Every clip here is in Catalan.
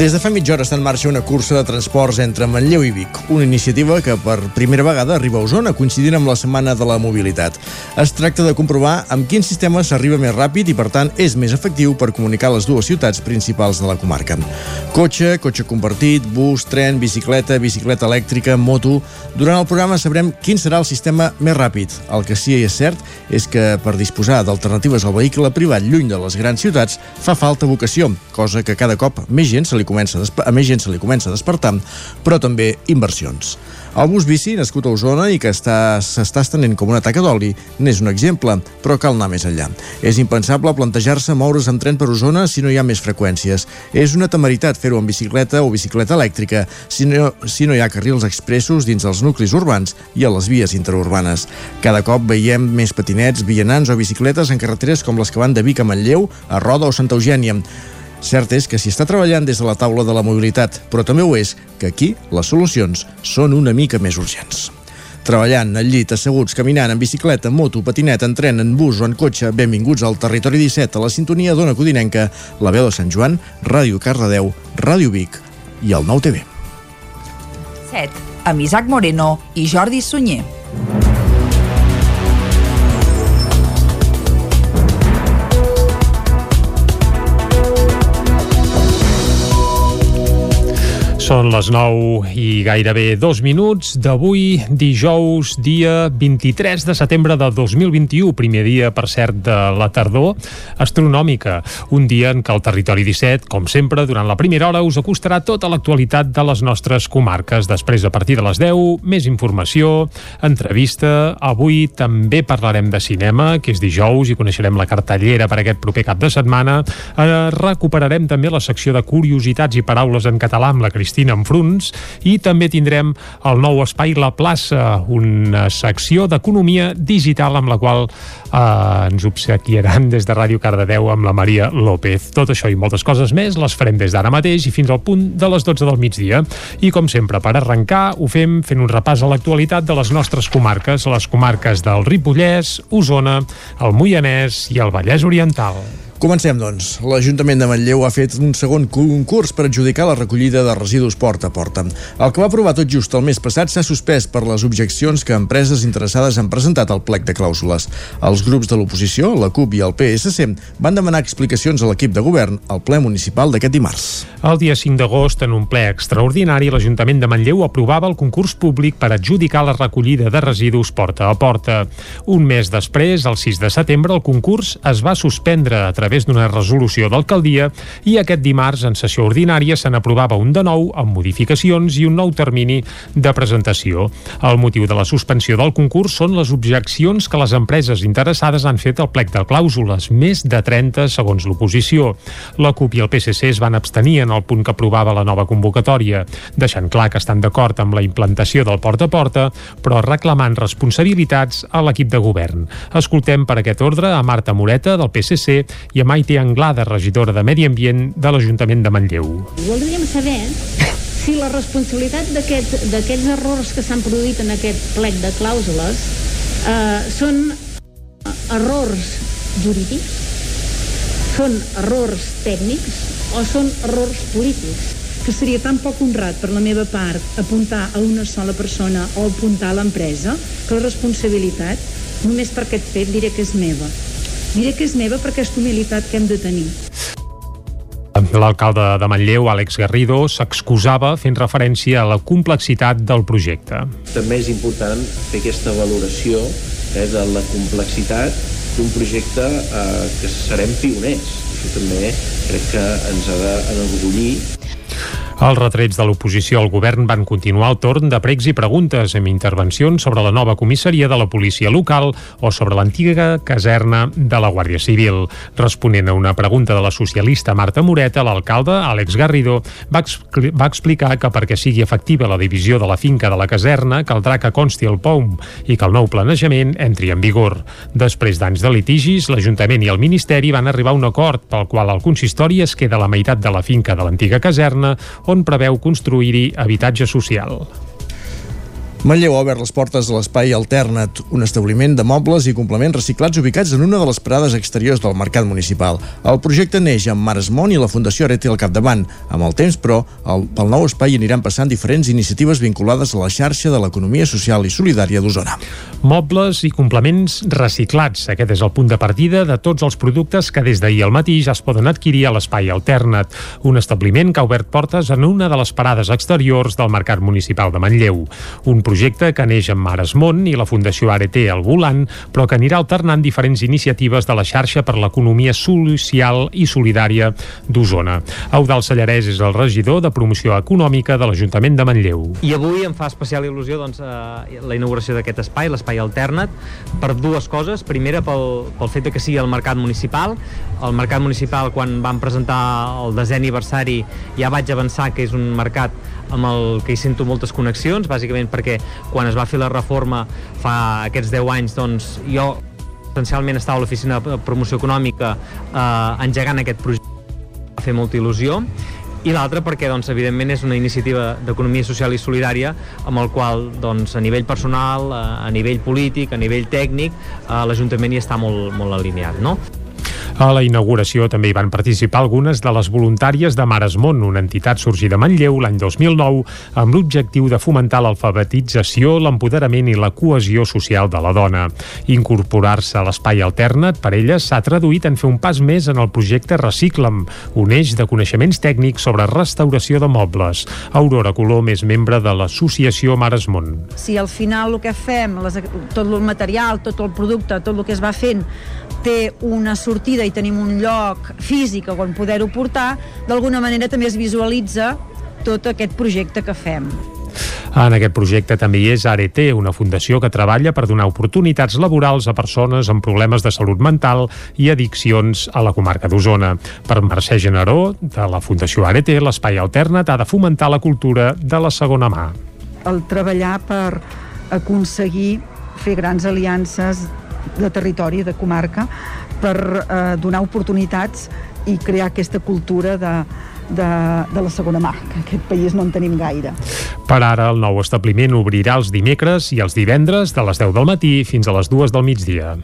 Des de fa mitja hora està en marxa una cursa de transports entre Manlleu i Vic, una iniciativa que per primera vegada arriba a Osona coincidint amb la Setmana de la Mobilitat. Es tracta de comprovar amb quin sistema s'arriba més ràpid i, per tant, és més efectiu per comunicar les dues ciutats principals de la comarca. Cotxe, cotxe compartit, bus, tren, bicicleta, bicicleta elèctrica, moto... Durant el programa sabrem quin serà el sistema més ràpid. El que sí és cert és que per disposar d'alternatives al vehicle privat lluny de les grans ciutats fa falta vocació, cosa que cada cop més gent se li comença a, a més gent se li comença a despertar, però també inversions. El bus bici, nascut a Osona i que s'està estenent com una taca d'oli, n'és un exemple, però cal anar més enllà. És impensable plantejar-se moure's amb tren per Osona si no hi ha més freqüències. És una temeritat fer-ho amb bicicleta o bicicleta elèctrica si no, si no hi ha carrils expressos dins els nuclis urbans i a les vies interurbanes. Cada cop veiem més patinets, vianants o bicicletes en carreteres com les que van de Vic a Manlleu, a Roda o Santa Eugènia. Cert és que s'hi està treballant des de la taula de la mobilitat, però també ho és que aquí les solucions són una mica més urgents. Treballant al llit, asseguts, caminant, en bicicleta, en moto, patinet, en tren, en bus o en cotxe, benvinguts al Territori 17, a la sintonia d'Ona Codinenca, la veu de Sant Joan, Ràdio Cardedeu, Ràdio Vic i el Nou TV. 7. Amb Isaac Moreno i Jordi Sunyer. Són les 9 i gairebé dos minuts d'avui, dijous, dia 23 de setembre de 2021, primer dia, per cert, de la tardor astronòmica. Un dia en què el Territori 17, com sempre, durant la primera hora us acostarà tota l'actualitat de les nostres comarques. Després, a partir de les 10, més informació, entrevista. Avui també parlarem de cinema, que és dijous, i coneixerem la cartellera per aquest proper cap de setmana. Eh, recuperarem també la secció de curiositats i paraules en català amb la Cristina Cristina Enfruns i també tindrem el nou espai La Plaça, una secció d'economia digital amb la qual eh, ens obsequiaran des de Ràdio Cardedeu amb la Maria López. Tot això i moltes coses més les farem des d'ara mateix i fins al punt de les 12 del migdia. I com sempre, per arrencar, ho fem fent un repàs a l'actualitat de les nostres comarques, les comarques del Ripollès, Osona, el Moianès i el Vallès Oriental. Comencem, doncs. L'Ajuntament de Manlleu ha fet un segon concurs per adjudicar la recollida de residus porta a porta. El que va aprovar tot just el mes passat s'ha suspès per les objeccions que empreses interessades han presentat al plec de clàusules. Els grups de l'oposició, la CUP i el PSC, van demanar explicacions a l'equip de govern al ple municipal d'aquest dimarts. El dia 5 d'agost, en un ple extraordinari, l'Ajuntament de Manlleu aprovava el concurs públic per adjudicar la recollida de residus porta a porta. Un mes després, el 6 de setembre, el concurs es va suspendre a través través d'una resolució d'alcaldia i aquest dimarts en sessió ordinària se n'aprovava un de nou amb modificacions i un nou termini de presentació. El motiu de la suspensió del concurs són les objeccions que les empreses interessades han fet al plec de clàusules, més de 30 segons l'oposició. La CUP i el PSC es van abstenir en el punt que aprovava la nova convocatòria, deixant clar que estan d'acord amb la implantació del porta a porta, però reclamant responsabilitats a l'equip de govern. Escoltem per aquest ordre a Marta Moreta, del PSC, i a Maite Anglada, regidora de Medi Ambient de l'Ajuntament de Manlleu. Voldríem saber si la responsabilitat d'aquests errors que s'han produït en aquest plec de clàusules eh, són errors jurídics, són errors tècnics o són errors polítics que seria tan poc honrat per la meva part apuntar a una sola persona o apuntar a l'empresa que la responsabilitat, només per aquest fet, diré que és meva. Diré que és meva per aquesta humilitat que hem de tenir. L'alcalde de Manlleu, Àlex Garrido, s'excusava fent referència a la complexitat del projecte. També és important fer aquesta valoració eh, de la complexitat d'un projecte eh, que serem pioners. Això també crec que ens ha d'enorgullir Els retrets de l'oposició al govern van continuar el torn de pregs i preguntes amb intervencions sobre la nova comissaria de la policia local o sobre l'antiga caserna de la Guàrdia Civil. Responent a una pregunta de la socialista Marta Moreta, l'alcalde, Àlex Garrido, va, expl va explicar que perquè sigui efectiva la divisió de la finca de la caserna caldrà que consti el POUM i que el nou planejament entri en vigor. Després d'anys de litigis, l'Ajuntament i el Ministeri van arribar a un acord pel qual el consistori es queda la meitat de la finca de l'antiga caserna on preveu construir-hi habitatge social. Manlleu ha obert les portes a l'espai Alternat, un establiment de mobles i complements reciclats ubicats en una de les parades exteriors del mercat municipal. El projecte neix amb Maresmont i la Fundació Arete al capdavant. Amb el temps, però, el, pel nou espai aniran passant diferents iniciatives vinculades a la xarxa de l'economia social i solidària d'Osona. Mobles i complements reciclats. Aquest és el punt de partida de tots els productes que des d'ahir al matí ja es poden adquirir a l'espai Alternat, un establiment que ha obert portes en una de les parades exteriors del mercat municipal de Manlleu. Un projecte que neix amb Maresmont i la Fundació ART al volant, però que anirà alternant diferents iniciatives de la xarxa per l'economia social i solidària d'Osona. Eudal Sallarès és el regidor de promoció econòmica de l'Ajuntament de Manlleu. I avui em fa especial il·lusió doncs, eh, la inauguració d'aquest espai, l'espai alternat, per dues coses. Primera, pel, pel fet que sigui el mercat municipal. El mercat municipal, quan vam presentar el desè aniversari, ja vaig avançar que és un mercat amb el que hi sento moltes connexions, bàsicament perquè quan es va fer la reforma fa aquests 10 anys, doncs jo essencialment estava a l'oficina de promoció econòmica eh, engegant aquest projecte va fer molta il·lusió i l'altre perquè doncs, evidentment és una iniciativa d'economia social i solidària amb el qual doncs, a nivell personal, a nivell polític, a nivell tècnic eh, l'Ajuntament hi està molt, molt alineat. No? A la inauguració també hi van participar algunes de les voluntàries de Maresmont, una entitat sorgida a Manlleu l'any 2009 amb l'objectiu de fomentar l'alfabetització, l'empoderament i la cohesió social de la dona. Incorporar-se a l'espai alternat per elles s'ha traduït en fer un pas més en el projecte Recicla'm, un eix de coneixements tècnics sobre restauració de mobles. Aurora Colom és membre de l'associació Maresmont. Si al final el que fem, les, tot el material, tot el producte, tot el que es va fent, té una sortida i tenim un lloc físic on poder-ho portar, d'alguna manera també es visualitza tot aquest projecte que fem. En aquest projecte també hi és ART, una fundació que treballa per donar oportunitats laborals a persones amb problemes de salut mental i addiccions a la comarca d'Osona. Per Mercè Generó, de la Fundació ART, l'espai alternat ha de fomentar la cultura de la segona mà. El treballar per aconseguir fer grans aliances de territori, de comarca, per eh, donar oportunitats i crear aquesta cultura de, de, de la segona mà, que aquest país no en tenim gaire. Per ara, el nou establiment obrirà els dimecres i els divendres de les 10 del matí fins a les 2 del migdia.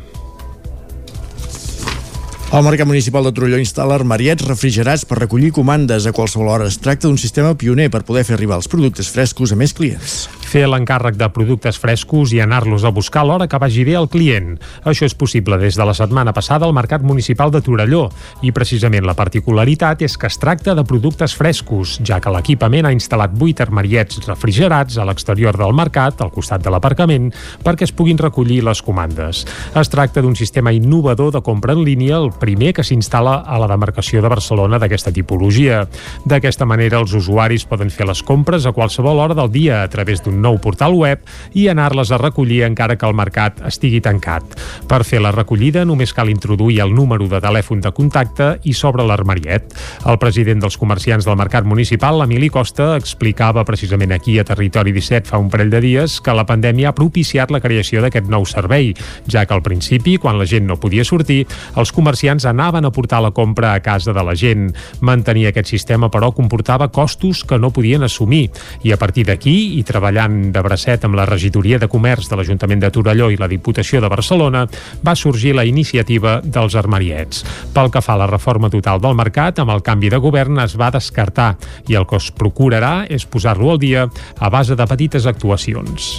El Mercat Municipal de Torelló instal·la armariets refrigerats per recollir comandes a qualsevol hora. Es tracta d'un sistema pioner per poder fer arribar els productes frescos a més clients. Fer l'encàrrec de productes frescos i anar-los a buscar a l'hora que vagi bé al client. Això és possible des de la setmana passada al Mercat Municipal de Torelló i precisament la particularitat és que es tracta de productes frescos, ja que l'equipament ha instal·lat 8 armariets refrigerats a l'exterior del mercat, al costat de l'aparcament, perquè es puguin recollir les comandes. Es tracta d'un sistema innovador de compra en línia, el primer que s'instal·la a la demarcació de Barcelona d'aquesta tipologia. D'aquesta manera, els usuaris poden fer les compres a qualsevol hora del dia a través d'un nou portal web i anar-les a recollir encara que el mercat estigui tancat. Per fer la recollida només cal introduir el número de telèfon de contacte i s'obre l'armariet. El president dels comerciants del mercat municipal, Emili Costa, explicava precisament aquí a Territori 17 fa un parell de dies que la pandèmia ha propiciat la creació d'aquest nou servei, ja que al principi, quan la gent no podia sortir, els comerciants anaven a portar la compra a casa de la gent. Mantenir aquest sistema, però, comportava costos que no podien assumir i a partir d'aquí, i treballant de bracet amb la regidoria de comerç de l'Ajuntament de Torelló i la Diputació de Barcelona, va sorgir la iniciativa dels armariets. Pel que fa a la reforma total del mercat, amb el canvi de govern es va descartar i el que es procurarà és posar-lo al dia a base de petites actuacions.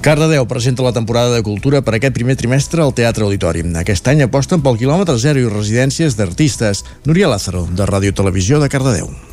Cardedeu presenta la temporada de cultura per aquest primer trimestre al Teatre Auditori. Aquest any aposten pel quilòmetre zero i residències d'artistes. Núria Lázaro, de Ràdio Televisió de Cardedeu.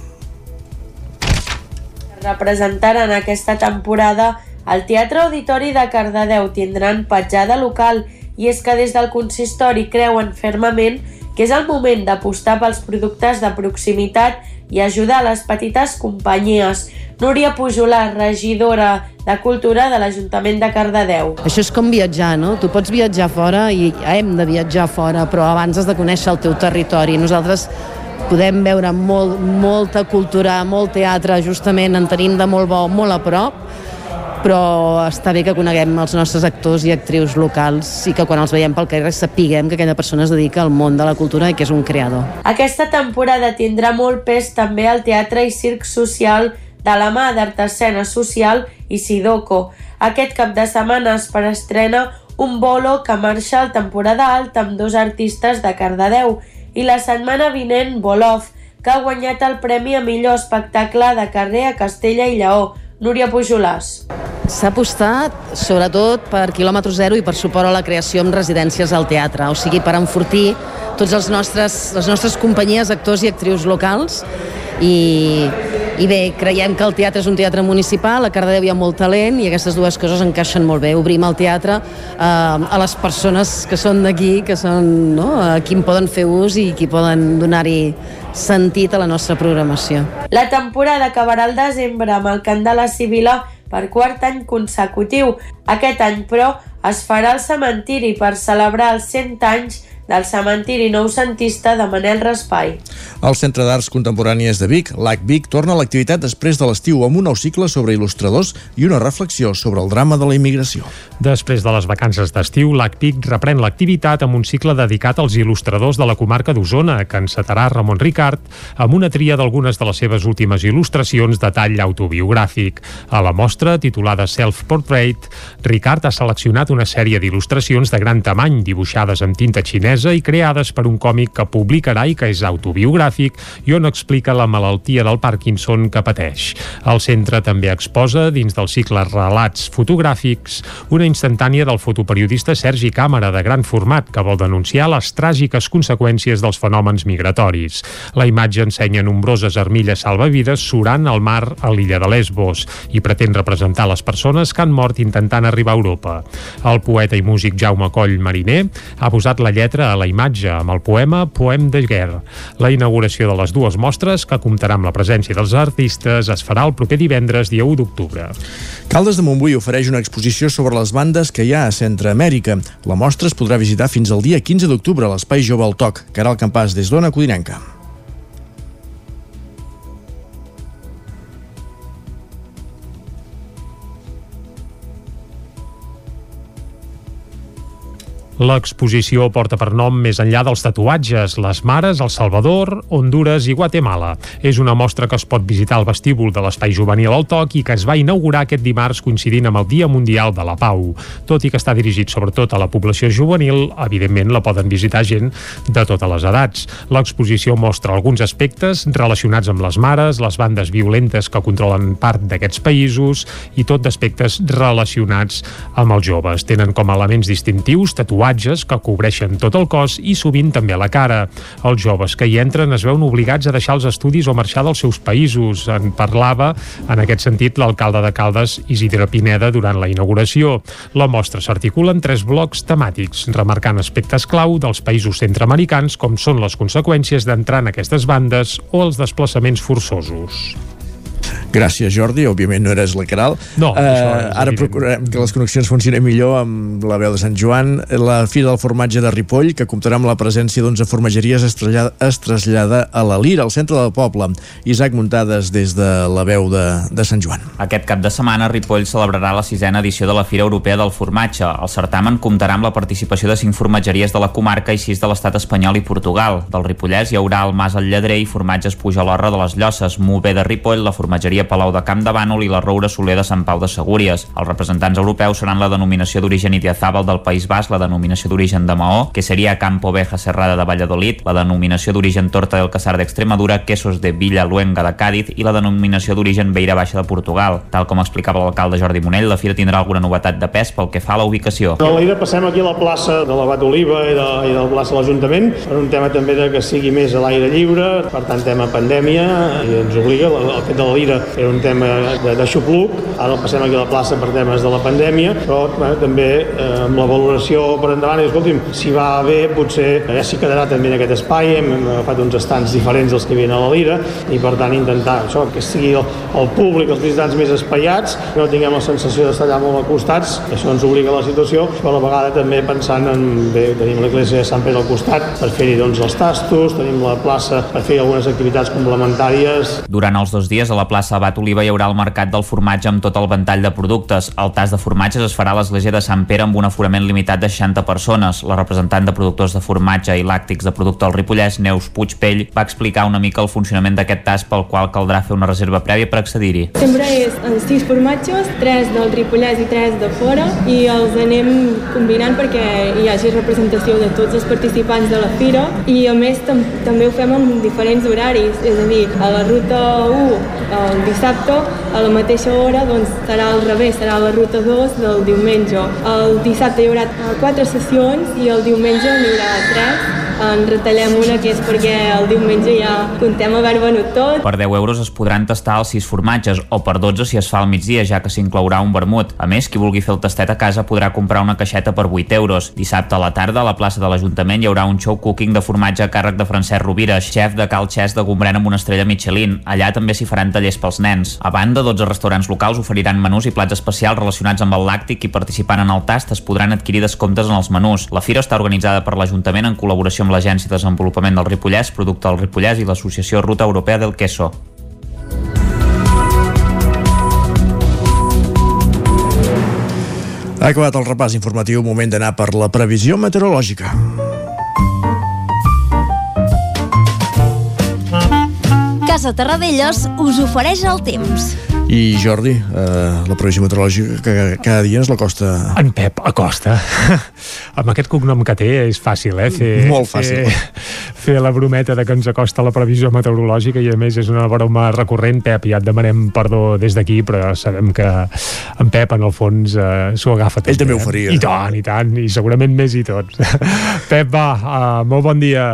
Representaran aquesta temporada al Teatre Auditori de Cardedeu tindran petjada local i és que des del consistori creuen fermament que és el moment d'apostar pels productes de proximitat i ajudar les petites companyies. Núria Pujolà, regidora de Cultura de l'Ajuntament de Cardedeu. Això és com viatjar, no? Tu pots viatjar fora i hem de viatjar fora, però abans has de conèixer el teu territori. Nosaltres podem veure molt, molta cultura, molt teatre, justament en tenim de molt bo, molt a prop, però està bé que coneguem els nostres actors i actrius locals i que quan els veiem pel carrer sapiguem que aquella persona es dedica al món de la cultura i que és un creador. Aquesta temporada tindrà molt pes també al teatre i circ social de la mà d'Art Escena Social i Sidoco. Aquest cap de setmana es preestrena un bolo que marxa al temporada alta amb dos artistes de Cardedeu i la setmana vinent Bolov, que ha guanyat el premi a millor espectacle de carrer a Castella i Lleó, Núria Pujolàs. S'ha apostat sobretot per quilòmetre zero i per suport a la creació amb residències al teatre, o sigui, per enfortir tots els nostres, les nostres companyies, actors i actrius locals i, i bé, creiem que el teatre és un teatre municipal, a Cardedeu hi ha molt talent i aquestes dues coses encaixen molt bé. Obrim el teatre eh, a les persones que són d'aquí, que són no, a qui en poden fer ús i qui poden donar-hi sentit a la nostra programació. La temporada acabarà al desembre amb el Cant de la Sibila per quart any consecutiu. Aquest any, però, es farà al cementiri per celebrar els 100 anys del cementiri noucentista de Manel Raspai. El Centre d'Arts Contemporànies de Vic, l'AC Vic, torna a l'activitat després de l'estiu amb un nou cicle sobre il·lustradors i una reflexió sobre el drama de la immigració. Després de les vacances d'estiu, l'AC Vic reprèn l'activitat amb un cicle dedicat als il·lustradors de la comarca d'Osona, que encetarà Ramon Ricard amb una tria d'algunes de les seves últimes il·lustracions de tall autobiogràfic. A la mostra, titulada Self-Portrait, Ricard ha seleccionat una sèrie d'il·lustracions de gran tamany, dibuixades amb tinta xinesa xinesa i creades per un còmic que publicarà i que és autobiogràfic i on explica la malaltia del Parkinson que pateix. El centre també exposa, dins del cicle Relats fotogràfics, una instantània del fotoperiodista Sergi Càmera de gran format que vol denunciar les tràgiques conseqüències dels fenòmens migratoris. La imatge ensenya nombroses armilles salvavides surant al mar a l'illa de Lesbos i pretén representar les persones que han mort intentant arribar a Europa. El poeta i músic Jaume Coll Mariner ha posat la lletra a la imatge amb el poema Poem de Guerra. La inauguració de les dues mostres, que comptarà amb la presència dels artistes, es farà el proper divendres, dia 1 d'octubre. Caldes de Montbui ofereix una exposició sobre les bandes que hi ha a Centroamèrica. La mostra es podrà visitar fins al dia 15 d'octubre a l'Espai Jove al Toc. Caral Campàs, des d'Ona Codinenca. L'exposició porta per nom més enllà dels tatuatges, les mares, El Salvador, Honduras i Guatemala. És una mostra que es pot visitar al vestíbul de l'Espai Juvenil al Toc i que es va inaugurar aquest dimarts coincidint amb el Dia Mundial de la Pau. Tot i que està dirigit sobretot a la població juvenil, evidentment la poden visitar gent de totes les edats. L'exposició mostra alguns aspectes relacionats amb les mares, les bandes violentes que controlen part d'aquests països i tot d'aspectes relacionats amb els joves. Tenen com a elements distintius tatuatges tatuatges que cobreixen tot el cos i sovint també la cara. Els joves que hi entren es veuen obligats a deixar els estudis o marxar dels seus països. En parlava, en aquest sentit, l'alcalde de Caldes, Isidre Pineda, durant la inauguració. La mostra s'articula en tres blocs temàtics, remarcant aspectes clau dels països centroamericans com són les conseqüències d'entrar en aquestes bandes o els desplaçaments forçosos. Gràcies, Jordi. Òbviament no eres la Caral. No, uh, ara evident. procurarem que les connexions funcionin millor amb la veu de Sant Joan. La Fira del Formatge de Ripoll, que comptarà amb la presència d'11 formatgeries, es trasllada, es trasllada a la Lira, al centre del poble. Isaac Muntades des de la veu de, de Sant Joan. Aquest cap de setmana, Ripoll celebrarà la sisena edició de la Fira Europea del Formatge. El certamen comptarà amb la participació de cinc formatgeries de la comarca i sis de l'estat espanyol i Portugal. Del Ripollès hi haurà el Mas al Lledrer i formatges Pujalorra de les Llosses, Mové de Ripoll, la formatgeria Palau de Camp de Bànol i la Roura Soler de Sant Pau de Segúries. Els representants europeus seran la denominació d'origen Idiazábal del País Basc, la denominació d'origen de Maó, que seria Campo Veja Serrada de Valladolid, la denominació d'origen Torta del Casar d'Extremadura, Quesos de Villa Luenga de Càdiz i la denominació d'origen Beira Baixa de Portugal. Tal com explicava l'alcalde Jordi Monell, la fira tindrà alguna novetat de pes pel que fa a la ubicació. De l'Aire passem aquí a la plaça de l'Abat Oliva i de, i de la plaça de l'Ajuntament per un tema també de que sigui més a l'aire lliure, per tant tema pandèmia i ens obliga el fet de la Lira era un tema de, de xupluc, ara el passem aquí a la plaça per temes de la pandèmia, però bueno, també eh, amb la valoració per endavant, i escolti'm, si va bé, potser ja s'hi quedarà també en aquest espai, hem, hem agafat uns estants diferents dels que vienen a la Lira, i per tant intentar això, que sigui el, el públic, els visitants més espaiats, que no tinguem la sensació d'estar allà molt acostats, això ens obliga a la situació, però a la vegada també pensant en, bé, tenim l'església de Sant Pere al costat per fer-hi doncs els tastos, tenim la plaça per fer algunes activitats complementàries. Durant els dos dies a la plaça Abat Oliva hi haurà el mercat del formatge amb tot el ventall de productes. El tas de formatges es farà a l'església de Sant Pere amb un aforament limitat de 60 persones. La representant de productors de formatge i làctics de producte al Ripollès, Neus Puigpell, va explicar una mica el funcionament d'aquest tas pel qual caldrà fer una reserva prèvia per accedir-hi. Sempre és en sis formatges, tres del Ripollès i tres de fora, i els anem combinant perquè hi hagi representació de tots els participants de la fira i a més tam també ho fem amb diferents horaris, és a dir, a la ruta 1 el dissabte a la mateixa hora doncs, serà al revés, serà la ruta 2 del diumenge. El dissabte hi haurà quatre sessions i el diumenge n'hi haurà tres en retallem una que és perquè el diumenge ja contem haver venut tot. Per 10 euros es podran tastar els 6 formatges o per 12 si es fa al migdia, ja que s'inclourà un vermut. A més, qui vulgui fer el tastet a casa podrà comprar una caixeta per 8 euros. Dissabte a la tarda, a la plaça de l'Ajuntament hi haurà un show cooking de formatge a càrrec de Francesc Rovira, xef de Cal Xès de Gombrèn amb una estrella Michelin. Allà també s'hi faran tallers pels nens. A banda, 12 restaurants locals oferiran menús i plats especials relacionats amb el làctic i participant en el tast es podran adquirir descomptes en els menús. La fira està organitzada per l'Ajuntament en col·laboració amb l'Agència de Desenvolupament del Ripollès, Producte del Ripollès i l'Associació Ruta Europea del Queso. Ha acabat el repàs informatiu, moment d'anar per la previsió meteorològica. Casa Terradellos us ofereix el temps. I Jordi, eh, la previsió meteorològica que cada dia ens la costa... En Pep Acosta. Amb aquest cognom que té és fàcil, eh? Fer, Molt fàcil. Fer, fer la brometa de que ens acosta la previsió meteorològica i a més és una broma recurrent. Pep, ja et demanem perdó des d'aquí, però sabem que en Pep, en el fons, eh, s'ho agafa tot. Ell també bé, ho faria. I tant, i tant, i segurament més i tots. Pep, va, uh, molt bon dia.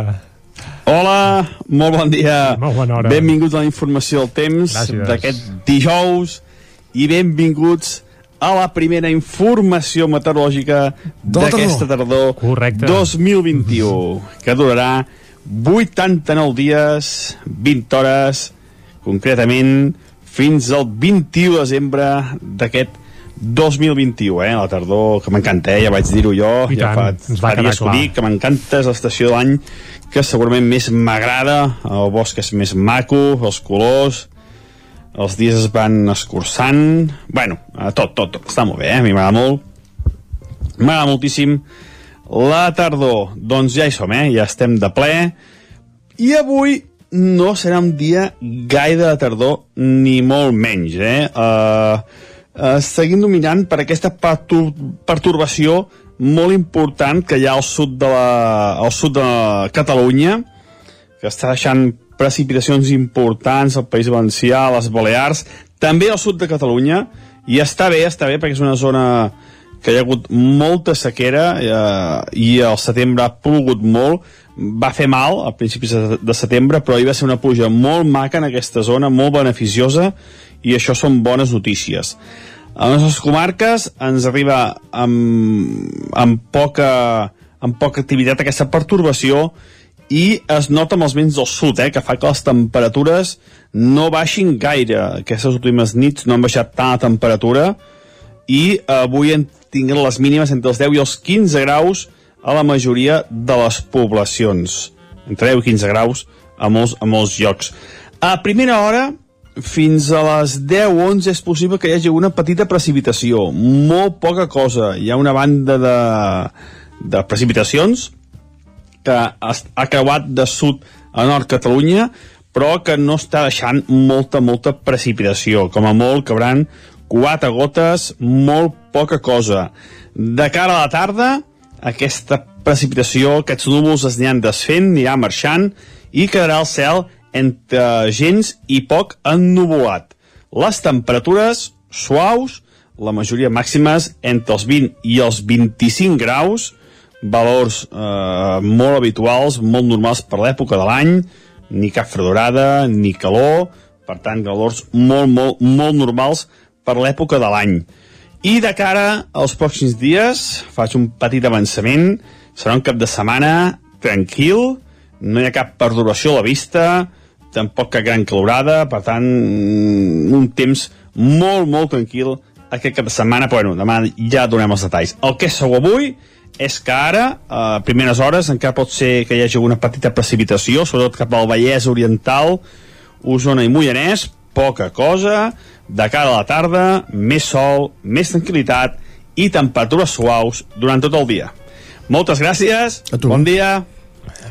Hola, molt bon dia. Molt bona hora. Benvinguts a la informació del temps d'aquest dijous i benvinguts a la primera informació meteorològica d'aquesta tardor Correcte. 2021, que durarà 89 dies, 20 hores, concretament fins al 21 de desembre d'aquest 2021, eh? La tardor, que m'encanta, eh? Ja vaig dir-ho jo, I ja tant, fa, ens va quedar clar. dic, que m'encanta, és l'estació de l'any que segurament més m'agrada, el bosc és més maco, els colors, els dies es van escurçant, bueno, eh, tot, tot, tot, està molt bé, eh? a mi m'agrada molt, m'agrada moltíssim, la tardor, doncs ja hi som, eh? ja estem de ple, i avui no serà un dia gaire de tardor, ni molt menys, eh? Uh, uh, seguim dominant per aquesta pertur perturbació molt important que hi ha al sud de, la, al sud de Catalunya, que està deixant precipitacions importants al País Valencià, a les Balears, també al sud de Catalunya, i està bé, està bé, perquè és una zona que hi ha hagut molta sequera eh, i al setembre ha plogut molt, va fer mal a principis de setembre, però hi va ser una pluja molt maca en aquesta zona, molt beneficiosa, i això són bones notícies. A les nostres comarques ens arriba amb, amb, poca, amb poca activitat aquesta pertorbació i es nota amb els vents del sud, eh, que fa que les temperatures no baixin gaire. Aquestes últimes nits no han baixat tant la temperatura i avui en tinguem les mínimes entre els 10 i els 15 graus a la majoria de les poblacions. Entre 10 i 15 graus a molts, a molts llocs. A primera hora, fins a les 10 o 11 és possible que hi hagi una petita precipitació, molt poca cosa. Hi ha una banda de, de precipitacions que ha creuat de sud a nord Catalunya, però que no està deixant molta, molta precipitació. Com a molt cabran quatre gotes, molt poca cosa. De cara a la tarda, aquesta precipitació, aquests núvols es aniran desfent, anirà marxant i quedarà el cel entre gens i poc ennuvolat. Les temperatures suaus, la majoria màximes entre els 20 i els 25 graus, valors eh, molt habituals, molt normals per l'època de l'any, ni cap fredorada, ni calor, per tant, valors molt, molt, molt normals per l'època de l'any. I de cara als pròxims dies, faig un petit avançament, serà un cap de setmana tranquil, no hi ha cap perduració a la vista, tampoc cap gran calorada, per tant, mm, un temps molt, molt tranquil aquest cap de setmana, però bueno, demà ja donem els detalls. El que és segur avui és que ara, a primeres hores, encara pot ser que hi hagi una petita precipitació, sobretot cap al Vallès Oriental, Osona i Moianès, poca cosa, de cara a la tarda, més sol, més tranquil·litat i temperatures suaus durant tot el dia. Moltes gràcies, bon dia.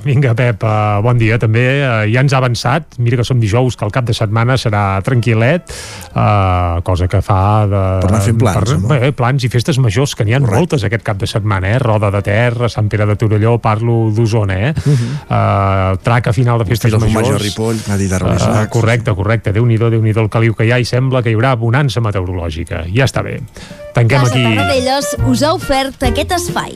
Vinga, Pep, uh, bon dia també. Uh, ja ens ha avançat, mira que som dijous, que el cap de setmana serà tranquil·let, uh, cosa que fa de... Per anar fent plans, per, no? bé, plans i festes majors, que n'hi ha moltes aquest cap de setmana, eh? Roda de Ter, Sant Pere de Torelló, parlo d'Osona, eh? Uh -huh. uh, traca final de festes Fira majors. De Ripoll, m'ha dit Uh, correcte, correcte. Déu-n'hi-do, déu nhi déu el caliu que hi ha i sembla que hi haurà bonança meteorològica. Ja està bé. Tanquem Casa aquí... Tarradellas us ha ofert aquest espai.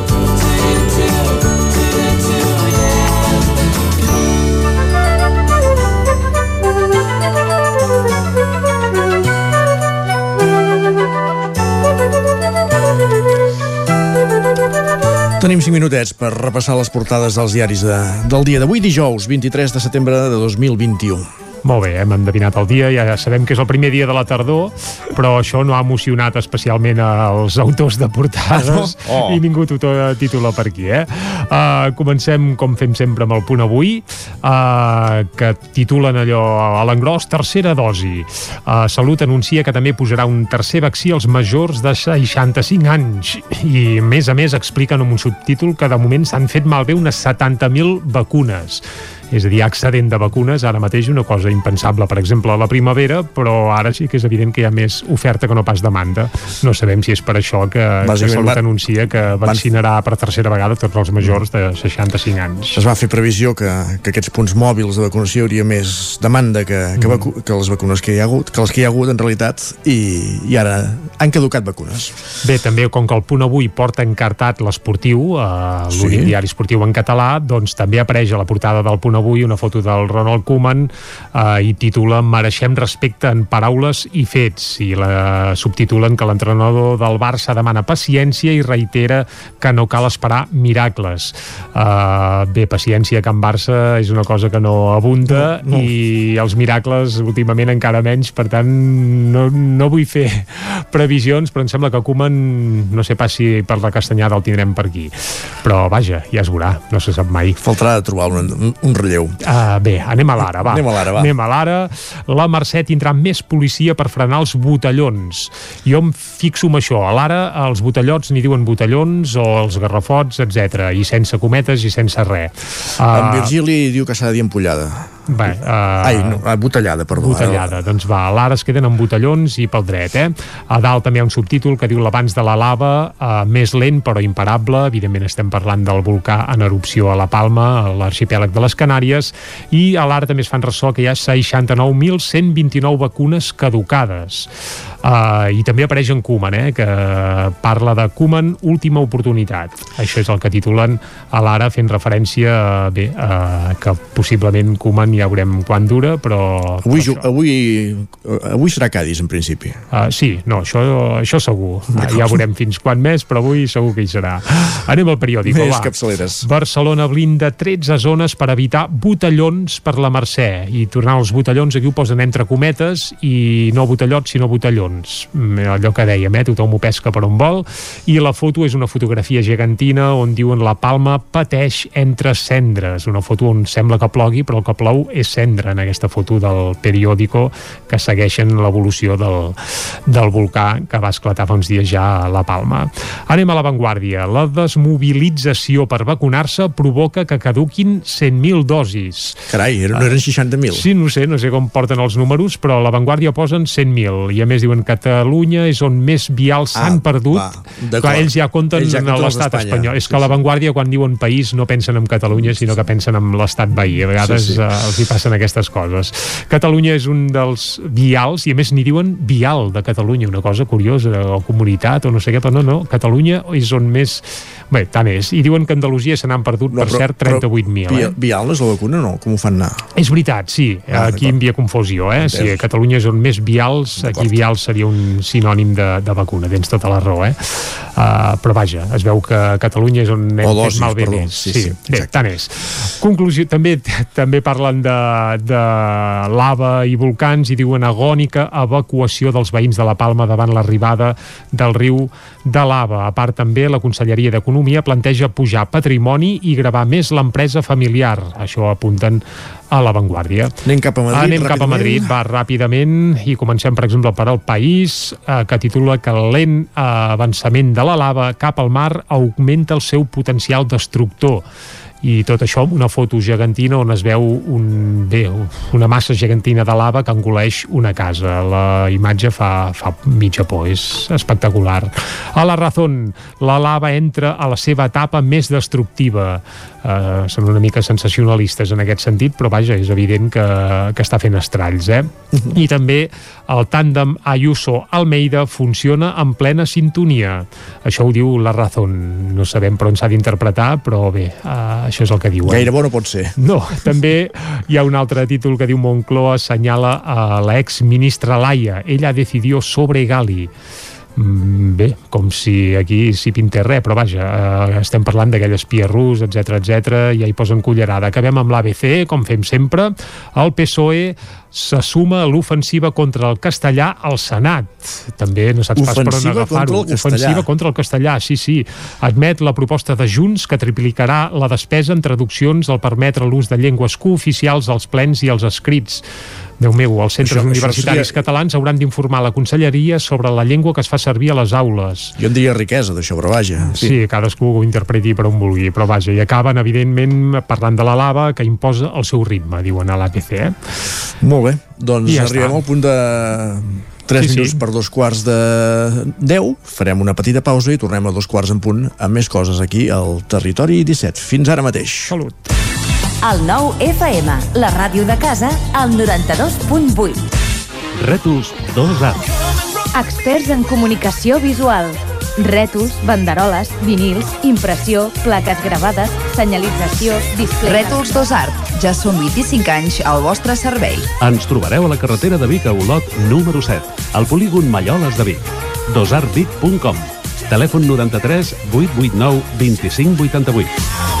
Tenim 5 minutets per repassar les portades dels diaris de, del dia d'avui, dijous, 23 de setembre de 2021. Molt bé, hem endevinat el dia, ja sabem que és el primer dia de la tardor, però això no ha emocionat especialment als autors de portades Ah? Oh. i ningú titula per aquí, eh? Uh, comencem, com fem sempre, amb el punt avui, uh, que titulen allò a l'engròs, tercera dosi. Uh, Salut anuncia que també posarà un tercer vaccí als majors de 65 anys i, a més a més, expliquen amb un subtítol que de moment s'han fet malbé unes 70.000 vacunes és a dir, excedent de vacunes, ara mateix una cosa impensable, per exemple, a la primavera, però ara sí que és evident que hi ha més oferta que no pas demanda. No sabem si és per això que, que Salut va- anuncia que vaccinarà per tercera vegada tots els majors de 65 anys. Es va fer previsió que, que aquests punts mòbils de vacunació hi hauria més demanda que, que, Mm. vacu que les vacunes que hi ha hagut, que les que hi ha hagut en realitat, i, i ara han caducat vacunes. Bé, també com que el punt avui porta encartat l'esportiu, eh, l'únic Sí. diari esportiu en català, doncs també apareix a la portada del punt avui una foto del Ronald Koeman eh, i titula Mereixem respecte en paraules i fets i la subtitulen que l'entrenador del Barça demana paciència i reitera que no cal esperar miracles. Eh, bé, paciència a Can Barça és una cosa que no abunda No, no. i els miracles últimament encara menys, per tant no, no vull fer previsions, però em sembla que Koeman no sé pas si per la castanyada el tindrem per aquí però vaja, ja es veurà, no se sap mai Faltarà de trobar un, un relleu. Uh, bé, anem a l'ara, va. Anem a l'ara, va. Anem a l'ara. La Mercè tindrà més policia per frenar els botellons. Jo em fixo en això. A l'ara els botellots n'hi diuen botellons o els garrafots, etc i sense cometes i sense res. Uh, en Virgili diu que s'ha de dir empollada. Bé, uh, Ai, no, ah, botellada, perdó. Botellada, doncs va, a l'ara es queden amb botellons i pel dret, eh? A dalt també hi ha un subtítol que diu l'abans de la lava, eh, més lent però imparable, evidentment estem parlant del volcà en erupció a la Palma, a l'arxipèlag de les Canàries, i a l'ara també es fan ressò que hi ha 69.129 vacunes caducades. Uh, I també apareix en Koeman, eh, que parla de Koeman, última oportunitat. Això és el que titulen a l'ara fent referència, uh, bé, uh, que possiblement Koeman ja veurem quan dura, però... Avui, ju- avui, eh, avui serà Cádiz, en principi. Uh, sí, no, això, això segur. Uh, ja veurem fins quan més, però avui segur que hi serà. Anem al periòdic, Més va. capçaleres. Barcelona blinda 13 zones per evitar botellons per la Mercè. I tornant als botellons, aquí ho posen entre cometes i no botellots, sinó botellons. Mm, Allò que dèiem, eh? tothom ho pesca per on vol. I la foto és una fotografia gegantina on diuen la Palma pateix entre cendres. Una foto on sembla que plogui, però el que plou neu és cendra en aquesta foto del periòdico que segueixen l'evolució del, del volcà que va esclatar fa uns dies ja a La Palma. Anem a l'avantguàrdia. La desmobilització per vacunar-se provoca que caduquin 100.000 dosis. Carai, no eren 60.000. Sí, no sé, no sé com porten els números, però a l'avantguàrdia posen 100.000. I a més diuen que Catalunya és on més vials s'han Ah, perdut. va. Clar, ells ja compten Ells ja compten els l'estat espanyol. És Sí, que a l'avantguàrdia, quan diuen país, no pensen en Catalunya, sinó que pensen en l'estat veí. A vegades Sí, sí, sí. sí. Els hi passen aquestes coses. Catalunya és un dels vials, i a més n'hi diuen vial de Catalunya, una cosa curiosa, o comunitat, o no sé què, però no, no, Catalunya és on més... Bé, tant és. I diuen que Andalusia se n'han perdut, no, per cert, 38.000. Via, Eh? Vial és la vacuna, no? Com ho fan anar? És veritat, sí. Ah, Aquí hi havia confusió, eh? Sí, a Catalunya és on més vials, aquí vials seria un sinònim de, de vacuna, tens tota la raó, eh? Uh, però vaja, es veu que Catalunya és on hem O fet dosis, malbé perdó. més. Sí, sí, Bé, tant és. Conclusió, també també parlen de, de lava i volcans i diuen agònica evacuació dels veïns de la Palma davant l'arribada del riu de lava. A part també la Conselleria d'Economia planteja pujar patrimoni i gravar més l'empresa familiar. Això apunten a l'avantguàrdia. Anem cap a Madrid, Anem cap a. Madrid, va ràpidament i comencem, per exemple, per al País, eh, que titula que el lent eh, avançament de la lava cap al mar augmenta el seu potencial destructor i tot això amb una foto gegantina on es veu un, bé, una massa gegantina de lava que engoleix una casa. La imatge fa, fa mitja por, és espectacular. A la Razón, la lava entra a la seva etapa més destructiva. Uh, són una mica sensacionalistes en aquest sentit, però vaja, és evident que, que està fent estralls, eh? I també el tàndem Ayuso-Almeida funciona en plena sintonia. Això ho diu la Razón. No sabem per on s'ha d'interpretar, però bé, uh, això és el que diuen. Gaire bo no pot ser. No, també hi ha un altre títol que diu Moncloa assenyala a l'ex-ministra Laia. Ella decidió sobre Gali. Mm, Bé, com si aquí s'hi pintés res, però vaja, eh, estem parlant d'aquell espia rus, etc etc i ja hi posen cullerada. Acabem amb l'ABC, com fem sempre. El PSOE se suma a l'ofensiva contra el castellà al Senat. També no saps pas per on Ofensiva agafar-ho. contra el castellà. Ofensiva contra el castellà, sí, sí. Admet la proposta de Junts que triplicarà la despesa en traduccions al permetre l'ús de llengües cooficials als plens i als escrits. Déu meu, els centres Això- això universitaris seria- catalans hauran d'informar la conselleria sobre la llengua que es fa servir a les aules. Jo en diria riquesa d'això, però vaja. Sí. sí, cadascú ho interpreti per on vulgui, però vaja, i acaben, evidentment, parlant de la lava que imposa el seu ritme, diuen a l'APC. Eh? Molt bé, doncs I ja arribem està. al punt de 3 Sí, sí. minuts per dos quarts de 10. Farem una petita pausa i tornem a dos quarts en punt amb més coses aquí al Territori 17. Fins ara mateix. Salut. El nou FM, la ràdio de casa, al 92.8. Rètols 2A. Experts en comunicació visual. Rètols, banderoles, vinils, impressió, plaques gravades, senyalització, display... Rètols Dos Art. Ja són 25 anys al vostre servei. Ens trobareu a la carretera de Vic a Olot, número 7, al polígon Malloles de Vic. dosartvic.com Telèfon 93 889 2588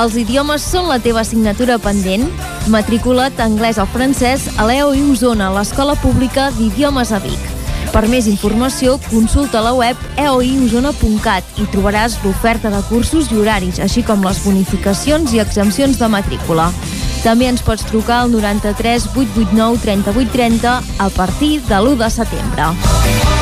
Els idiomes són la teva assignatura pendent? Matricula't anglès o francès a l'EO i Osona, l'Escola Pública d'Idiomes a Vic. Per més informació, consulta la web eoiosona.cat i trobaràs l'oferta de cursos i horaris, així com les bonificacions i exempcions de matrícula. També ens pots trucar al 93 889 3830 a partir de l'1 de setembre.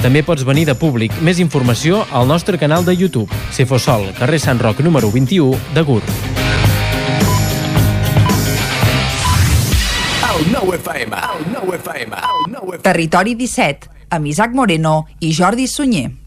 També pots venir de públic. Més informació al nostre canal de YouTube. Cefosol, carrer Sant Roc número 21 de FM. Territori 17, amb Isaac Moreno i Jordi Sunyer.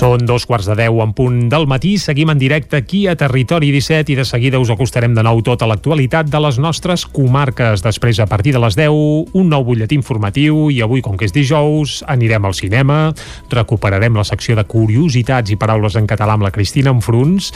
Són dos quarts de deu en punt del matí. Seguim en directe aquí a Territori 17 i de seguida us acostarem de nou tota l'actualitat de les nostres comarques. Després, a partir de les 10, un nou butlletí informatiu i avui, com que és dijous, anirem al cinema, recuperarem la secció de curiositats i paraules en català amb la Cristina Enfruns,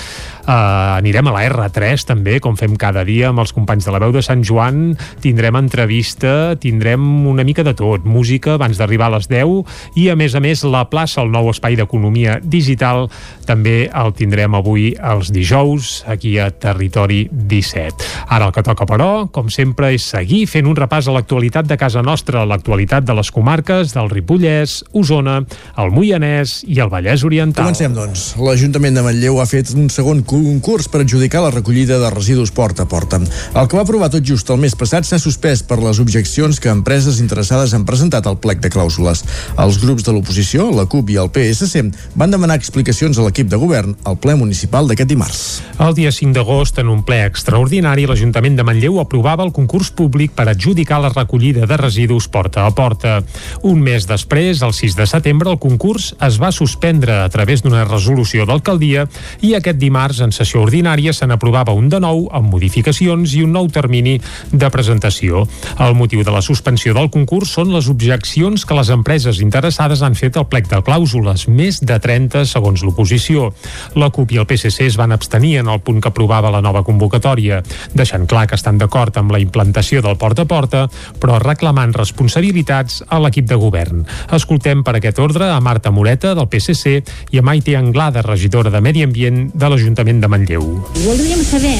uh, anirem a la R3 també, com fem cada dia amb els companys de la veu de Sant Joan, tindrem entrevista, tindrem una mica de tot, música abans d'arribar a les 10 i, a més a més, la plaça, el nou espai d'economia digital també el tindrem avui els dijous aquí a Territori 17. Ara el que toca, però, com sempre, és seguir fent un repàs a l'actualitat de casa nostra, l'actualitat de les comarques del Ripollès, Osona, el Moianès i el Vallès Oriental. Comencem, doncs. L'Ajuntament de Manlleu ha fet un segon concurs per adjudicar la recollida de residus porta a porta. El que va aprovar tot just el mes passat s'ha suspès per les objeccions que empreses interessades han presentat al plec de clàusules. Els grups de l'oposició, la CUP i el PSC, van demanar explicacions a l'equip de govern al ple municipal d'aquest dimarts. El dia 5 d'agost, en un ple extraordinari, l'Ajuntament de Manlleu aprovava el concurs públic per adjudicar la recollida de residus porta a porta. Un mes després, el 6 de setembre, el concurs es va suspendre a través d'una resolució d'alcaldia i aquest dimarts, en sessió ordinària, se n'aprovava un de nou amb modificacions i un nou termini de presentació. El motiu de la suspensió del concurs són les objeccions que les empreses interessades han fet al plec de clàusules, més de 30 segons l'oposició. La CUP i el PSC es van abstenir en el punt que aprovava la nova convocatòria, deixant clar que estan d'acord amb la implantació del porta a porta, però reclamant responsabilitats a l'equip de govern. Escoltem per aquest ordre a Marta Moreta, del PSC, i a Maite Anglada, regidora de Medi Ambient de l'Ajuntament de Manlleu. Voldríem saber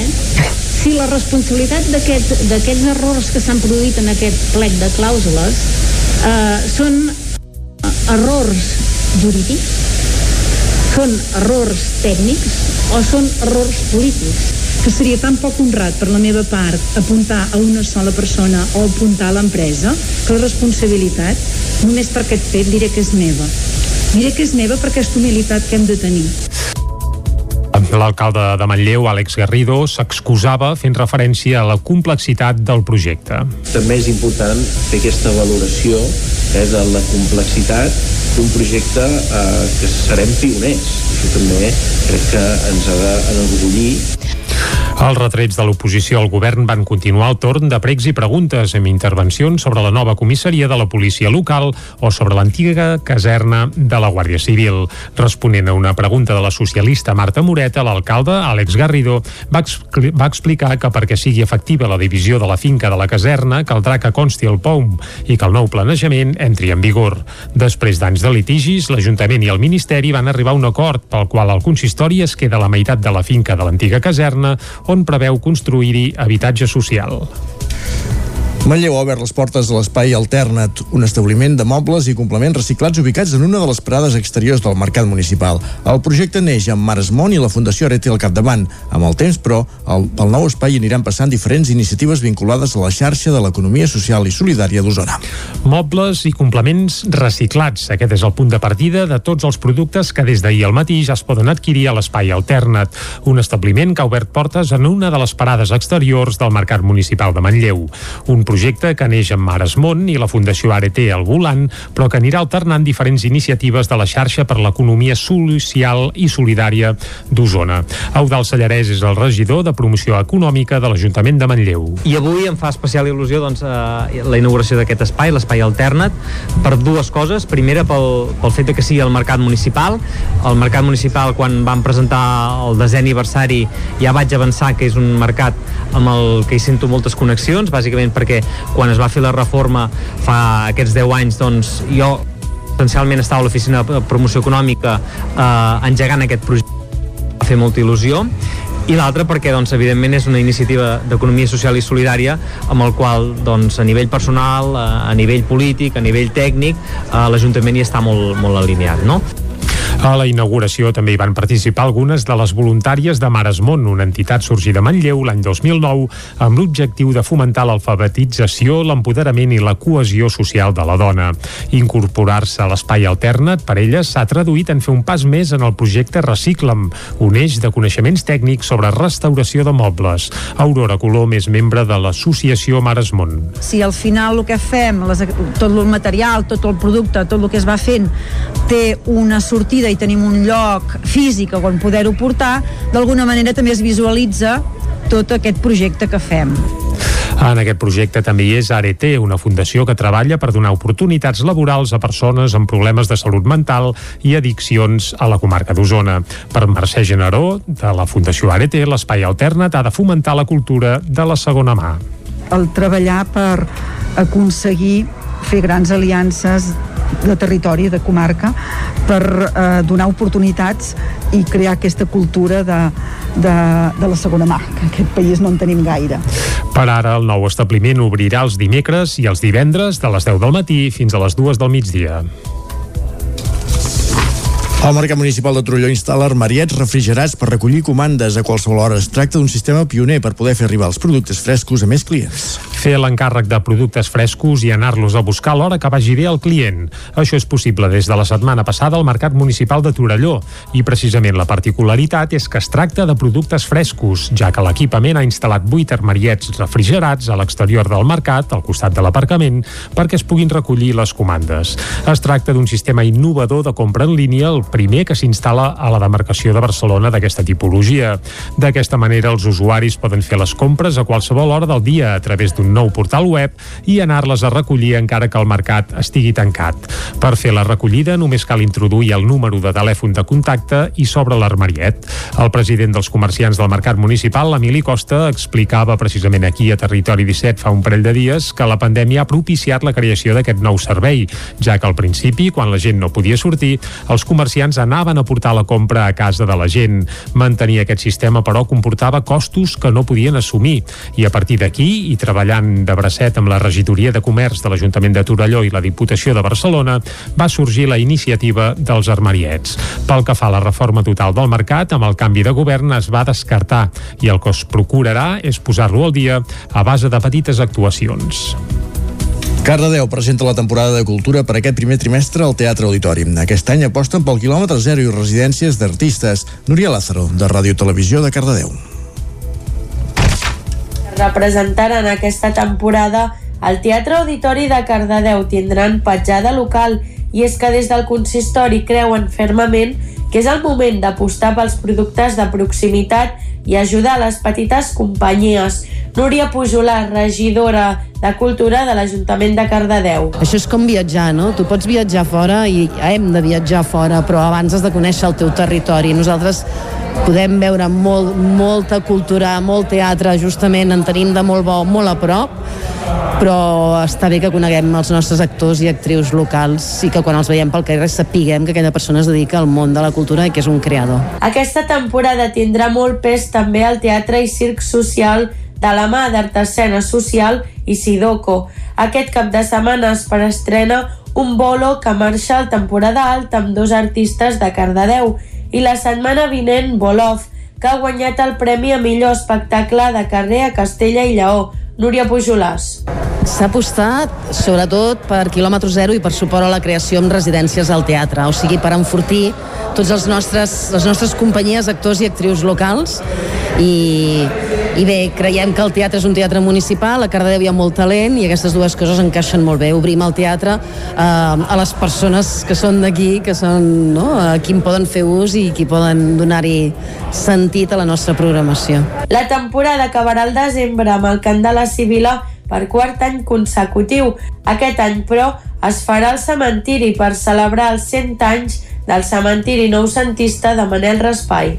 si la responsabilitat d'aquests aquest, errors que s'han produït en aquest plec de clàusules eh, són errors jurídics, són errors tècnics o són errors polítics? que seria tan poc honrat per la meva part apuntar a una sola persona o apuntar a l'empresa que la responsabilitat, només per aquest fet, diré que és meva. Diré que és meva per aquesta humilitat que hem de tenir. L'alcalde de Manlleu, Àlex Garrido, s'excusava fent referència a la complexitat del projecte. També és important fer aquesta valoració eh, de la complexitat d'un projecte eh, que serem pioners. Això també crec que ens ha d'enorgullir els retrets de l'oposició al govern van continuar el torn de pregs i preguntes amb intervencions sobre la nova comissaria de la policia local o sobre l'antiga caserna de la Guàrdia Civil. Responent a una pregunta de la socialista Marta Moreta, l'alcalde, Àlex Garrido, va, expli va explicar que perquè sigui efectiva la divisió de la finca de la caserna caldrà que consti el POUM i que el nou planejament entri en vigor. Després d'anys de litigis, l'Ajuntament i el Ministeri van arribar a un acord pel qual el consistori es queda la meitat de la finca de l'antiga caserna on preveu construir-hi habitatge social. Manlleu ha obert les portes de l'espai Alternat, un establiment de mobles i complements reciclats ubicats en una de les parades exteriors del mercat municipal. El projecte neix amb Maresmont i la Fundació Arete al capdavant. Amb el temps, però, el, pel nou espai aniran passant diferents iniciatives vinculades a la xarxa de l'economia social i solidària d'Osona. Mobles i complements reciclats. Aquest és el punt de partida de tots els productes que des d'ahir al matí ja es poden adquirir a l'espai Alternat, un establiment que ha obert portes en una de les parades exteriors del mercat municipal de Manlleu. Un projecte que neix amb Maresmont i la Fundació ART al volant, però que anirà alternant diferents iniciatives de la xarxa per l'economia social i solidària d'Osona. Eudal Sallarès és el regidor de promoció econòmica de l'Ajuntament de Manlleu. I avui em fa especial il·lusió doncs, eh, la inauguració d'aquest espai, l'espai alternat, per dues coses. Primera, pel, pel fet de que sigui el mercat municipal. El mercat municipal, quan vam presentar el desè aniversari, ja vaig avançar que és un mercat amb el que hi sento moltes connexions, bàsicament perquè quan es va fer la reforma fa aquests 10 anys, doncs jo essencialment estava a l'oficina de promoció econòmica eh, engegant aquest projecte va fer molta il·lusió i l'altre perquè doncs, evidentment és una iniciativa d'economia social i solidària amb el qual doncs, a nivell personal, a nivell polític, a nivell tècnic eh, l'Ajuntament hi està molt, molt alineat no? A la inauguració també hi van participar algunes de les voluntàries de Maresmont, una entitat sorgida a Manlleu l'any 2009 amb l'objectiu de fomentar l'alfabetització, l'empoderament i la cohesió social de la dona. Incorporar-se a l'espai alternat per elles s'ha traduït en fer un pas més en el projecte Recicla'm, un eix de coneixements tècnics sobre restauració de mobles. Aurora Colom és membre de l'associació Maresmont. Si al final el que fem, les, tot el material, tot el producte, tot el que es va fent, té una sortida i tenim un lloc físic on poder-ho portar, d'alguna manera també es visualitza tot aquest projecte que fem. En aquest projecte també hi és ART, una fundació que treballa per donar oportunitats laborals a persones amb problemes de salut mental i addiccions a la comarca d'Osona. Per Mercè Generó, de la Fundació ART, l'espai alternat ha de fomentar la cultura de la segona mà. El treballar per aconseguir fer grans aliances de territori, de comarca, per eh, donar oportunitats i crear aquesta cultura de, de, de la segona mà, que aquest país no en tenim gaire. Per ara, el nou establiment obrirà els dimecres i els divendres de les 10 del matí fins a les 2 del migdia. El Mercat Municipal de Trolló instal·la armariets refrigerats per recollir comandes a qualsevol hora. Es tracta d'un sistema pioner per poder fer arribar els productes frescos a més clients. Fer l'encàrrec de productes frescos i anar-los a buscar l'hora que vagi bé al client. Això és possible des de la setmana passada al Mercat Municipal de Torelló i precisament la particularitat és que es tracta de productes frescos, ja que l'equipament ha instal·lat 8 armariets refrigerats a l'exterior del mercat, al costat de l'aparcament, perquè es puguin recollir les comandes. Es tracta d'un sistema innovador de compra en línia, el primer que s'instal·la a la demarcació de Barcelona d'aquesta tipologia. D'aquesta manera, els usuaris poden fer les compres a qualsevol hora del dia a través d'un nou portal web i anar-les a recollir encara que el mercat estigui tancat. Per fer la recollida només cal introduir el número de telèfon de contacte i s'obre l'armariet. El president dels comerciants del mercat municipal, l'Emili Costa, explicava precisament aquí a Territori 17 fa un parell de dies que la pandèmia ha propiciat la creació d'aquest nou servei, ja que al principi, quan la gent no podia sortir, els comerciants anaven a portar la compra a casa de la gent. Mantenir aquest sistema, però, comportava costos que no podien assumir. I a partir d'aquí, i treballant de bracet amb la regidoria de comerç de l'Ajuntament de Torelló i la Diputació de Barcelona, va sorgir la iniciativa dels armariets. Pel que fa a la reforma total del mercat, amb el canvi de govern es va descartar i el que es procurarà és posar-lo al dia a base de petites actuacions. Cardedeu presenta la temporada de cultura per aquest primer trimestre al Teatre Auditori. Aquest any aposten pel quilòmetre zero i residències d'artistes. Núria Lázaro, de Ràdio Televisió de Cardedeu. Representaran aquesta temporada al Teatre Auditori de Cardedeu tindran petjada local i és que des del consistori creuen fermament que és el moment d'apostar pels productes de proximitat i ajudar les petites companyies. Núria Pujolà, regidora de Cultura de l'Ajuntament de Cardedeu. Això és com viatjar, no? Tu pots viatjar fora i hem de viatjar fora, però abans has de conèixer el teu territori. Nosaltres podem veure molt, molta cultura, molt teatre, justament en tenim de molt bo, molt a prop, però està bé que coneguem els nostres actors i actrius locals i que quan els veiem pel carrer sapiguem que aquella persona es dedica al món de la cultura i que és un creador. Aquesta temporada tindrà molt pes també al teatre i circ social de la mà d'Art Escena Social i Sidoco. Aquest cap de setmana es estrena un bolo que marxa al temporada alta amb dos artistes de Cardedeu i la setmana vinent Bolov, que ha guanyat el premi a millor espectacle de carrer a Castella i Lleó, Núria Pujolàs. S'ha apostat sobretot per quilòmetre zero i per suport a la creació amb residències al teatre, o sigui, per enfortir tots els nostres, les nostres companyies, actors i actrius locals i I bé, creiem que el teatre és un teatre municipal, a Cardedeu hi ha molt talent i aquestes dues coses encaixen molt bé. Obrim el teatre eh, a les persones que són d'aquí, que són no, a qui en poden fer ús i qui poden donar-hi sentit a la nostra programació. La temporada acabarà al desembre amb el cant de la Sibila per quart any consecutiu. Aquest any, però, es farà al cementiri per celebrar els 100 anys del cementiri noucentista de Manel Raspai.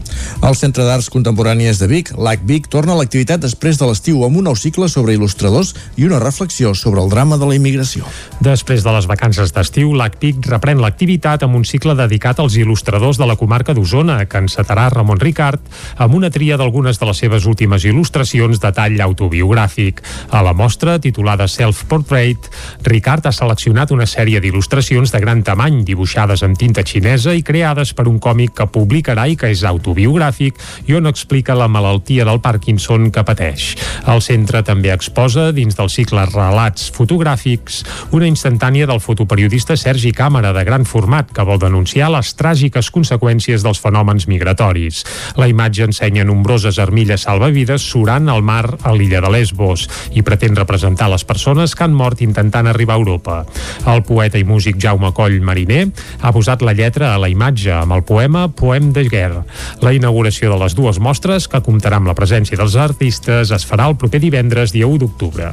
El Centre d'Arts Contemporànies de Vic, l'AC Vic, torna a l'activitat després de l'estiu amb un nou cicle sobre il·lustradors i una reflexió sobre el drama de la immigració. Després de les vacances d'estiu, l'AC Vic reprèn l'activitat amb un cicle dedicat als il·lustradors de la comarca d'Osona, que encetarà Ramon Ricard amb una tria d'algunes de les seves últimes il·lustracions de tall autobiogràfic. A la mostra, titulada Self-Portrait, Ricard ha seleccionat una sèrie d'il·lustracions de gran tamany dibuixades amb tinta xinesa xinesa i creades per un còmic que publicarà i que és autobiogràfic i on explica la malaltia del Parkinson que pateix. El centre també exposa, dins del cicle Relats fotogràfics, una instantània del fotoperiodista Sergi Càmera de gran format que vol denunciar les tràgiques conseqüències dels fenòmens migratoris. La imatge ensenya nombroses armilles salvavides surant al mar a l'illa de Lesbos i pretén representar les persones que han mort intentant arribar a Europa. El poeta i músic Jaume Coll Mariner ha posat la lletra a la imatge amb el poema Poem de Guerra. La inauguració de les dues mostres, que comptarà amb la presència dels artistes, es farà el proper divendres, dia 1 d'octubre.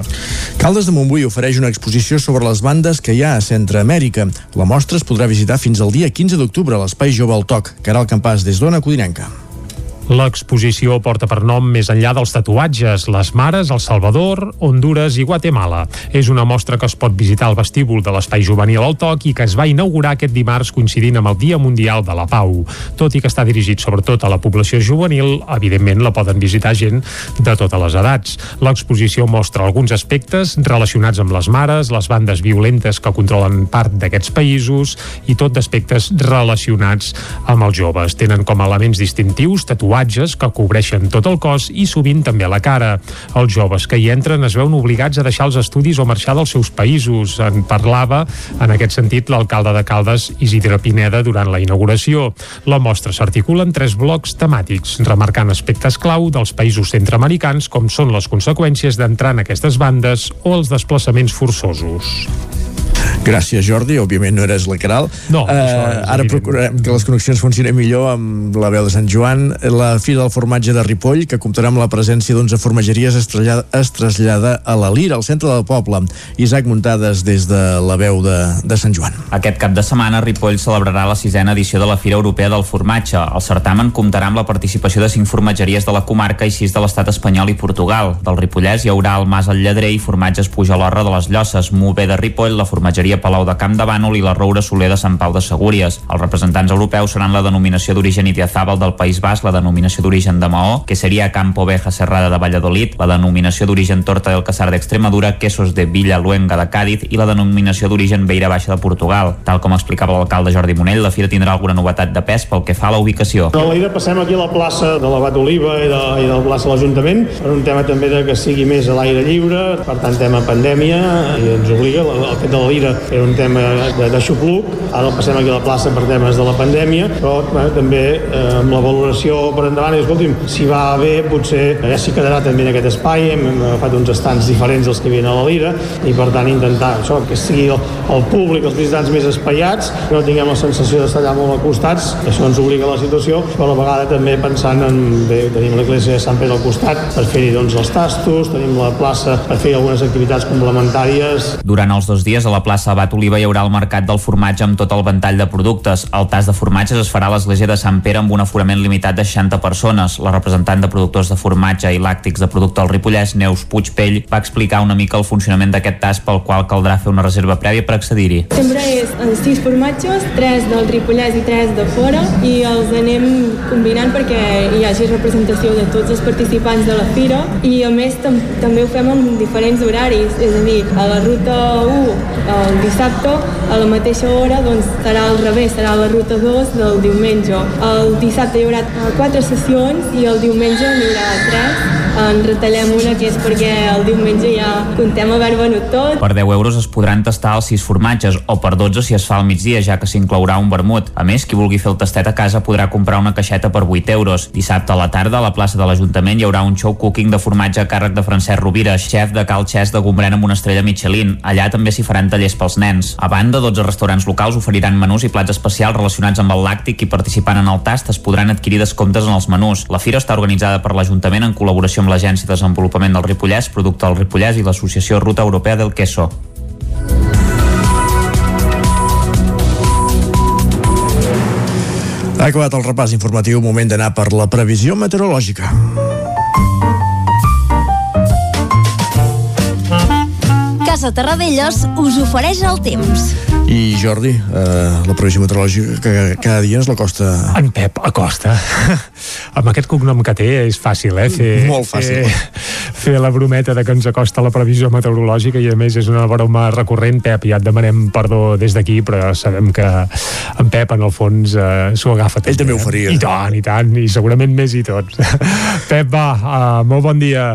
Caldes de Montbui ofereix una exposició sobre les bandes que hi ha a Centroamèrica. La mostra es podrà visitar fins al dia 15 d'octubre a l'Espai Jove al Toc. Caral Campàs, des d'Ona Codinenca. L'exposició porta per nom més enllà dels tatuatges, les mares, El Salvador, Honduras i Guatemala. És una mostra que es pot visitar al vestíbul de l'Espai Juvenil al Toc i que es va inaugurar aquest dimarts coincidint amb el Dia Mundial de la Pau. Tot i que està dirigit sobretot a la població juvenil, evidentment la poden visitar gent de totes les edats. L'exposició mostra alguns aspectes relacionats amb les mares, les bandes violentes que controlen part d'aquests països i tot d'aspectes relacionats amb els joves. Tenen com a elements distintius tatuatges tatuatges que cobreixen tot el cos i sovint també la cara. Els joves que hi entren es veuen obligats a deixar els estudis o marxar dels seus països. En parlava, en aquest sentit, l'alcalde de Caldes, Isidre Pineda, durant la inauguració. La mostra s'articula en tres blocs temàtics, remarcant aspectes clau dels països centroamericans com són les conseqüències d'entrar en aquestes bandes o els desplaçaments forçosos. Gràcies, Jordi. Òbviament no eres la Caral. No, uh, ara procurem que les connexions funcionin millor amb la veu de Sant Joan. La Fira del Formatge de Ripoll, que comptarà amb la presència d'11 formatgeries, es trasllada, es trasllada a la Lira, al centre del poble. Isaac Muntades des de la veu de, de Sant Joan. Aquest cap de setmana, Ripoll celebrarà la sisena edició de la Fira Europea del Formatge. El certamen comptarà amb la participació de cinc formatgeries de la comarca i sis de l'estat espanyol i Portugal. Del Ripollès hi haurà el Mas al Lledrer i formatges Pujalorra de les Llosses, Mové de Ripoll, la formatgeria Palau de Camp de Bànol i la Roura Soler de Sant Pau de Segúries. Els representants europeus seran la denominació d'origen Idiazábal del País Basc, la denominació d'origen de Maó, que seria Campo Oveja Serrada de Valladolid, la denominació d'origen Torta del Casar d'Extremadura, Quesos de Villa Luenga de Càdiz i la denominació d'origen Beira Baixa de Portugal. Tal com explicava l'alcalde Jordi Monell, la fira tindrà alguna novetat de pes pel que fa a la ubicació. De l'Aire passem aquí a la plaça de l'Abat Oliva i de, i de la plaça de l'Ajuntament per un tema també de que sigui més a l'aire lliure, per tant tema pandèmia i ens obliga, el, fet de Lira era un tema de, de xupluc, ara el passem aquí a la plaça per temes de la pandèmia, però bé, també eh, amb la valoració per endavant, i escolti'm, si va bé, potser ja s'hi quedarà també en aquest espai, hem, hem agafat uns estants diferents dels que hi havia a la Lira, i per tant intentar això, que sigui el, el públic, els visitants més espaiats, que no tinguem la sensació d'estar allà molt acostats, això ens obliga a la situació, però a la vegada també pensant en, bé, tenim l'església de Sant Pere al costat per fer-hi doncs els tastos, tenim la plaça per fer algunes activitats complementàries. Durant els dos dies a la plaça Abat Oliva hi haurà el mercat del formatge amb tot el ventall de productes. El tas de formatges es farà a l'església de Sant Pere amb un aforament limitat de 60 persones. La representant de productors de formatge i làctics de producte al Ripollès, Neus Puigpell, va explicar una mica el funcionament d'aquest tas pel qual caldrà fer una reserva prèvia per accedir-hi. Sempre és eh, sis formatges, tres del Ripollès i tres de fora, i els anem combinant perquè hi hagi representació de tots els participants de la fira, i a més tam també ho fem amb diferents horaris, és a dir, a la ruta 1 el dissabte a la mateixa hora doncs, serà al revés, serà la ruta 2 del diumenge. El dissabte hi haurà quatre sessions i el diumenge n'hi haurà tres en retallem una que és perquè el diumenge ja contem haver venut tot. Per 10 euros es podran tastar els 6 formatges o per 12 si es fa al migdia, ja que s'inclourà un vermut. A més, qui vulgui fer el tastet a casa podrà comprar una caixeta per 8 euros. Dissabte a la tarda a la plaça de l'Ajuntament hi haurà un show cooking de formatge a càrrec de Francesc Rovira, xef de Cal Xes de Gombrèn amb una estrella Michelin. Allà també s'hi faran tallers pels nens. A banda, 12 restaurants locals oferiran menús i plats especials relacionats amb el làctic i participant en el tast es podran adquirir descomptes en els menús. La fira està organitzada per l'Ajuntament en col·laboració amb l'Agència de Desenvolupament del Ripollès, Producte del Ripollès i l'Associació Ruta Europea del Queso. Ha acabat el repàs informatiu, moment d'anar per la previsió meteorològica. Casa Terradellos us ofereix el temps. I Jordi, eh, la previsió meteorològica que cada dia ens la costa... En Pep Acosta. Amb aquest cognom que té és fàcil, eh? Fer, Molt fàcil. Fer, fer la brometa de que ens acosta la previsió meteorològica i a més és una broma recurrent. Pep, ja et demanem perdó des d'aquí, però sabem que en Pep en el fons eh, s'ho agafa també. Ell també ho faria. I tant, i tant, i segurament més i tot. Pep, va, uh, molt bon dia.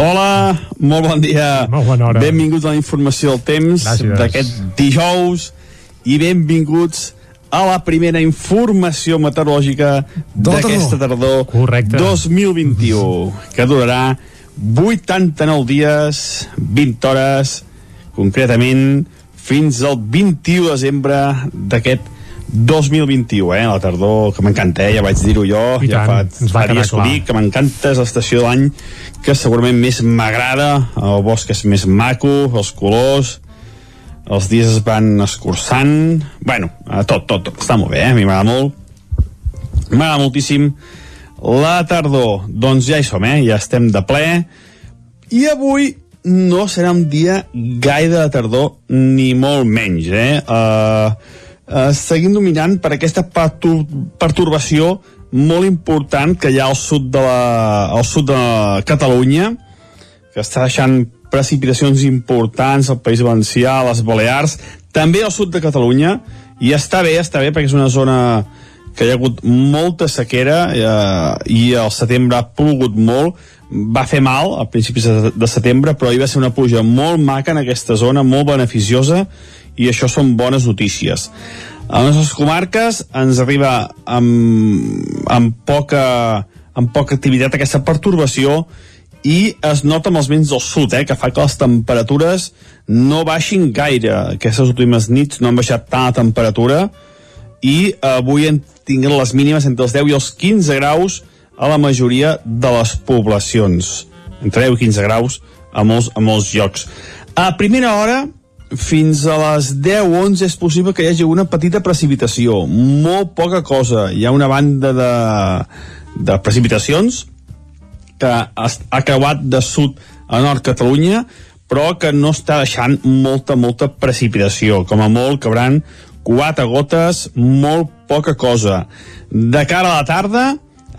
Hola, molt bon dia. Molt bona hora. Benvinguts a la informació del temps d'aquest dijous i benvinguts a la primera informació meteorològica d'aquesta tardor Correcte. 2021, que durarà 89 dies, 20 hores, concretament fins al 21 de desembre d'aquest 2021, eh? La tardor, que m'encanta, eh? Ja vaig dir-ho jo, I ja tant, fa, ens va fa quedar dies ho clar. dic, que m'encanta, és l'estació de l'any que segurament més m'agrada, el bosc és més maco, els colors, els dies es van escurçant, bueno, eh, tot, tot, tot, està molt bé, eh? a mi m'agrada molt, m'agrada moltíssim la tardor, doncs ja hi som, eh? ja estem de ple, i avui no serà un dia gaire de tardor, ni molt menys, eh? Uh, uh, seguim dominant per aquesta pertur pertorbació molt important que hi ha al sud de, la, al sud de Catalunya, que està deixant precipitacions importants al País Valencià, a les Balears, també al sud de Catalunya, i està bé, està bé, perquè és una zona que hi ha hagut molta sequera eh, i al setembre ha plogut molt, va fer mal a principis de, de setembre, però hi va ser una pluja molt maca en aquesta zona, molt beneficiosa, i això són bones notícies. A les nostres comarques ens arriba amb, amb, poca, amb poca activitat aquesta pertorbació i es nota amb els vents del sud, eh, que fa que les temperatures no baixin gaire. Aquestes últimes nits no han baixat tant la temperatura i avui hem tingut les mínimes entre els 10 i els 15 graus a la majoria de les poblacions. Entre 10 i 15 graus a molts, a molts llocs. A primera hora, fins a les 10 o 11 és possible que hi hagi una petita precipitació, molt poca cosa. Hi ha una banda de, de precipitacions que ha creuat de sud a nord Catalunya, però que no està deixant molta, molta precipitació. Com a molt cabran quatre gotes, molt poca cosa. De cara a la tarda,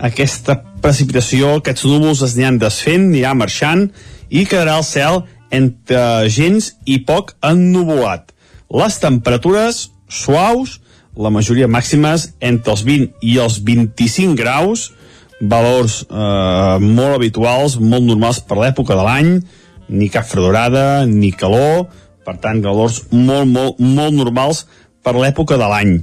aquesta precipitació, aquests núvols es aniran desfent, anirà marxant i quedarà el cel entre gens i poc ennuvolat. Les temperatures suaus, la majoria màximes entre els 20 i els 25 graus, valors eh, molt habituals, molt normals per l'època de l'any, ni cap fredorada, ni calor, per tant, valors molt, molt, molt normals per l'època de l'any.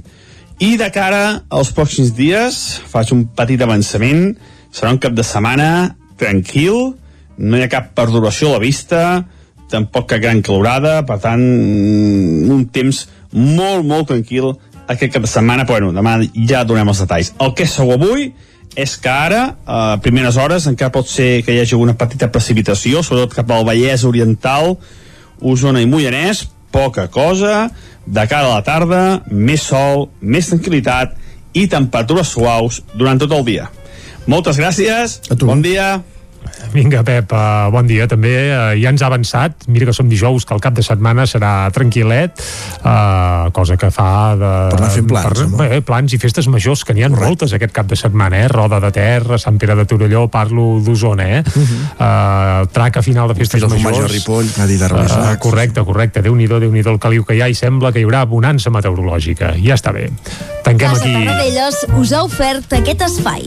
I de cara als pròxims dies, faig un petit avançament, serà un cap de setmana tranquil, no hi ha cap perturbació a la vista, tampoc cap gran calorada, per tant, mm, un temps molt, molt tranquil aquest cap de setmana, però bueno, demà ja donem els detalls. El que és segur avui és que ara, a primeres hores, encara pot ser que hi hagi una petita precipitació, sobretot cap al Vallès Oriental, Osona i Moianès, poca cosa, de cara a la tarda, més sol, més tranquil·litat i temperatures suaus durant tot el dia. Moltes gràcies, bon dia. Vinga, Pep, uh, bon dia també. Uh, ja ens ha avançat. Mira que som dijous, que el cap de setmana serà tranquil·let, uh, cosa que fa de... Per anar fent plans, per, bé, plans i festes majors, que n'hi ha moltes aquest cap de setmana, eh? Roda de Terra, Sant Pere de Torelló, parlo d'Osona, eh? Uh -huh. uh, traca final de festes formatge majors. de Ripoll, dit ara Uh, correcte, correcte. Déu-n'hi-do, déu nhi déu el caliu que hi ha i sembla que hi haurà bonança meteorològica. Ja està bé. Tanquem Casa aquí... Tarradellas us ha ofert aquest espai.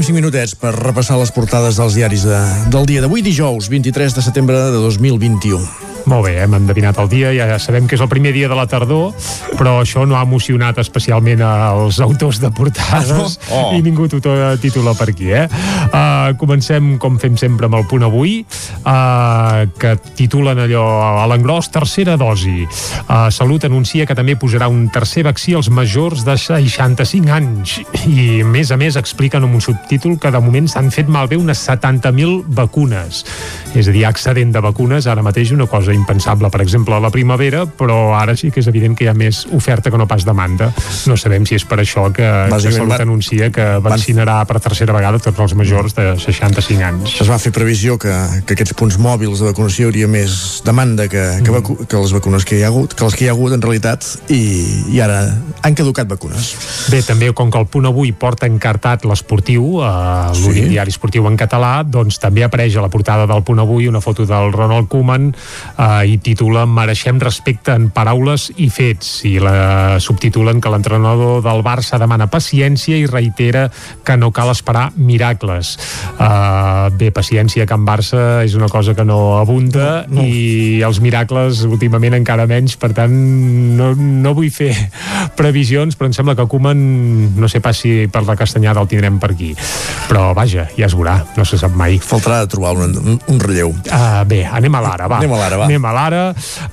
Tenim 5 minutets per repassar les portades dels diaris de, del dia d'avui, dijous, 23 de setembre de 2021. Molt bé, hem endevinat el dia, ja sabem que és el primer dia de la tardor, però això no ha emocionat especialment als autors de portades? Oh. i ningú titula per aquí, eh? Uh, comencem, com fem sempre, amb el punt avui, uh, que titulen allò a l'engròs, tercera dosi. Uh, Salut anuncia que també posarà un tercer vaccí als majors de 65 anys i, a més a més, expliquen amb un subtítol que de moment s'han fet malbé unes 70.000 vacunes. És a dir, excedent de vacunes, ara mateix una cosa impensable, per exemple, a la primavera, però ara sí que és evident que hi ha més oferta que no pas demanda. No sabem si és per això que, Salut va- anuncia que vaccinarà per tercera vegada tots els majors de 65 anys. Es va fer previsió que, que aquests punts mòbils de vacunació hi hauria més demanda que, que, vacu que les vacunes que hi ha hagut, que les que hi ha hagut en realitat, i, i ara han caducat vacunes. Bé, també, com que el punt avui porta encartat l'esportiu, eh, l'únic Sí. diari esportiu en català, doncs també apareix a la portada del punt avui una foto del Ronald Koeman eh, i titula Mereixem respecte en paraules i fets i la subtitulen que l'entrenador del Barça demana paciència i reitera que no cal esperar miracles. Uh, bé, paciència que en Barça és una cosa que no abunda no, no. i els miracles últimament encara menys, per tant no, no vull fer previsions, però em sembla que Koeman no sé pas si per la castanyada el tindrem per aquí però vaja, ja es veurà, no se sap mai Faltarà trobar un, un, un relleu Uh, bé, anem a l'ara, va. Anem a l'ara, va. Anem a l'ara.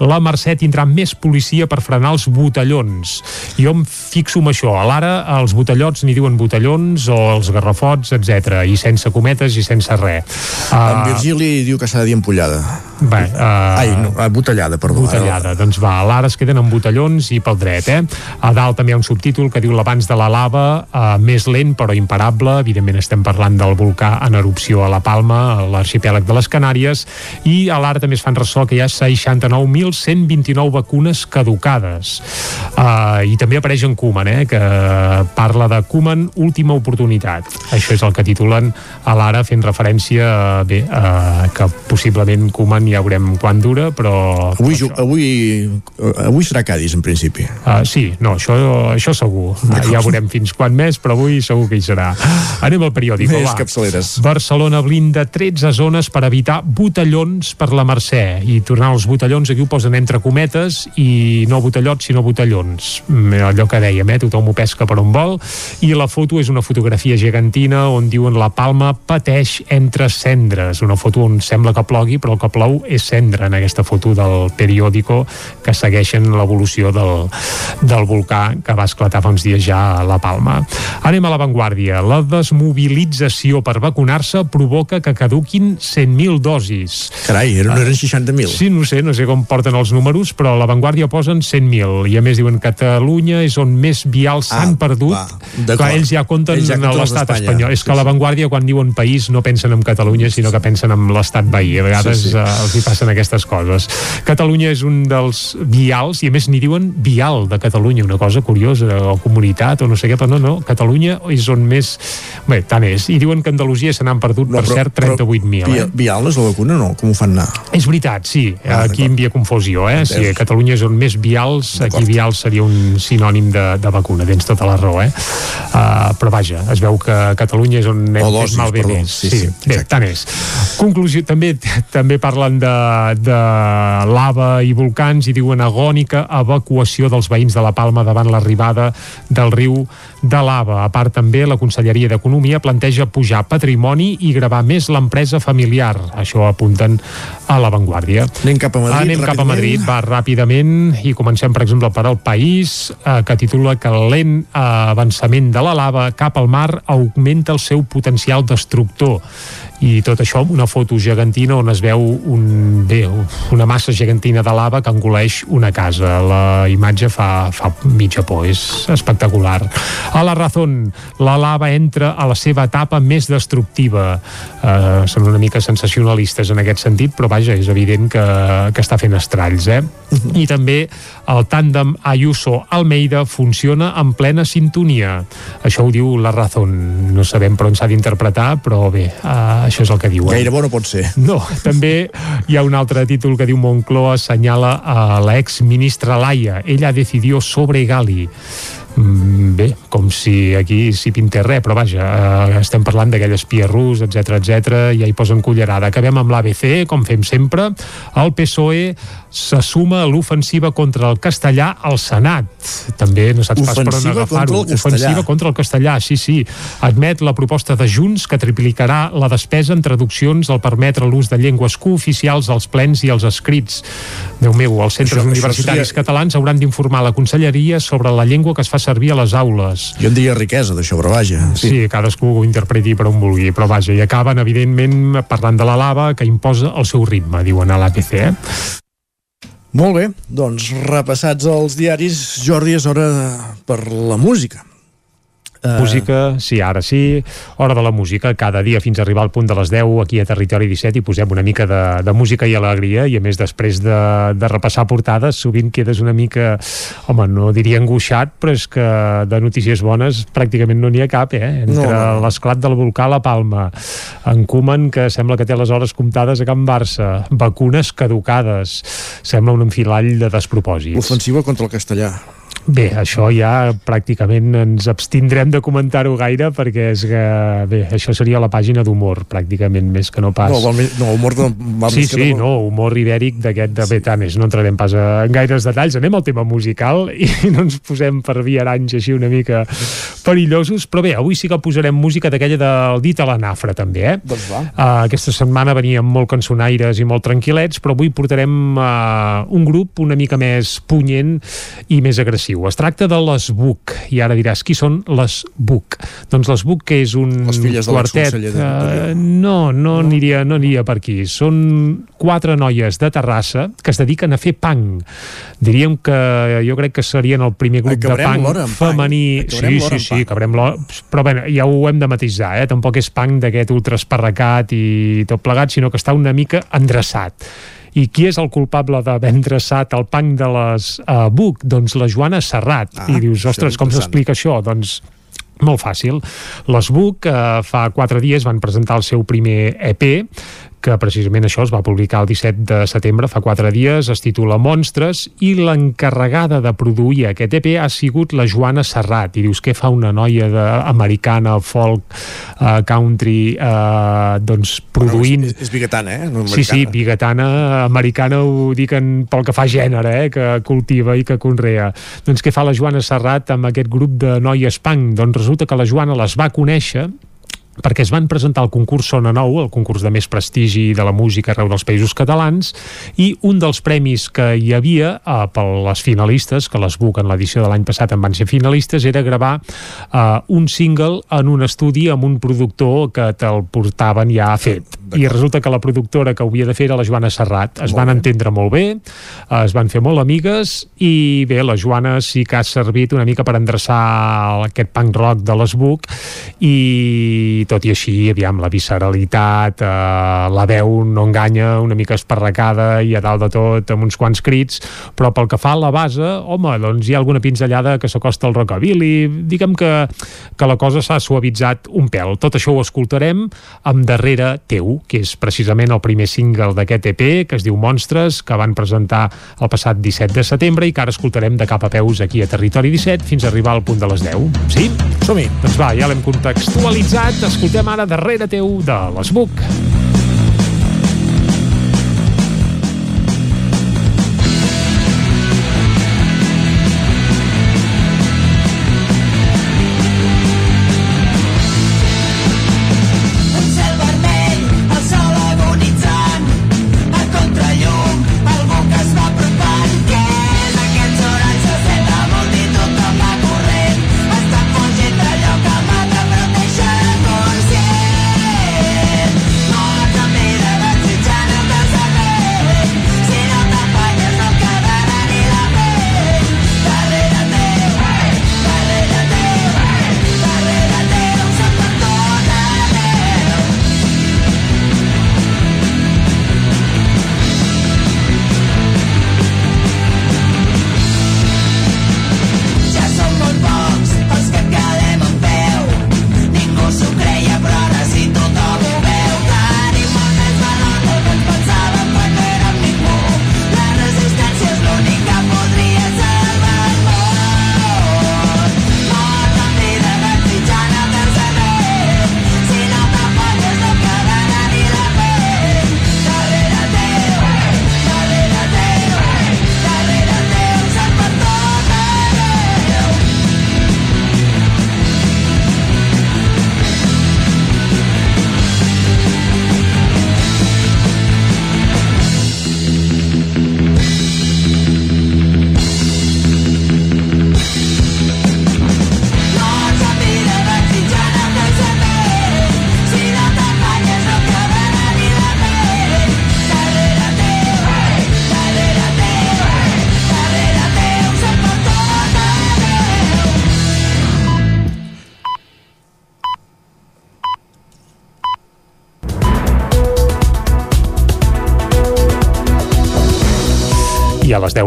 La Mercè tindrà més policia per frenar els botellons. Jo em fixo en això. A l'ara els botellots n'hi diuen botellons o els garrafots, etc. I sense cometes i sense res. En Virgili diu que s'ha de dir empollada. Bé, uh, Ai, no, ah, botellada, perdó. Botellada, doncs va, a l'ara es queden amb botellons i pel dret, eh? A dalt també hi ha un subtítol que diu l'abans de la lava, eh, més lent però imparable, evidentment estem parlant del volcà en erupció a la Palma, a l'arxipèlag de les Canàries, i a l'ara també es fan ressò que hi ha 69.129 vacunes caducades. Uh, I també apareix en Koeman, eh, que parla de Koeman, última oportunitat. Això és el que titulen a l'ara fent referència a, bé, a, que possiblement Koeman ja veurem quan dura, però... Avui, ju- avui, eh, avui serà Cádiz, en principi. Uh, sí, no, això, això segur. Uh, ja veurem fins quan més, però avui segur que hi serà. Anem al periòdic, Més va. capçaleres. Barcelona blinda 13 zones per evitar botellons per la Mercè. I tornant als botellons, aquí ho posen entre cometes i no botellots, sinó botellons. Mm, Allò que dèiem, eh? tothom ho pesca per on vol. I la foto és una fotografia gegantina on diuen la Palma pateix entre cendres. Una foto on sembla que plogui, però el que plou és cendra en aquesta foto del periòdico que segueixen l'evolució del, del volcà que va esclatar fa uns dies ja a la Palma. Anem a l'avantguàrdia. La desmobilització per vacunar-se provoca que caduquin 100.000 dosis. Carai, eren, no eren 60.000. Sí, no sé, no sé com porten els números, però a l'avantguàrdia posen 100.000. I a més diuen que Catalunya és on més vials s'han perdut. va. Clar, ells ja compten Ells ja compten l'estat espanyol. És que a l'avantguàrdia, quan diuen país, no pensen en Catalunya, sinó que pensen en l'estat veí. A vegades Sí, sí. sí, sí. Uh, els hi passen aquestes coses. Catalunya és un dels vials, i a més n'hi diuen vial de Catalunya, una cosa curiosa, o comunitat, o no sé què, però no, no, Catalunya és on més... Bé, tant és. I diuen que Andalusia se n'han perdut, no, per cert, 38.000. Via, Eh? Vial és la vacuna, no? Com ho fan anar? És veritat, sí. Ah, Aquí hi havia confusió, eh? Sí, a Catalunya és on més vials, aquí vials seria un sinònim de, de vacuna, tens tota la raó, eh? Uh, però vaja, es veu que Catalunya és on hem O fet dosis, malbé perdó. més. Sí, sí, Bé, tant és. Conclusió, també també parlen de, de lava i volcans i diuen agònica evacuació dels veïns de la Palma davant l'arribada del riu de lava. A part també la Conselleria d'Economia planteja pujar patrimoni i gravar més l'empresa familiar. Això apunten a l'avantguàrdia. Anem cap a Madrid, Anem cap a. Madrid, va ràpidament i comencem, per exemple, per al País, eh, que titula que el lent eh, avançament de la lava cap al mar augmenta el seu potencial destructor. I tot això amb una foto gegantina on es veu un, bé, una massa gegantina de lava que engoleix una casa. La imatge fa, fa mitja por, és espectacular. A la Razón, la lava entra a la seva etapa més destructiva. Eh, són una mica sensacionalistes en aquest sentit, però vaja, és evident que, que està fent estralls, eh? I també el tàndem Ayuso-Almeida funciona en plena sintonia. Això ho diu la Razón. No sabem per on s'ha d'interpretar, però bé, uh, això és el que diuen. Gaire bo no pot ser. No, també hi ha un altre títol que diu Moncloa assenyala a l'ex-ministra Laia. Ella decidió sobre Gali Mm, bé, com si aquí s'hi pintés res, però vaja, eh, estem parlant d'aquell espia rus, etc etc i ja hi posen cullerada. Acabem amb l'ABC, com fem sempre. El PSOE se suma a l'ofensiva contra el castellà al Senat. També no saps pas per on agafar-ho. Ofensiva contra el castellà, sí, sí. Admet la proposta de Junts que triplicarà la despesa en traduccions al permetre l'ús de llengües cooficials als plens i als escrits. Déu meu, els centres això, universitaris això seria... catalans hauran d'informar la conselleria sobre la llengua que es fa servir a les aules. Jo en diria riquesa d'això, però vaja. Sí. sí, cadascú ho interpreti per on vulgui, però vaja, i acaben, evidentment, parlant de la lava que imposa el seu ritme, diuen a l'APC, eh? Molt bé, doncs repassats els diaris, Jordi, és hora per la música. Uh... Música, sí, ara sí. Hora de la música, cada dia fins a arribar al punt de les 10 aquí a Territori 17 i posem una mica de, de música i alegria i a més després de, de repassar portades sovint quedes una mica, home, no diria angoixat, però és que de notícies bones pràcticament no n'hi ha cap, eh? Entre no, no. l'esclat del volcà a la Palma, en Koeman, que sembla que té les hores comptades a Can Barça, vacunes caducades, sembla un enfilall de despropòsits. L'ofensiva contra el castellà. Bé, això ja pràcticament ens abstindrem de comentar-ho gaire perquè és que, bé, això seria la pàgina d'humor pràcticament més que no pas no, no humor de, sí, sí, no, humor ibèric d'aquest de sí. Betanes no entrarem pas a gaires detalls anem al tema musical i no ens posem per viaranys així una mica perillosos però bé, avui sí que posarem música d'aquella del dit a la nafra també, eh? Doncs va. Uh, aquesta setmana veníem molt cançonaires i molt tranquil·lets però avui portarem uh, un grup una mica més punyent i més agressiu diu. Es tracta de les BUC, i ara diràs, qui són les BUC? Doncs les BUC, que és un les filles quartet... De uh, no, no, no, aniria, no aniria per aquí. Són quatre noies de Terrassa que es dediquen a fer punk. Diríem que jo crec que serien el primer grup de punk femení... Sí, sí, sí, cabrem l'hora. Però bé, ja ho hem de matisar, eh? Tampoc és punk d'aquest ultra esparracat i tot plegat, sinó que està una mica endreçat i qui és el culpable d'haver endreçat el punk de les uh, BUC? Doncs la Joana Serrat. Ah, I dius, ostres, com s'explica això? Doncs molt fàcil. Les BUC eh, fa quatre dies van presentar el seu primer EP que precisament això es va publicar el 17 de setembre, fa quatre dies, es titula Monstres, i l'encarregada de produir aquest EP ha sigut la Joana Serrat, i dius què fa una noia de, americana, folk, uh, country, uh, doncs produint... Bueno, és, és bigatana, eh? No sí, sí, bigatana, americana ho dic en, pel que fa gènere, eh? que cultiva i que conrea. Doncs què fa la Joana Serrat amb aquest grup de noies punk? Doncs resulta que la Joana les va conèixer perquè es van presentar al concurs Sona Nou, el concurs de més prestigi de la música arreu dels països catalans, i un dels premis que hi havia eh, per les finalistes, que les BUC en l'edició de l'any passat en van ser finalistes, era gravar eh, un single en un estudi amb un productor que te'l portaven ja fet. I resulta que la productora que ho havia de fer era la Joana Serrat. Es molt van bé. entendre molt bé, eh, es van fer molt amigues, i bé, la Joana sí que ha servit una mica per endreçar aquest punk rock de les BUC, i tot i així, aviam, la visceralitat, eh, la veu no enganya, una mica esparracada i a dalt de tot amb uns quants crits, però pel que fa a la base, home, doncs hi ha alguna pinzellada que s'acosta al rockabilly, diguem que, que la cosa s'ha suavitzat un pèl. Tot això ho escoltarem amb Darrere teu, que és precisament el primer single d'aquest EP, que es diu Monstres, que van presentar el passat 17 de setembre i que ara escoltarem de cap a peus aquí a Territori 17 fins a arribar al punt de les 10. Sí? Som-hi! Doncs va, ja l'hem contextualitzat, escoltem ara darrere teu de l'Esbuc.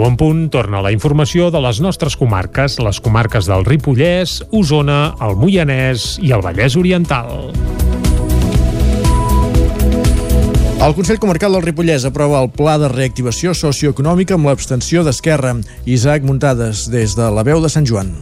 10 en punt torna la informació de les nostres comarques, les comarques del Ripollès, Osona, el Moianès i el Vallès Oriental. El Consell Comarcal del Ripollès aprova el Pla de Reactivació Socioeconòmica amb l'abstenció d'Esquerra. Isaac Muntades, des de la veu de Sant Joan.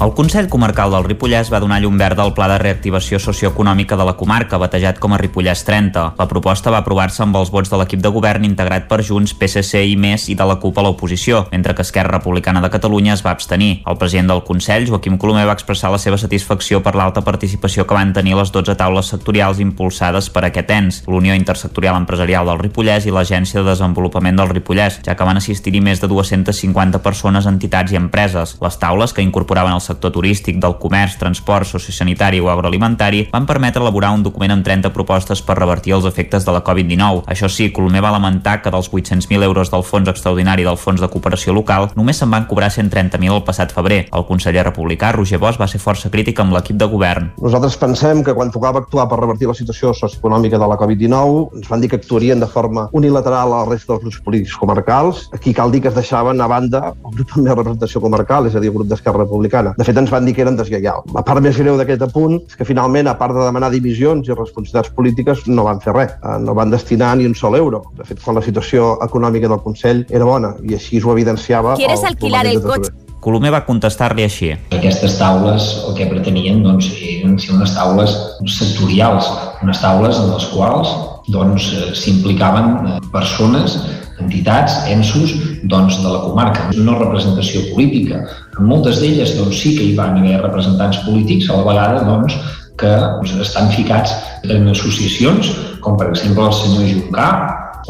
El Consell Comarcal del Ripollès va donar llum verda al Pla de Reactivació Socioeconòmica de la comarca, batejat com a Ripollès 30. La proposta va aprovar-se amb els vots de l'equip de govern integrat per Junts, PSC i més i de la CUP a l'oposició, mentre que Esquerra Republicana de Catalunya es va abstenir. El president del Consell, Joaquim Colomer, va expressar la seva satisfacció per l'alta participació que van tenir les 12 taules sectorials impulsades per aquest ens, l'Unió Intersectorial Empresarial del Ripollès i l'Agència de Desenvolupament del Ripollès, ja que van assistir-hi més de 250 persones, entitats i empreses. Les taules, que incorporaven el sector turístic, del comerç, transport, sociosanitari o agroalimentari van permetre elaborar un document amb 30 propostes per revertir els efectes de la Covid-19. Això sí, Colomer va lamentar que dels 800.000 euros del Fons Extraordinari del Fons de Cooperació Local només se'n van cobrar 130.000 el passat febrer. El conseller republicà, Roger Bosch, va ser força crític amb l'equip de govern. Nosaltres pensem que quan tocava actuar per revertir la situació socioeconòmica de la Covid-19 ens van dir que actuarien de forma unilateral a la resta dels grups polítics comarcals. Aquí cal dir que es deixaven a banda el grup més representació comarcal, és a dir, el grup d'Esquerra Republicana. De fet, ens van dir que eren deslleials. La part més greu d'aquest apunt és que finalment, a part de demanar dimissions i responsabilitats polítiques, no van fer res. Eh, no van destinar ni un sol euro. De fet, quan la situació econòmica del Consell era bona i així ho evidenciava... ¿Quieres alquilar el cotxe? Colomer va contestar-li així. Aquestes taules el que pretenien doncs, eren ser unes taules sectorials, unes taules en les quals doncs, eh, s'implicaven doncs, persones entitats, ensos doncs, de la comarca. No representació política. En moltes d'elles doncs, sí que hi van haver representants polítics, a la vegada doncs, que doncs, estan ficats en associacions, com per exemple el senyor Juncà,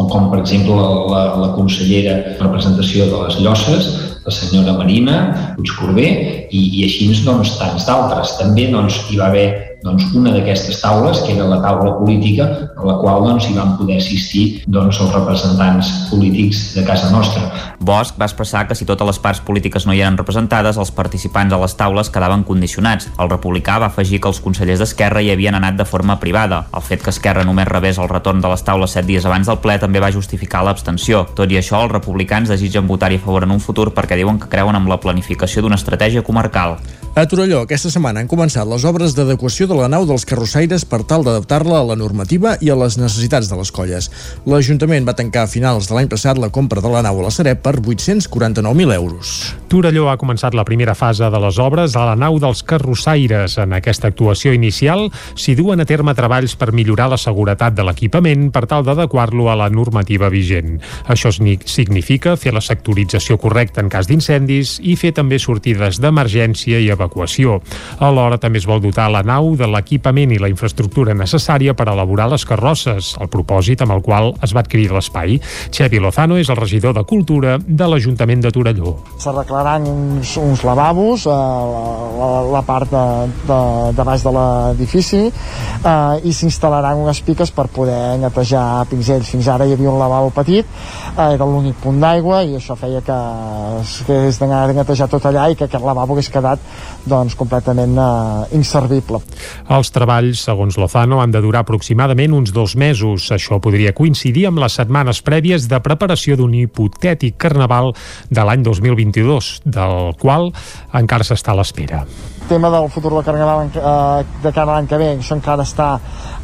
o com per exemple la, la consellera de representació de les Llosses, la senyora Marina Puigcorbé, i, i així doncs, tants d'altres. També doncs, hi va haver doncs, una d'aquestes taules, que era la taula política, a la qual doncs, hi van poder assistir doncs, els representants polítics de casa nostra. Bosch va expressar que si totes les parts polítiques no hi eren representades, els participants a les taules quedaven condicionats. El republicà va afegir que els consellers d'Esquerra hi havien anat de forma privada. El fet que Esquerra només rebés el retorn de les taules set dies abans del ple també va justificar l'abstenció. Tot i això, els republicans desitgen votar-hi a favor en un futur perquè diuen que creuen en la planificació d'una estratègia comarcal. A Torelló, aquesta setmana han començat les obres d'adequació de la nau dels carrossaires per tal d'adaptar-la a la normativa i a les necessitats de les colles. L'Ajuntament va tancar a finals de l'any passat la compra de la nau a la Sareb per 849.000 euros. Torelló ha començat la primera fase de les obres a la nau dels carrossaires. En aquesta actuació inicial s'hi duen a terme treballs per millorar la seguretat de l'equipament per tal d'adequar-lo a la normativa vigent. Això significa fer la sectorització correcta en cas d'incendis i fer també sortides d'emergència i evacuació. Alhora també es vol dotar la nau de l'equipament i la infraestructura necessària per elaborar les carrosses, el propòsit amb el qual es va adquirir l'espai. Xevi Lozano és el regidor de Cultura de l'Ajuntament de Torelló. S'arreglaran uns, uns lavabos a la, la, la part de, de, de baix de l'edifici eh, i s'instal·laran unes piques per poder netejar pinzells. Fins ara hi havia un lavabo petit, eh, era l'únic punt d'aigua i això feia que es hagués d'anar a netejar tot allà i que aquest lavabo hagués quedat doncs, completament eh, inservible. Els treballs, segons Lozano, han de durar aproximadament uns dos mesos. Això podria coincidir amb les setmanes prèvies de preparació d'un hipotètic carnaval de l'any 2022, del qual encara s'està a l'espera tema del futur del Carnaval eh, de cara a l'any que ve, això encara està,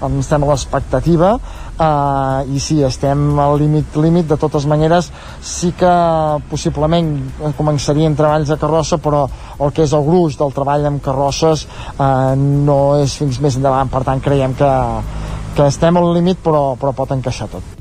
estem a l'expectativa. Eh, i sí, estem al límit límit, de totes maneres sí que possiblement començarien treballs de carrossa però el que és el gruix del treball amb carrosses eh, no és fins més endavant, per tant creiem que, que estem al límit però, però pot encaixar tot.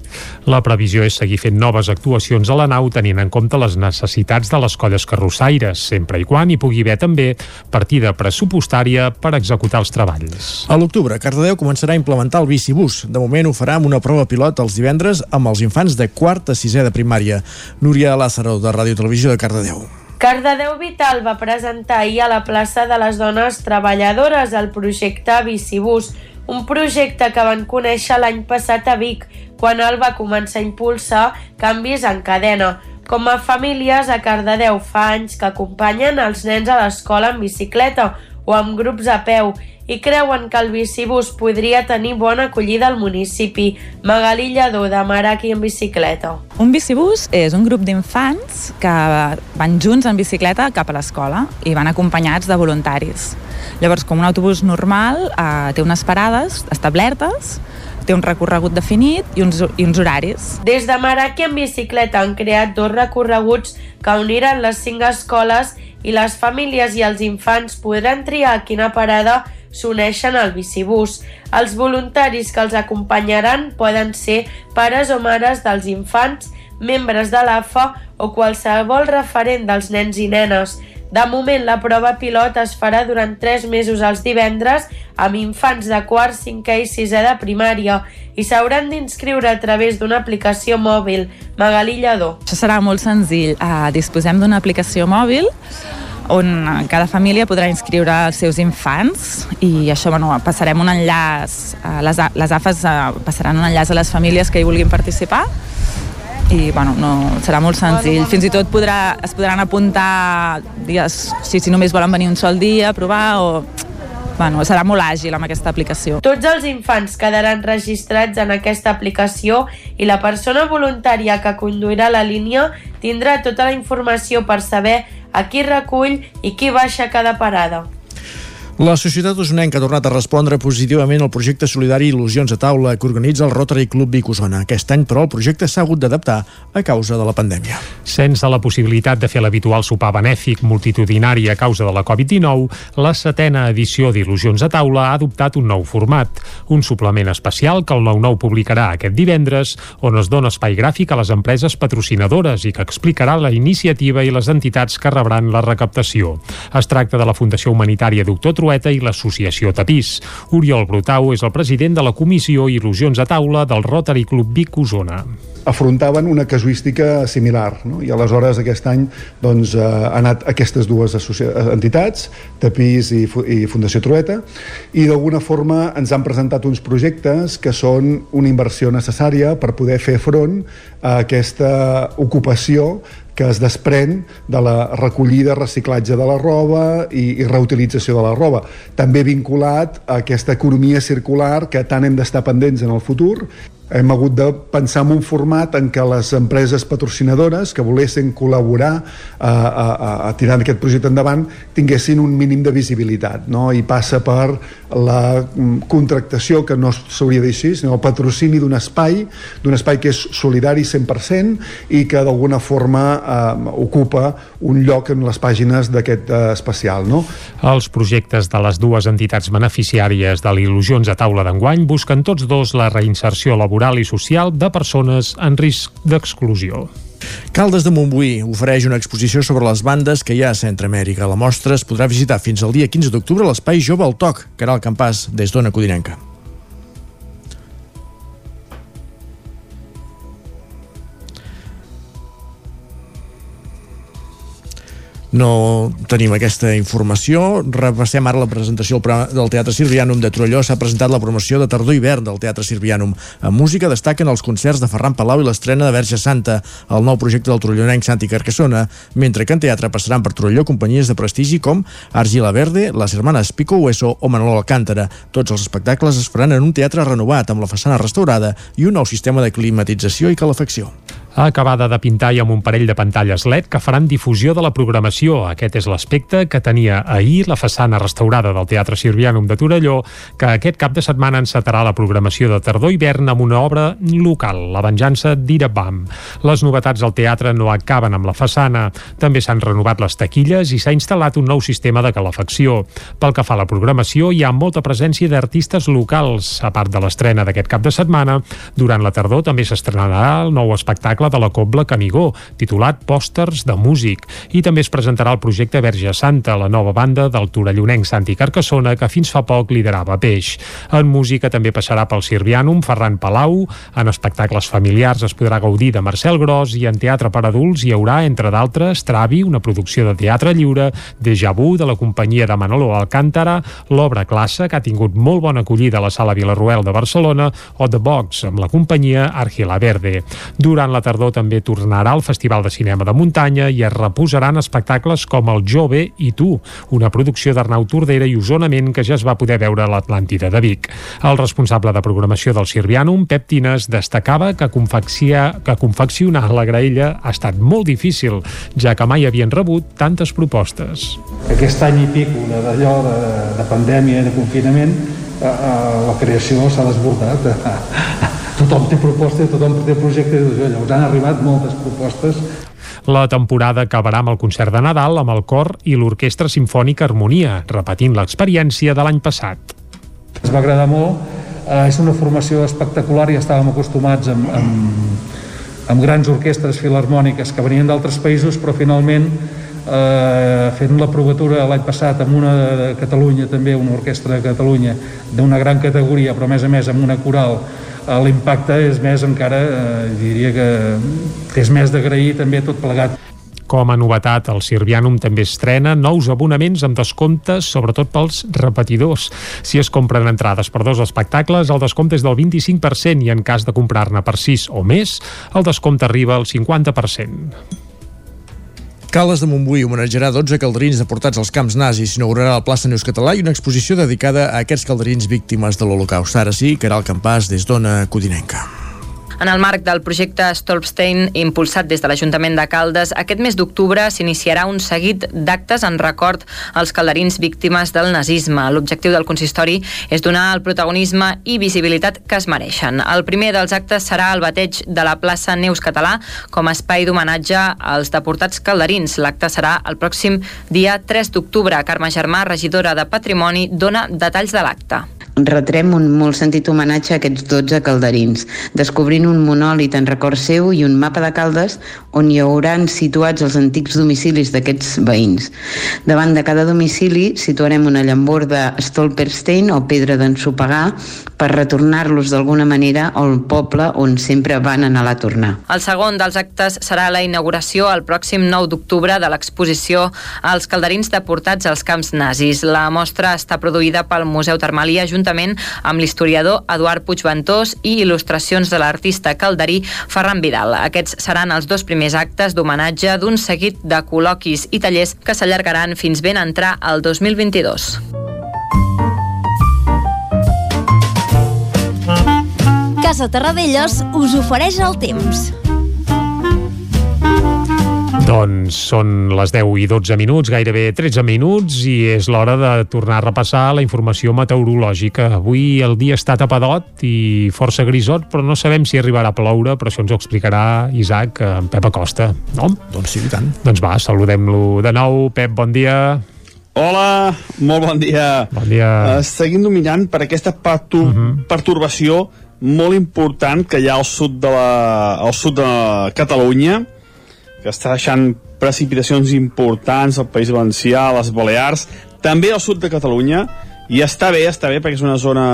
La previsió és seguir fent noves actuacions a la nau tenint en compte les necessitats de les colles carrossaires, sempre i quan hi pugui haver també partida pressupostària per executar els treballs. A l'octubre, Cardedeu començarà a implementar el bicibús. De moment ho farà amb una prova pilot els divendres amb els infants de quart a sisè de primària. Núria Lázaro, de Ràdio Televisió de Cardedeu. Cardedeu Vital va presentar ahir a la plaça de les dones treballadores el projecte Bicibús, un projecte que van conèixer l'any passat a Vic, quan el va començar a impulsar canvis en cadena, com a famílies a Cardedeu fa anys que acompanyen els nens a l'escola en bicicleta, o amb grups a peu i creuen que el bicibús podria tenir bona acollida al municipi. Magalí Lledó, de Maraqui en bicicleta. Un bicibús és un grup d'infants que van junts en bicicleta cap a l'escola i van acompanyats de voluntaris. Llavors, com un autobús normal, eh, té unes parades establertes té un recorregut definit i uns, i uns horaris. Des de Maraqui en bicicleta han creat dos recorreguts que uniran les cinc escoles i les famílies i els infants podran triar a quina parada s'uneixen al bicibús. Els voluntaris que els acompanyaran poden ser pares o mares dels infants, membres de l'AFA o qualsevol referent dels nens i nenes. De moment, la prova pilot es farà durant 3 mesos els divendres amb infants de quart, cinquè i sisè de primària i s'hauran d'inscriure a través d'una aplicació mòbil. Magalí Lledó. Això serà molt senzill. Uh, disposem d'una aplicació mòbil on cada família podrà inscriure els seus infants i això, bueno, passarem un enllaç, eh, les, les AFAs eh, passaran un enllaç a les famílies que hi vulguin participar i bueno, no, serà molt senzill. Fins i tot podrà, es podran apuntar dies, si, si només volen venir un sol dia a provar o bueno, serà molt àgil amb aquesta aplicació. Tots els infants quedaran registrats en aquesta aplicació i la persona voluntària que conduirà la línia tindrà tota la informació per saber a qui recull i qui baixa cada parada. La societat usonenca ha tornat a respondre positivament al projecte solidari Il·lusions a taula que organitza el Rotary Club Vic Osona. Aquest any, però, el projecte s'ha hagut d'adaptar a causa de la pandèmia. Sense la possibilitat de fer l'habitual sopar benèfic multitudinari a causa de la Covid-19, la setena edició d'Il·lusions a taula ha adoptat un nou format, un suplement especial que el 9-9 publicarà aquest divendres, on es dona espai gràfic a les empreses patrocinadores i que explicarà la iniciativa i les entitats que rebran la recaptació. Es tracta de la Fundació Humanitària Doctor Trueta i l'associació Tapís. Oriol Brutau és el president de la comissió Il·lusions a taula del Rotary Club Vic Osona afrontaven una casuística similar no? i aleshores aquest any doncs, eh, han anat aquestes dues entitats Tapís i, i Fundació Trueta i d'alguna forma ens han presentat uns projectes que són una inversió necessària per poder fer front a aquesta ocupació que es desprèn de la recollida, reciclatge de la roba i, i reutilització de la roba. També vinculat a aquesta economia circular que tant hem d'estar pendents en el futur hem hagut de pensar en un format en què les empreses patrocinadores que volessin col·laborar a, a, a, a tirar aquest projecte endavant tinguessin un mínim de visibilitat no? i passa per la mm, contractació que no s'hauria de així, sinó el patrocini d'un espai d'un espai que és solidari 100% i que d'alguna forma eh, ocupa un lloc en les pàgines d'aquest eh, especial no? Els projectes de les dues entitats beneficiàries de l'Il·lusions a taula d'enguany busquen tots dos la reinserció laboral laboral i social de persones en risc d'exclusió. Caldes de Montbui ofereix una exposició sobre les bandes que hi ha a Centroamèrica. La mostra es podrà visitar fins al dia 15 d'octubre a l'Espai Jove al Toc, el campàs des d'Ona Codinenca. No tenim aquesta informació. Repassem ara la presentació del Teatre Sirvianum de Trolló. S'ha presentat la promoció de tardor hivern del Teatre Sirvianum. En música destaquen els concerts de Ferran Palau i l'estrena de Verge Santa, el nou projecte del trollonenc Santi Carcassona, mentre que en teatre passaran per Trolló companyies de prestigi com Argila Verde, les hermanes Pico Hueso o Manolo Alcántara. Tots els espectacles es faran en un teatre renovat amb la façana restaurada i un nou sistema de climatització i calefacció acabada de pintar i amb un parell de pantalles LED que faran difusió de la programació. Aquest és l'aspecte que tenia ahir la façana restaurada del Teatre Sirvianum de Torelló, que aquest cap de setmana encetarà la programació de tardor-hivern amb una obra local, La venjança d'Irabam. Les novetats al teatre no acaben amb la façana. També s'han renovat les taquilles i s'ha instal·lat un nou sistema de calefacció. Pel que fa a la programació, hi ha molta presència d'artistes locals. A part de l'estrena d'aquest cap de setmana, durant la tardor també s'estrenarà el nou espectacle de la Cobla Canigó, titulat Pòsters de Músic, i també es presentarà el projecte Verge Santa, la nova banda del torellonenc Santi Carcassona, que fins fa poc liderava Peix. En música també passarà pel Sirvianum Ferran Palau, en espectacles familiars es podrà gaudir de Marcel Gros i en teatre per adults hi haurà, entre d'altres, Travi, una producció de teatre lliure, Deja Vu, de la companyia de Manolo Alcántara, l'obra classe, que ha tingut molt bona acollida a la Sala Vilarruel de Barcelona, o The Box, amb la companyia Argila Verde. Durant la tardor tardor també tornarà el Festival de Cinema de Muntanya i es reposaran espectacles com El Jove i Tu, una producció d'Arnau Tordera i Osonament que ja es va poder veure a l'Atlàntida de Vic. El responsable de programació del Sirvianum, Pep Tines, destacava que, confeccia, que confeccionar la graella ha estat molt difícil, ja que mai havien rebut tantes propostes. Aquest any i pico d'allò de, de pandèmia, de confinament, eh, eh, la creació s'ha desbordat. tothom té propostes, tothom té projectes, llavors han arribat moltes propostes la temporada acabarà amb el concert de Nadal amb el cor i l'Orquestra Simfònica Harmonia, repetint l'experiència de l'any passat. Ens va agradar molt, eh, és una formació espectacular i estàvem acostumats amb, amb, amb grans orquestres filarmòniques que venien d'altres països, però finalment eh, fent la provatura l'any passat amb una de Catalunya també, una orquestra de Catalunya d'una gran categoria, però a més a més amb una coral l'impacte és més encara, eh, diria que és més d'agrair també tot plegat. Com a novetat, el Sirvianum també estrena nous abonaments amb descomptes, sobretot pels repetidors. Si es compren entrades per dos espectacles, el descompte és del 25% i en cas de comprar-ne per 6 o més, el descompte arriba al 50%. Cales de Montbui homenatjarà 12 calderins deportats als camps nazis. S'inaugurarà la plaça Neus Català i una exposició dedicada a aquests calderins víctimes de l'Holocaust. Ara sí, Caral Campàs, des d'Ona Codinenca. En el marc del projecte Stolpstein, impulsat des de l'Ajuntament de Caldes, aquest mes d'octubre s'iniciarà un seguit d'actes en record als calderins víctimes del nazisme. L'objectiu del consistori és donar el protagonisme i visibilitat que es mereixen. El primer dels actes serà el bateig de la plaça Neus Català com a espai d'homenatge als deportats calderins. L'acte serà el pròxim dia 3 d'octubre. Carme Germà, regidora de Patrimoni, dona detalls de l'acte retrem un molt sentit homenatge a aquests 12 calderins, descobrint un monòlit en record seu i un mapa de caldes on hi hauran situats els antics domicilis d'aquests veïns. Davant de cada domicili situarem una llambor de Stolperstein o pedra d'ensopegar per retornar-los d'alguna manera al poble on sempre van anar a tornar. El segon dels actes serà la inauguració el pròxim 9 d'octubre de l'exposició als calderins deportats als camps nazis. La mostra està produïda pel Museu Termàlia juntament amb l'historiador Eduard Puigventós i il·lustracions de l'artista calderí Ferran Vidal. Aquests seran els dos primers actes d'homenatge d'un seguit de col·loquis i tallers que s'allargaran fins ben entrar al 2022. Casa Terradellos us ofereix el temps. Doncs són les 10 i 12 minuts, gairebé 13 minuts, i és l'hora de tornar a repassar la informació meteorològica. Avui el dia està tapadot i força grisot, però no sabem si arribarà a ploure, però això ens ho explicarà Isaac, en Pep Acosta, no? Doncs sí, tant. Doncs va, saludem-lo de nou. Pep, bon dia. Hola, molt bon dia. Bon dia. Uh, seguim dominant per aquesta pertur uh -huh. perturbació molt important que hi ha al sud de, la, al sud de Catalunya, que està deixant precipitacions importants al País Valencià, a les Balears, també al sud de Catalunya, i està bé, està bé, perquè és una zona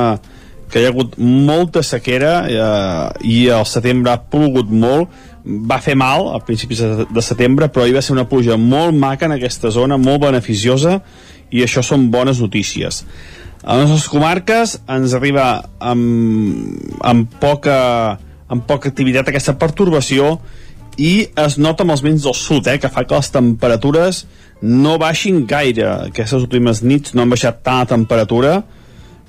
que hi ha hagut molta sequera eh, i al setembre ha plogut molt, va fer mal a principis de setembre, però hi va ser una pluja molt maca en aquesta zona, molt beneficiosa, i això són bones notícies. A les nostres comarques ens arriba amb, amb, poca, amb poca activitat aquesta pertorbació i es nota amb els vents del sud, eh, que fa que les temperatures no baixin gaire. Aquestes últimes nits no han baixat tant la temperatura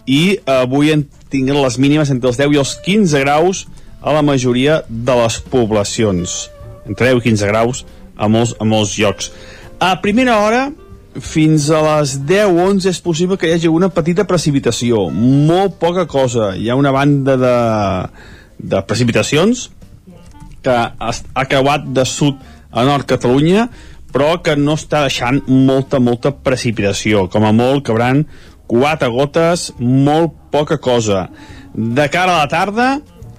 i avui han tingut les mínimes entre els 10 i els 15 graus a la majoria de les poblacions. Entre 10 i 15 graus a molts, a molts llocs. A primera hora, fins a les 10 o 11 és possible que hi hagi una petita precipitació, molt poca cosa. Hi ha una banda de, de precipitacions, que ha creuat de sud a nord Catalunya, però que no està deixant molta, molta precipitació. Com a molt, cabran quatre gotes, molt poca cosa. De cara a la tarda,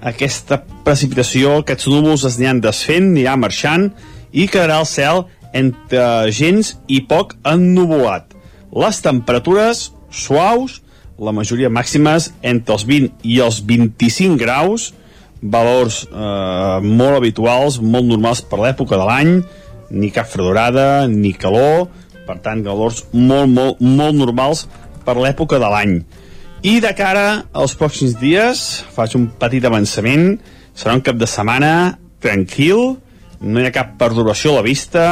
aquesta precipitació, aquests núvols es aniran desfent, anirà marxant, i quedarà el cel entre gens i poc ennuvolat. Les temperatures suaus, la majoria màximes entre els 20 i els 25 graus, valors eh, molt habituals, molt normals per l'època de l'any, ni cap fredorada, ni calor, per tant, valors molt, molt, molt normals per l'època de l'any. I de cara als pròxims dies, faig un petit avançament, serà un cap de setmana tranquil, no hi ha cap perturbació a la vista,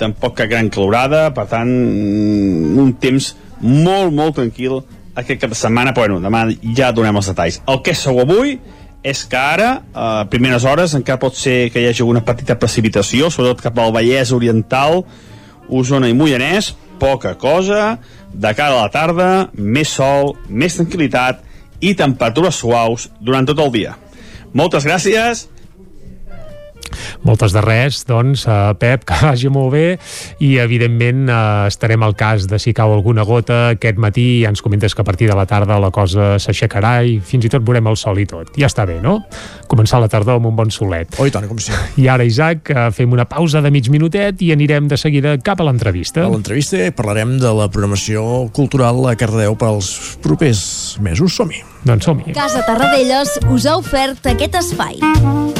tampoc cap gran calorada, per tant, mm, un temps molt, molt tranquil aquest cap de setmana, però bueno, demà ja donem els detalls. El que segur avui és que ara, a primeres hores, encara pot ser que hi hagi alguna petita precipitació, sobretot cap al Vallès Oriental, Osona i Moianès, poca cosa, de cara a la tarda, més sol, més tranquil·litat i temperatures suaus durant tot el dia. Moltes gràcies moltes de res, doncs, uh, Pep, que vagi molt bé i, evidentment, uh, estarem al cas de si cau alguna gota aquest matí i ja ens comentes que a partir de la tarda la cosa s'aixecarà i fins i tot veurem el sol i tot. Ja està bé, no? Començar la tardor amb un bon solet. Oh, i tant, com si. I ara, Isaac, uh, fem una pausa de mig minutet i anirem de seguida cap a l'entrevista. A l'entrevista parlarem de la programació cultural a Cardedeu pels propers mesos. Som-hi. Doncs som-hi. Casa Tarradellas us ha ofert aquest espai.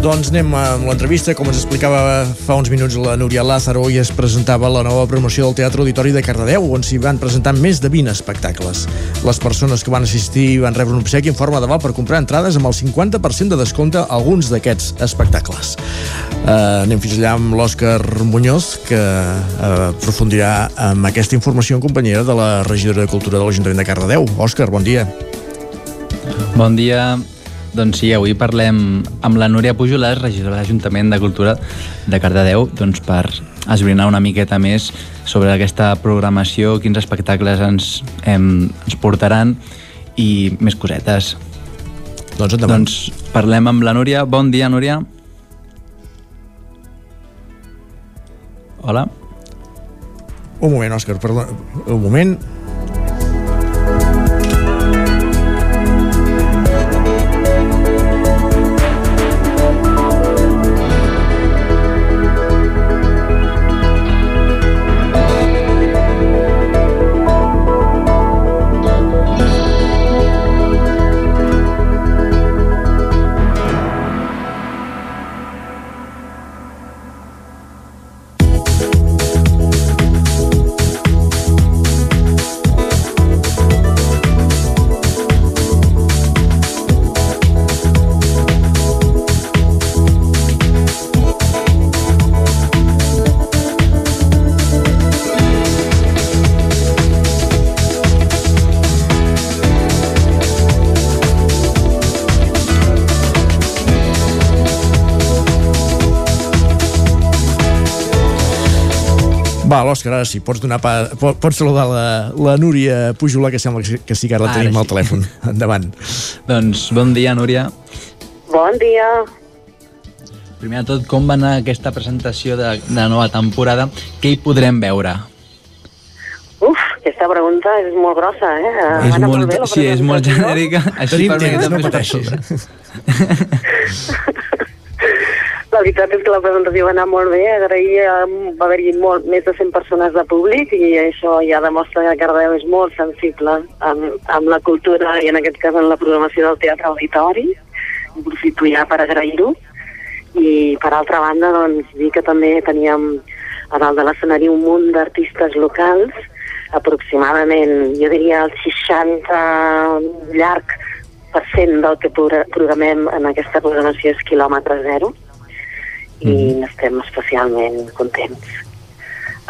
Doncs anem amb l'entrevista. Com ens explicava fa uns minuts la Núria Lázaro i es presentava la nova promoció del Teatre Auditori de Cardedeu, on s'hi van presentar més de 20 espectacles. Les persones que van assistir van rebre un obsequi en forma de val per comprar entrades amb el 50% de descompte a alguns d'aquests espectacles. Uh, anem fins allà amb l'Òscar Muñoz, que uh, aprofundirà amb aquesta informació en companyia de la regidora de Cultura de l'Ajuntament de Cardedeu. Òscar, bon dia. Bon dia. Doncs sí, avui parlem amb la Núria Pujolas, regidora de l'Ajuntament de Cultura de Cardedeu, doncs per esbrinar una miqueta més sobre aquesta programació, quins espectacles ens, em, ens portaran i més cosetes. Doncs endavant. Doncs parlem amb la Núria. Bon dia, Núria. Hola. Un moment, Òscar, perdó. Un moment. l'Òscar, ara sí, pots, donar pa, po- pots saludar la, la Núria Pujola, que sembla que, sí que ara la Ara tenim sí. al telèfon. Endavant. Doncs bon dia, Núria. Bon dia. Primer de tot, com va anar aquesta presentació de, de la nova temporada? Què hi podrem veure? Uf, aquesta pregunta és molt grossa, eh? és anar molt, bé sí, és molt genèrica. Així Tenim per temps, no pateixis. La veritat és que la presentació va anar molt bé, agrair, va haver-hi més de 100 persones de públic i això ja demostra que Cardeu és molt sensible amb, amb la cultura i en aquest cas en la programació del teatre auditori. Aprofito ja per agrair-ho. I per altra banda, doncs, dir que també teníem a dalt de l'escenari un munt d'artistes locals, aproximadament, jo diria, el 60 llarg per cent del que progra- programem en aquesta programació és quilòmetre zero i estem especialment contents.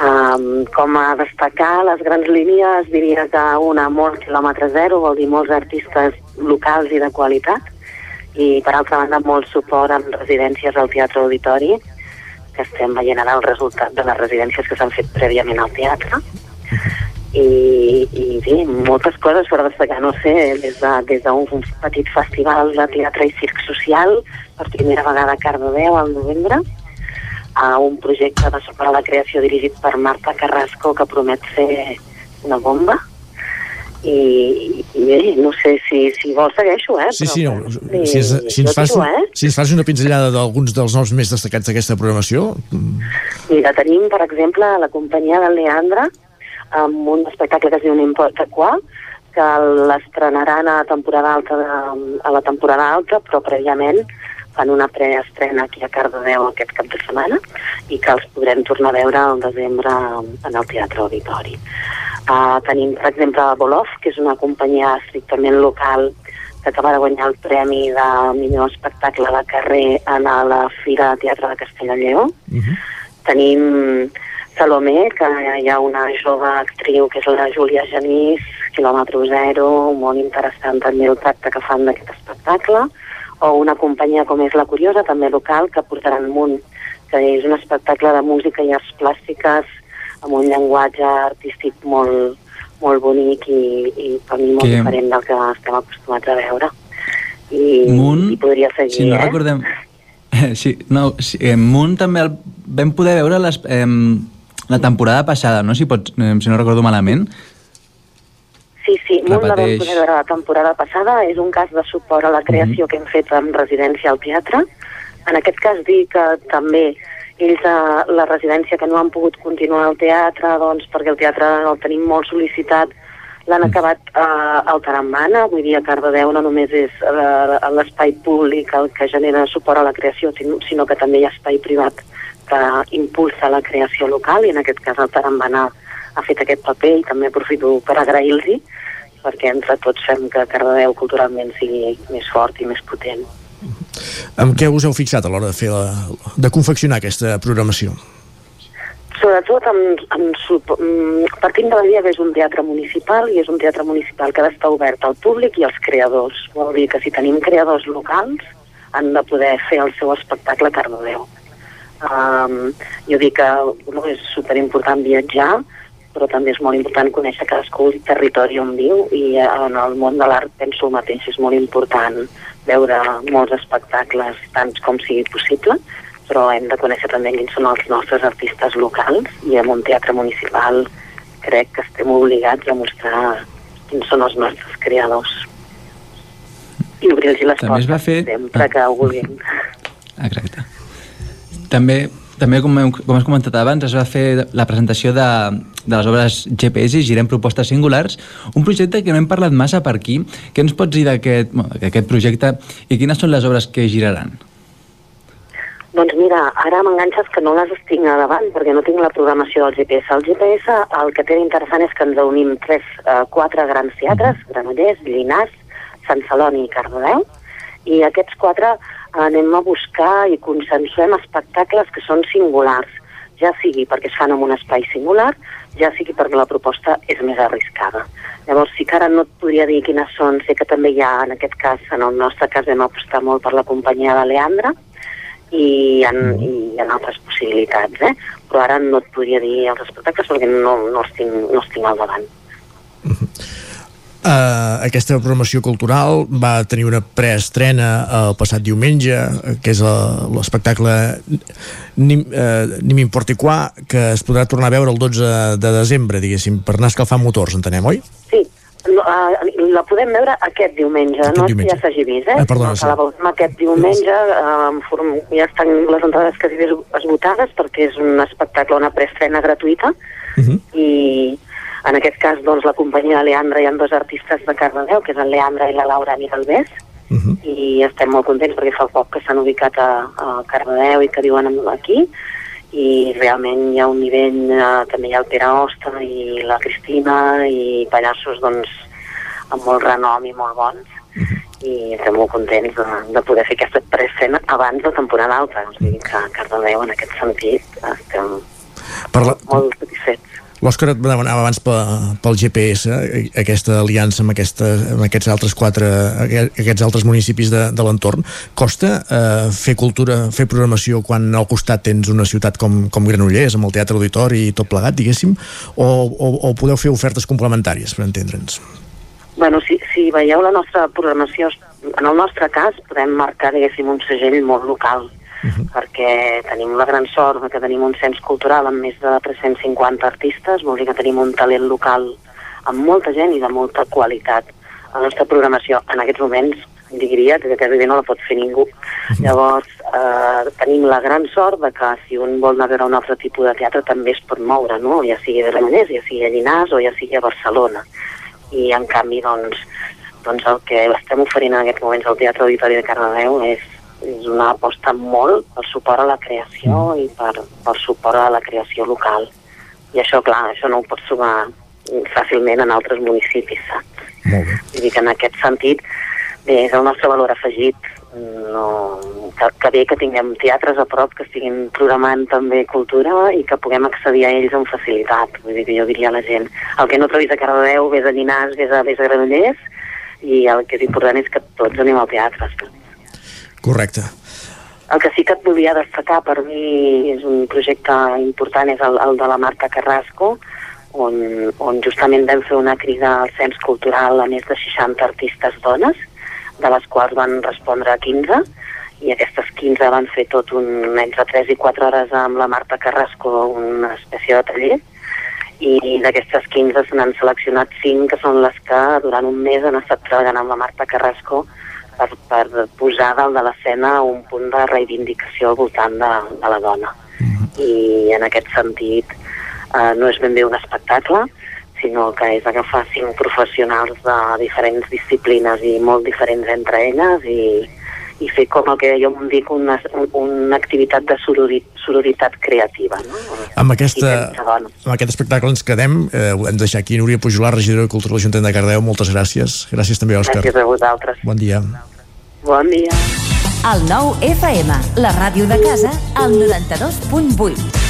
Um, com a destacar les grans línies, diria que una molt quilòmetre zero vol dir molts artistes locals i de qualitat i per altra banda molt suport amb residències al Teatre Auditori que estem veient ara el resultat de les residències que s'han fet prèviament al teatre. I, i sí, moltes coses per destacar, no sé, des d'un de, des d'un petit festival de teatre i circ social, per primera vegada a Cardedeu al novembre, a un projecte de suport a la creació dirigit per Marta Carrasco que promet ser una bomba, i, i bé, no sé si, si vols segueixo, eh? Sí, sí, no. Si, és, si, ens fas, eh? si ens fas una pinzellada d'alguns dels noms més destacats d'aquesta programació... Mira, tenim, per exemple, la companyia de Leandra, amb un espectacle que es diu N'importa qua, que l'estrenaran a temporada alta de, a la temporada alta, però prèviament fan una preestrena aquí a Cardedeu aquest cap de setmana i que els podrem tornar a veure al desembre en el Teatre Auditori. Uh, tenim, per exemple, Bolov, que és una companyia estrictament local que acaba de guanyar el premi de millor espectacle de carrer en la Fira de Teatre de Castella i Lleó. Tenim Salomé, que hi ha una jove actriu que és la Júlia Genís, quilòmetre zero, molt interessant també el tracte que fan d'aquest espectacle, o una companyia com és La Curiosa, també local, que portaran Munt, que és un espectacle de música i arts plàstiques amb un llenguatge artístic molt, molt bonic i, i per mi molt Que- diferent del que estem acostumats a veure. I, Munt, i podria seguir, si no eh? recordem... Sí, no, sí, eh, Munt també el vam poder veure les, eh, la temporada passada, no? Si, pots, eh, si no recordo malament. Sí, sí, molt la vam poder veure la temporada passada. És un cas de suport a la creació que hem fet en residència al teatre. En aquest cas dir que també ells a la residència que no han pogut continuar al teatre, doncs perquè el teatre el tenim molt sol·licitat, l'han acabat eh, al Tarambana, vull dir, a Cardedeu no només és eh, l'espai públic el que genera suport a la creació, sinó, sinó que també hi ha espai privat que impulsa la creació local, i en aquest cas el Tarambana ha fet aquest paper i també aprofito per agrair-los perquè entre tots fem que Cardedeu culturalment sigui més fort i més potent. Amb què us heu fixat a l'hora de fer la, de confeccionar aquesta programació? Sobretot amb, amb, mm, partint de la idea que és un teatre municipal i és un teatre municipal que ha d'estar obert al públic i als creadors. Vol dir que si tenim creadors locals han de poder fer el seu espectacle a Cardedeu. Um, jo dic que no, és superimportant viatjar, però també és molt important conèixer cadascú el territori on viu i eh, en el món de l'art penso el mateix, és molt important veure molts espectacles tant com sigui possible, però hem de conèixer també quins són els nostres artistes locals i en un teatre municipal crec que estem obligats a mostrar quins són els nostres creadors i obrir-los les També portes fer- sempre que ho vulguin. Exacte. També, també com, hem, com has comentat abans, es va fer la presentació de, de les obres GPS i Girem Propostes Singulars, un projecte que no hem parlat massa per aquí. Què ens pots dir d'aquest projecte i quines són les obres que giraran? Doncs mira, ara m'enganxes que no les tinc a davant perquè no tinc la programació del GPS. El GPS el que té d'interessant és que ens unim tres, eh, quatre grans teatres, Granollers, Llinars, Sant Celoni i Cardedeu, i aquests quatre anem a buscar i consensuem espectacles que són singulars, ja sigui perquè es fan en un espai singular, ja sigui perquè la proposta és més arriscada. Llavors, sí que ara no et podria dir quines són, sé que també hi ha, en aquest cas, en el nostre cas vam apostar molt per la companyia de Leandra, i en, i en altres possibilitats, eh? però ara no et podria dir els espectacles perquè no, no, els, tinc, no els tinc al davant. Uh, aquesta programació cultural va tenir una preestrena el passat diumenge, eh, que és l'espectacle Ni, uh, Ni m'importi qua, que es podrà tornar a veure el 12 de desembre, diguéssim, per anar escalfant motors, entenem, oi? Sí, uh, la podem veure aquest diumenge, Aquest no diumenge. ja s'hagi vist, eh? Ah, perdona, no, la veurem aquest diumenge, uh, form, ja estan les entrades quasi esgotades perquè és un espectacle, una preestrena gratuïta, i en aquest cas doncs, la companyia de Leandra hi ha dos artistes de Cardedeu, que és el Leandra i la Laura Miralbés, i estem molt contents perquè fa poc que s'han ubicat a, a Cardedeu i que viuen aquí. I realment hi ha un nivell, eh, també hi ha el Pere Osta i la Cristina i pallassos doncs amb molt renom i molt bons. I estem molt contents de, de poder fer aquesta preescena abans de temporada alta o sigui que a Cardedeu en aquest sentit estem Parla... molt satisfets L'Òscar et demanava abans pel, pel GPS, eh, aquesta aliança amb, aquesta, amb aquests altres quatre, aquests altres municipis de, de l'entorn. Costa eh, fer cultura, fer programació quan al costat tens una ciutat com, com Granollers, amb el Teatre Auditori i tot plegat, diguéssim, o, o, o podeu fer ofertes complementàries, per entendre'ns? Bueno, si, si veieu la nostra programació, en el nostre cas podem marcar, diguéssim, un segell molt local uh -huh. perquè tenim la gran sort de que tenim un cens cultural amb més de 350 artistes, vol dir que tenim un talent local amb molta gent i de molta qualitat. La nostra programació en aquests moments diria que gairebé no la pot fer ningú. Uh -huh. Llavors, eh, tenim la gran sort de que si un vol anar a veure un altre tipus de teatre també es pot moure, no? ja sigui a Gramenès, ja sigui a Llinars o ja sigui a Barcelona. I en canvi, doncs, doncs el que estem oferint en aquests moments al Teatre Auditori de Cardedeu és és una aposta molt per suport a la creació mm. i per, per suport a la creació local. I això, clar, això no ho pots sumar fàcilment en altres municipis, saps? Molt bé. Vull dir que en aquest sentit, bé, és el nostre valor afegit. No, que, que bé que tinguem teatres a prop que estiguin programant també cultura i que puguem accedir a ells amb facilitat. Vull dir que jo diria a la gent, el que no trobis a Cardedeu, vés a Llinars, vés a, vés a Granollers, i el que és important és que tots anem al teatre. Correcte. El que sí que et volia destacar per mi és un projecte important, és el, el de la Marta Carrasco, on, on justament vam fer una crida al cens cultural a més de 60 artistes dones, de les quals van respondre 15, i aquestes 15 van fer tot un, entre 3 i 4 hores amb la Marta Carrasco, una espècie de taller, i d'aquestes 15 se n'han seleccionat 5 que són les que durant un mes han estat treballant amb la Marta Carrasco per, per posar dalt de l'escena un punt de reivindicació al voltant de, de la dona. Mm -hmm. I en aquest sentit eh, no és ben bé un espectacle, sinó que és agafar cinc professionals de diferents disciplines i molt diferents entre elles i, i fer com el que jo em dic una, una activitat de sororit, sororitat creativa. No? Amb, aquesta, amb aquest espectacle ens quedem. Eh, hem de deixar aquí Núria Pujolar, regidora de Cultura de l'Ajuntament de Cardeu. Moltes gràcies. Gràcies també, Òscar. Gràcies a vosaltres. Bon dia. Bon dia. El nou FM, la ràdio de casa, al 92.8.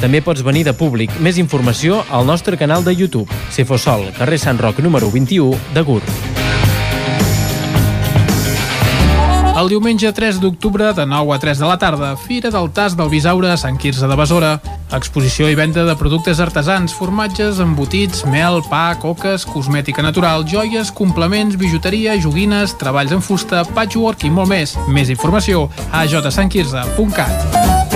També pots venir de públic. Més informació al nostre canal de YouTube. Cefosol, carrer Sant Roc número 21 de Gurb. El diumenge 3 d'octubre de 9 a 3 de la tarda, Fira del Tas del Bisaure a Sant Quirze de Besora. Exposició i venda de productes artesans, formatges, embotits, mel, pa, coques, cosmètica natural, joies, complements, bijuteria, joguines, treballs en fusta, patchwork i molt més. Més informació a jsantquirze.cat.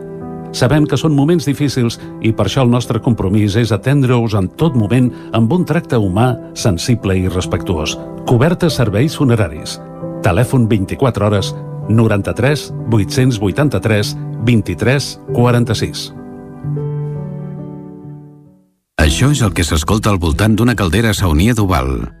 Sabem que són moments difícils i per això el nostre compromís és atendre-us en tot moment amb un tracte humà, sensible i respectuós. Cobertes serveis funeraris. Telèfon 24 hores 93 883 23 46. Això és el que s'escolta al voltant d'una caldera saunia d'Oval.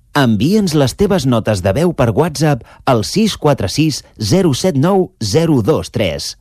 Envia'ns les teves notes de veu per WhatsApp al 646 079 023.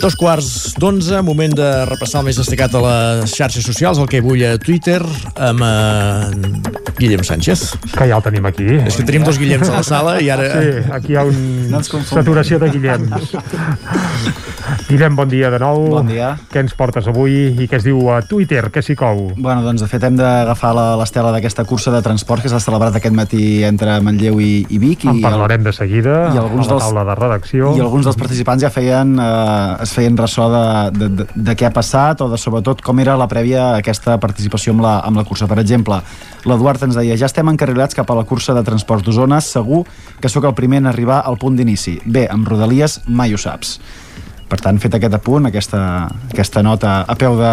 Dos quarts d'onze, moment de repassar el més destacat a les xarxes socials, el que vull a Twitter, amb en Guillem Sánchez. Que ja el tenim aquí. És que tenim dos Guillems a la sala i ara... Sí, aquí hi ha una saturació de Guillems. Guillem, bon dia de nou. Bon dia. Què ens portes avui i què es diu a Twitter? Què s'hi cou? Bueno, doncs de fet hem d'agafar la- l'estela d'aquesta cursa de transport que s'ha celebrat aquest matí entre Manlleu i, i Vic. En i parlarem de seguida i alguns a la dels- taula de redacció. I alguns dels participants ja feien, eh, es feien ressò de, de, de, de què ha passat o de sobretot com era la prèvia a aquesta participació amb la, amb la cursa. Per exemple, l'Eduard ens deia ja estem encarrilats cap a la cursa de transport d'Osona, segur que sóc el primer en arribar al punt d'inici. Bé, amb Rodalies mai ho saps. Per tant, fet aquest apunt, aquesta, aquesta nota a peu de,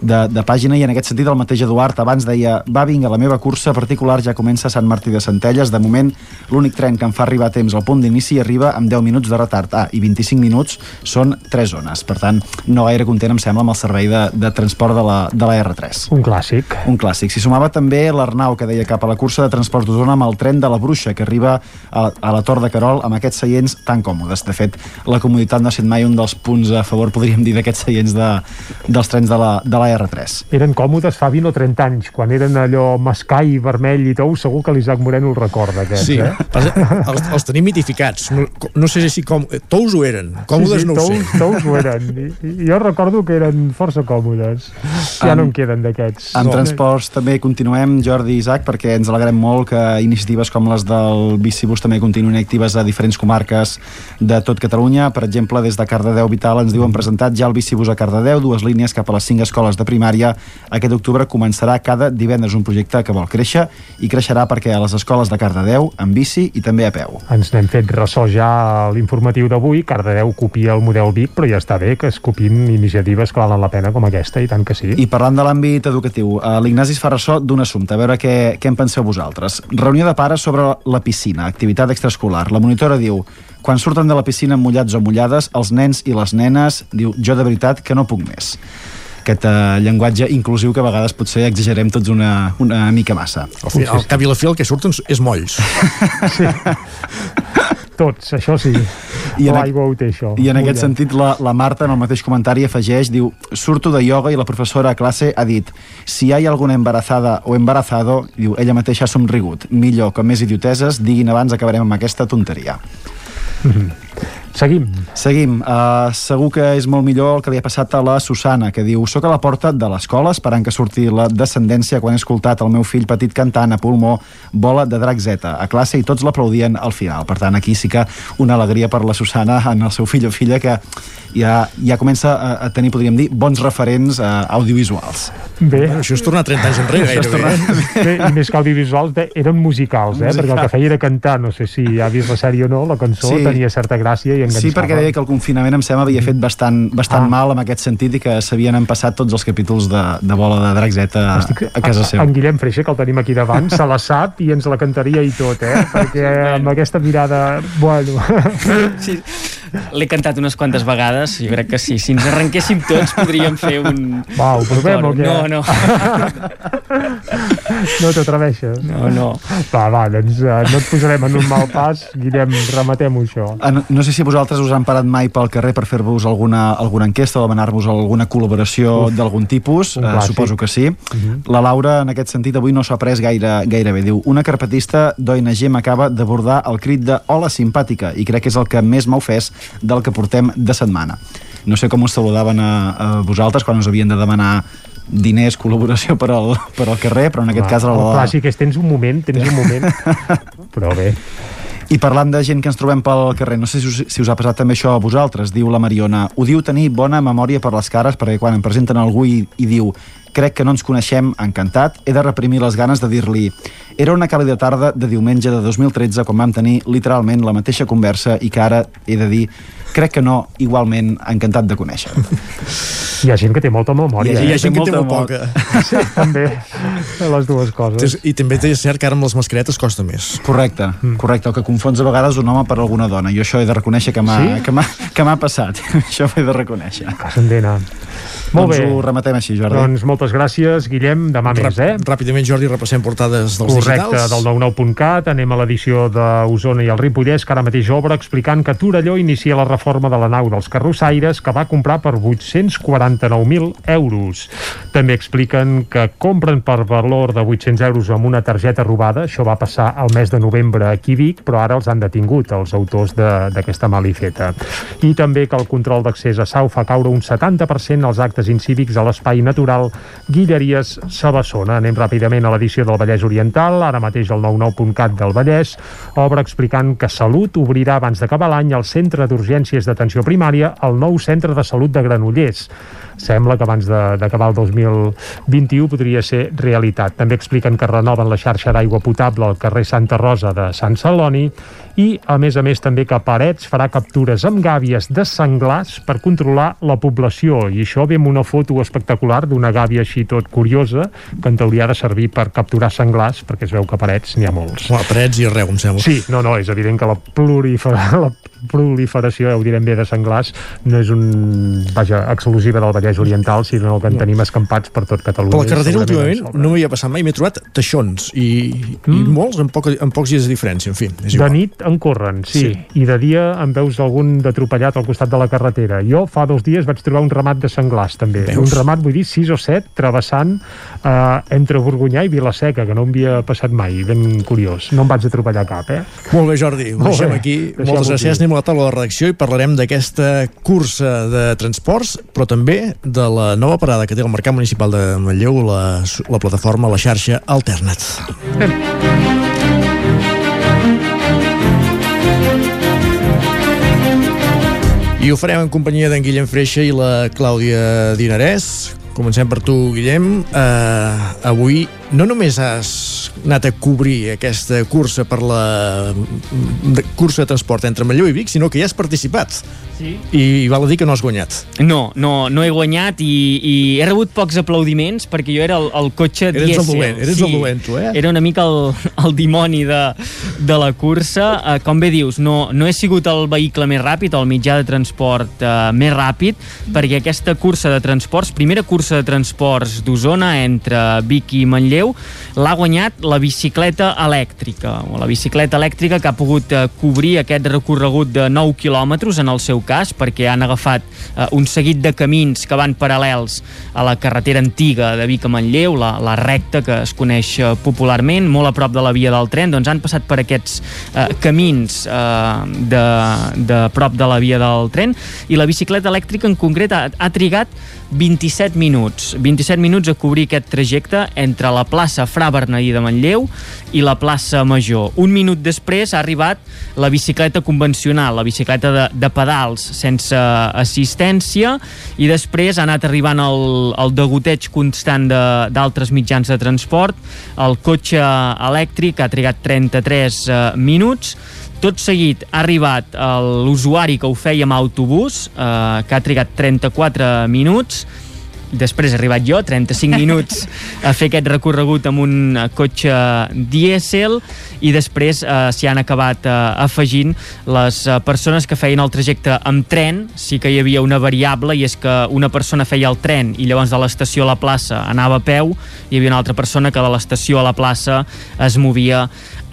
de, de pàgina i en aquest sentit el mateix Eduard abans deia va vinga, la meva cursa particular ja comença a Sant Martí de Centelles de moment l'únic tren que em fa arribar a temps al punt d'inici arriba amb 10 minuts de retard ah, i 25 minuts són 3 zones per tant no gaire content em sembla amb el servei de, de transport de la, de la R3 Un clàssic. un clàssic. S'hi sumava també l'Arnau, que deia cap a la cursa de transport d'Osona amb el tren de la Bruixa, que arriba a, a la Tor de Carol amb aquests seients tan còmodes. De fet, la comoditat no ha estat mai un dels punts a favor, podríem dir, d'aquests seients de, dels trens de la, de la R3. Eren còmodes fa 20 o 30 anys, quan eren allò mascai, vermell i tou, segur que l'Isaac Moreno el recorda, aquest, Sí, eh? els, els tenim mitificats. No, no sé si com... Tous ho eren, còmodes sí, sí, no ho tous, sé. Tous ho eren. I, jo recordo que eren força còmodes. Ja Amb- no en queden d'aquests. Amb No. transports també continuem, Jordi i Isaac, perquè ens alegrem molt que iniciatives com les del Bicibus també continuïn actives a diferents comarques de tot Catalunya. Per exemple, des de Cardedeu Vital ens diuen presentat ja el Bicibus a Cardedeu, dues línies cap a les cinc escoles de primària. Aquest octubre començarà cada divendres un projecte que vol créixer i creixerà perquè a les escoles de Cardedeu, en bici i també a peu. Ens n'hem fet ressò ja l'informatiu d'avui. Cardedeu copia el model Vic, però ja està bé que es copin iniciatives que valen la pena com aquesta, i tant que sí. I parlant de l'àmbit educatiu, eh, l'Ignasi es fa ressò d'un assumpte, a veure què, què en penseu vosaltres. Reunió de pares sobre la piscina, activitat extraescolar. La monitora diu, quan surten de la piscina mullats o mullades, els nens i les nenes, diu, jo de veritat que no puc més. Aquest eh, llenguatge inclusiu que a vegades potser exagerem tots una, una mica massa. Al, fi, al cap i la fi el que surten és molls. Tots, això sí. I en, L'aigua ho té, això. I en aquest sentit la, la Marta en el mateix comentari afegeix, diu, surto de ioga i la professora a classe ha dit si hi ha alguna embarazada o embarazado, diu, ella mateixa ha somrigut. Millor, com més idioteses, diguin abans acabarem amb aquesta tonteria. Seguim. Seguim. Uh, segur que és molt millor el que li ha passat a la Susana, que diu Soc a la porta de l'escola esperant que surti la descendència quan he escoltat el meu fill petit cantant a pulmó Bola de Drac Z a classe i tots l'aplaudien al final. Per tant, aquí sí que una alegria per la Susana en el seu fill o filla que ja, ja comença a, a tenir, podríem dir, bons referents uh, audiovisuals. Bé. Bueno, això és tornar 30 anys enrere, gairebé. tornar- Bé, i més que audiovisuals, de, eren musicals, eh? Musical. perquè el que feia era cantar, no sé si ha vist la sèrie o no, la cançó Sí. tenia certa gràcia i enganxava. Sí, perquè deia que el confinament em sembla havia fet bastant, bastant Ah. mal en aquest sentit i que s'havien empassat tots els capítols de, de Bola de Drac Z a, a casa seu. En Guillem Freixa, que el tenim aquí davant, se la sap i ens la cantaria i tot, eh? Perquè amb aquesta mirada... Bueno... Sí, l'he cantat unes quantes vegades, jo crec que sí. Si ens arrenquéssim tots podríem fer un... Va, ho provem o què? No, no. No t'atreveixes? No, no. Va, va, doncs eh, no et posarem en un mal pas. Guillem, rematem-ho això. Ah, no, no sé si vosaltres us han parat mai pel carrer per fer-vos alguna, alguna enquesta o demanar-vos alguna col·laboració d'algun tipus, eh, clàssic. suposo que sí. Mhm. La Laura, en aquest sentit, avui no s'ha pres gaire, gaire bé. Diu, una carpetista d'ONG m'acaba d'abordar el crit de hola simpàtica i crec que és el que més m'ha ofès del que portem de setmana. No sé com us saludaven a, a vosaltres quan us havien de demanar diners, col·laboració per al, per al carrer, però en aquest Clar, cas el la, clàssic és tens un moment, tens un moment però bé I parlant de gent que ens trobem pel carrer, no sé si us, si us ha passat també això a vosaltres, diu la Mariona. Ho diu tenir bona memòria per les cares, perquè quan em presenten algú i, i diu crec que no ens coneixem, encantat, he de reprimir les ganes de dir-li era una càlida tarda de diumenge de 2013 quan vam tenir literalment la mateixa conversa i que ara he de dir crec que no, igualment encantat de conèixer. hi ha gent que té molta memòria Hi ha, hi ha eh? gent que té molt molta poca. sí, també les dues coses I també és cert que ara amb les mascaretes costa més. Correcte, mm. correcte, el que confons a vegades un home per alguna dona. Jo això he de reconèixer que m'ha Sí? que que passat. això ho he de reconèixer. S'endena. Molt doncs bé. ho rematem així, Jordi. Doncs moltes gràcies, Guillem. Demà més, eh? Ràpidament, Jordi, repassem portades dels Correcte, digitals. del 99.cat, anem a l'edició d'Osona i el Ripollès, que ara mateix obre explicant que Torelló inicia la reforma de la nau dels carrossaires que va comprar per 849.000 euros. També expliquen que compren per valor de 800 euros amb una targeta robada, això va passar al mes de novembre aquí a Vic, però ara els han detingut, els autors de- d'aquesta malifeta. I també que el control d'accés a Sau fa caure un 70% als actes incívics a l'espai natural Guilleries Sabassona. Anem ràpidament a l'edició del Vallès Oriental, ara mateix el 99.cat del Vallès, obre explicant que Salut obrirà abans d'acabar l'any el Centre d'Urgències d'Atenció Primària al nou Centre de Salut de Granollers. Sembla que abans d'acabar el 2021 podria ser realitat. També expliquen que renoven la xarxa d'aigua potable al carrer Santa Rosa de Sant Celoni i, a més a més, també que Parets farà captures amb gàbies de senglars per controlar la població. I això ve amb una foto espectacular d'una gàbia així tot curiosa que en teoria ha de servir per capturar senglars, perquè es veu que Parets n'hi ha molts. Home, parets i arreu, em sembla. Sí, no, no, és evident que la, prolifer la proliferació, ja ho direm bé, de senglars no és un, vaja, exclusiva del Vallès Oriental, sinó que en tenim escampats per tot Catalunya. Per la carretera últimament no m'hi ha passat mai, m'he trobat teixons i, mm. i molts en, poc, en pocs dies de diferència, en fi, és De igual. nit en corren, sí. Sí. I de dia en veus algun d'atropellat al costat de la carretera. Jo fa dos dies vaig trobar un ramat de senglars, també. Veus? Un ramat, vull dir, 6 o 7, travessant eh, entre Borgunyà i Vilaseca, que no em havia passat mai. Ben curiós. No em vaig atropellar cap, eh? Molt bé, Jordi, ho deixem aquí. Moltes gràcies. Anem a la taula de redacció i parlarem d'aquesta cursa de transports, però també de la nova parada que té el Mercat Municipal de Manlleu, la, la plataforma, la xarxa Alternat. I ho farem en companyia d'en Guillem Freixa i la Clàudia Dinarès. Comencem per tu, Guillem. Uh, avui no només has anat a cobrir aquesta cursa per la de, cursa de transport entre Manlleu i Vic, sinó que hi has participat. Sí. I, val a dir que no has guanyat. No, no, no he guanyat i, i he rebut pocs aplaudiments perquè jo era el, el cotxe Eres el dièsel. dolent, eres el dolent, tu, eh? Era una mica el, el dimoni de, de la cursa. Uh, com bé dius, no, no he sigut el vehicle més ràpid, el mitjà de transport uh, més ràpid, perquè aquesta cursa de transports, primera cursa de transports d'Osona entre Vic i Manlleu, l'ha guanyat la bicicleta elèctrica, o la bicicleta elèctrica que ha pogut uh, cobrir aquest recorregut de 9 quilòmetres en el seu cas, perquè han agafat uh, un seguit de camins que van paral·lels a la carretera antiga de Vic a Manlleu, la, la recta que es coneix uh, popularment, molt a prop de la via del tren, doncs han passat per aquests uh, camins uh, de, de prop de la via del tren. I la bicicleta elèctrica en concret ha, ha trigat 27 minuts 27 minuts a cobrir aquest trajecte entre la plaça Fra Bernadí de Manlleu i la plaça Major. Un minut després ha arribat la bicicleta convencional, la bicicleta de, de pedals sense assistència i després ha anat arribant el, el degoteig constant de- d'altres mitjans de transport. El cotxe elèctric ha trigat 33 eh, minuts tot seguit ha arribat eh, l'usuari que ho feia amb autobús, eh, que ha trigat 34 minuts, després he arribat jo, 35 minuts a fer aquest recorregut amb un eh, cotxe dièsel. I després eh, s'hi han acabat eh, afegint les eh, persones que feien el trajecte amb tren, sí que hi havia una variable i és que una persona feia el tren i llavors de l'estació a la plaça anava a peu, hi havia una altra persona que de l'estació a la plaça es movia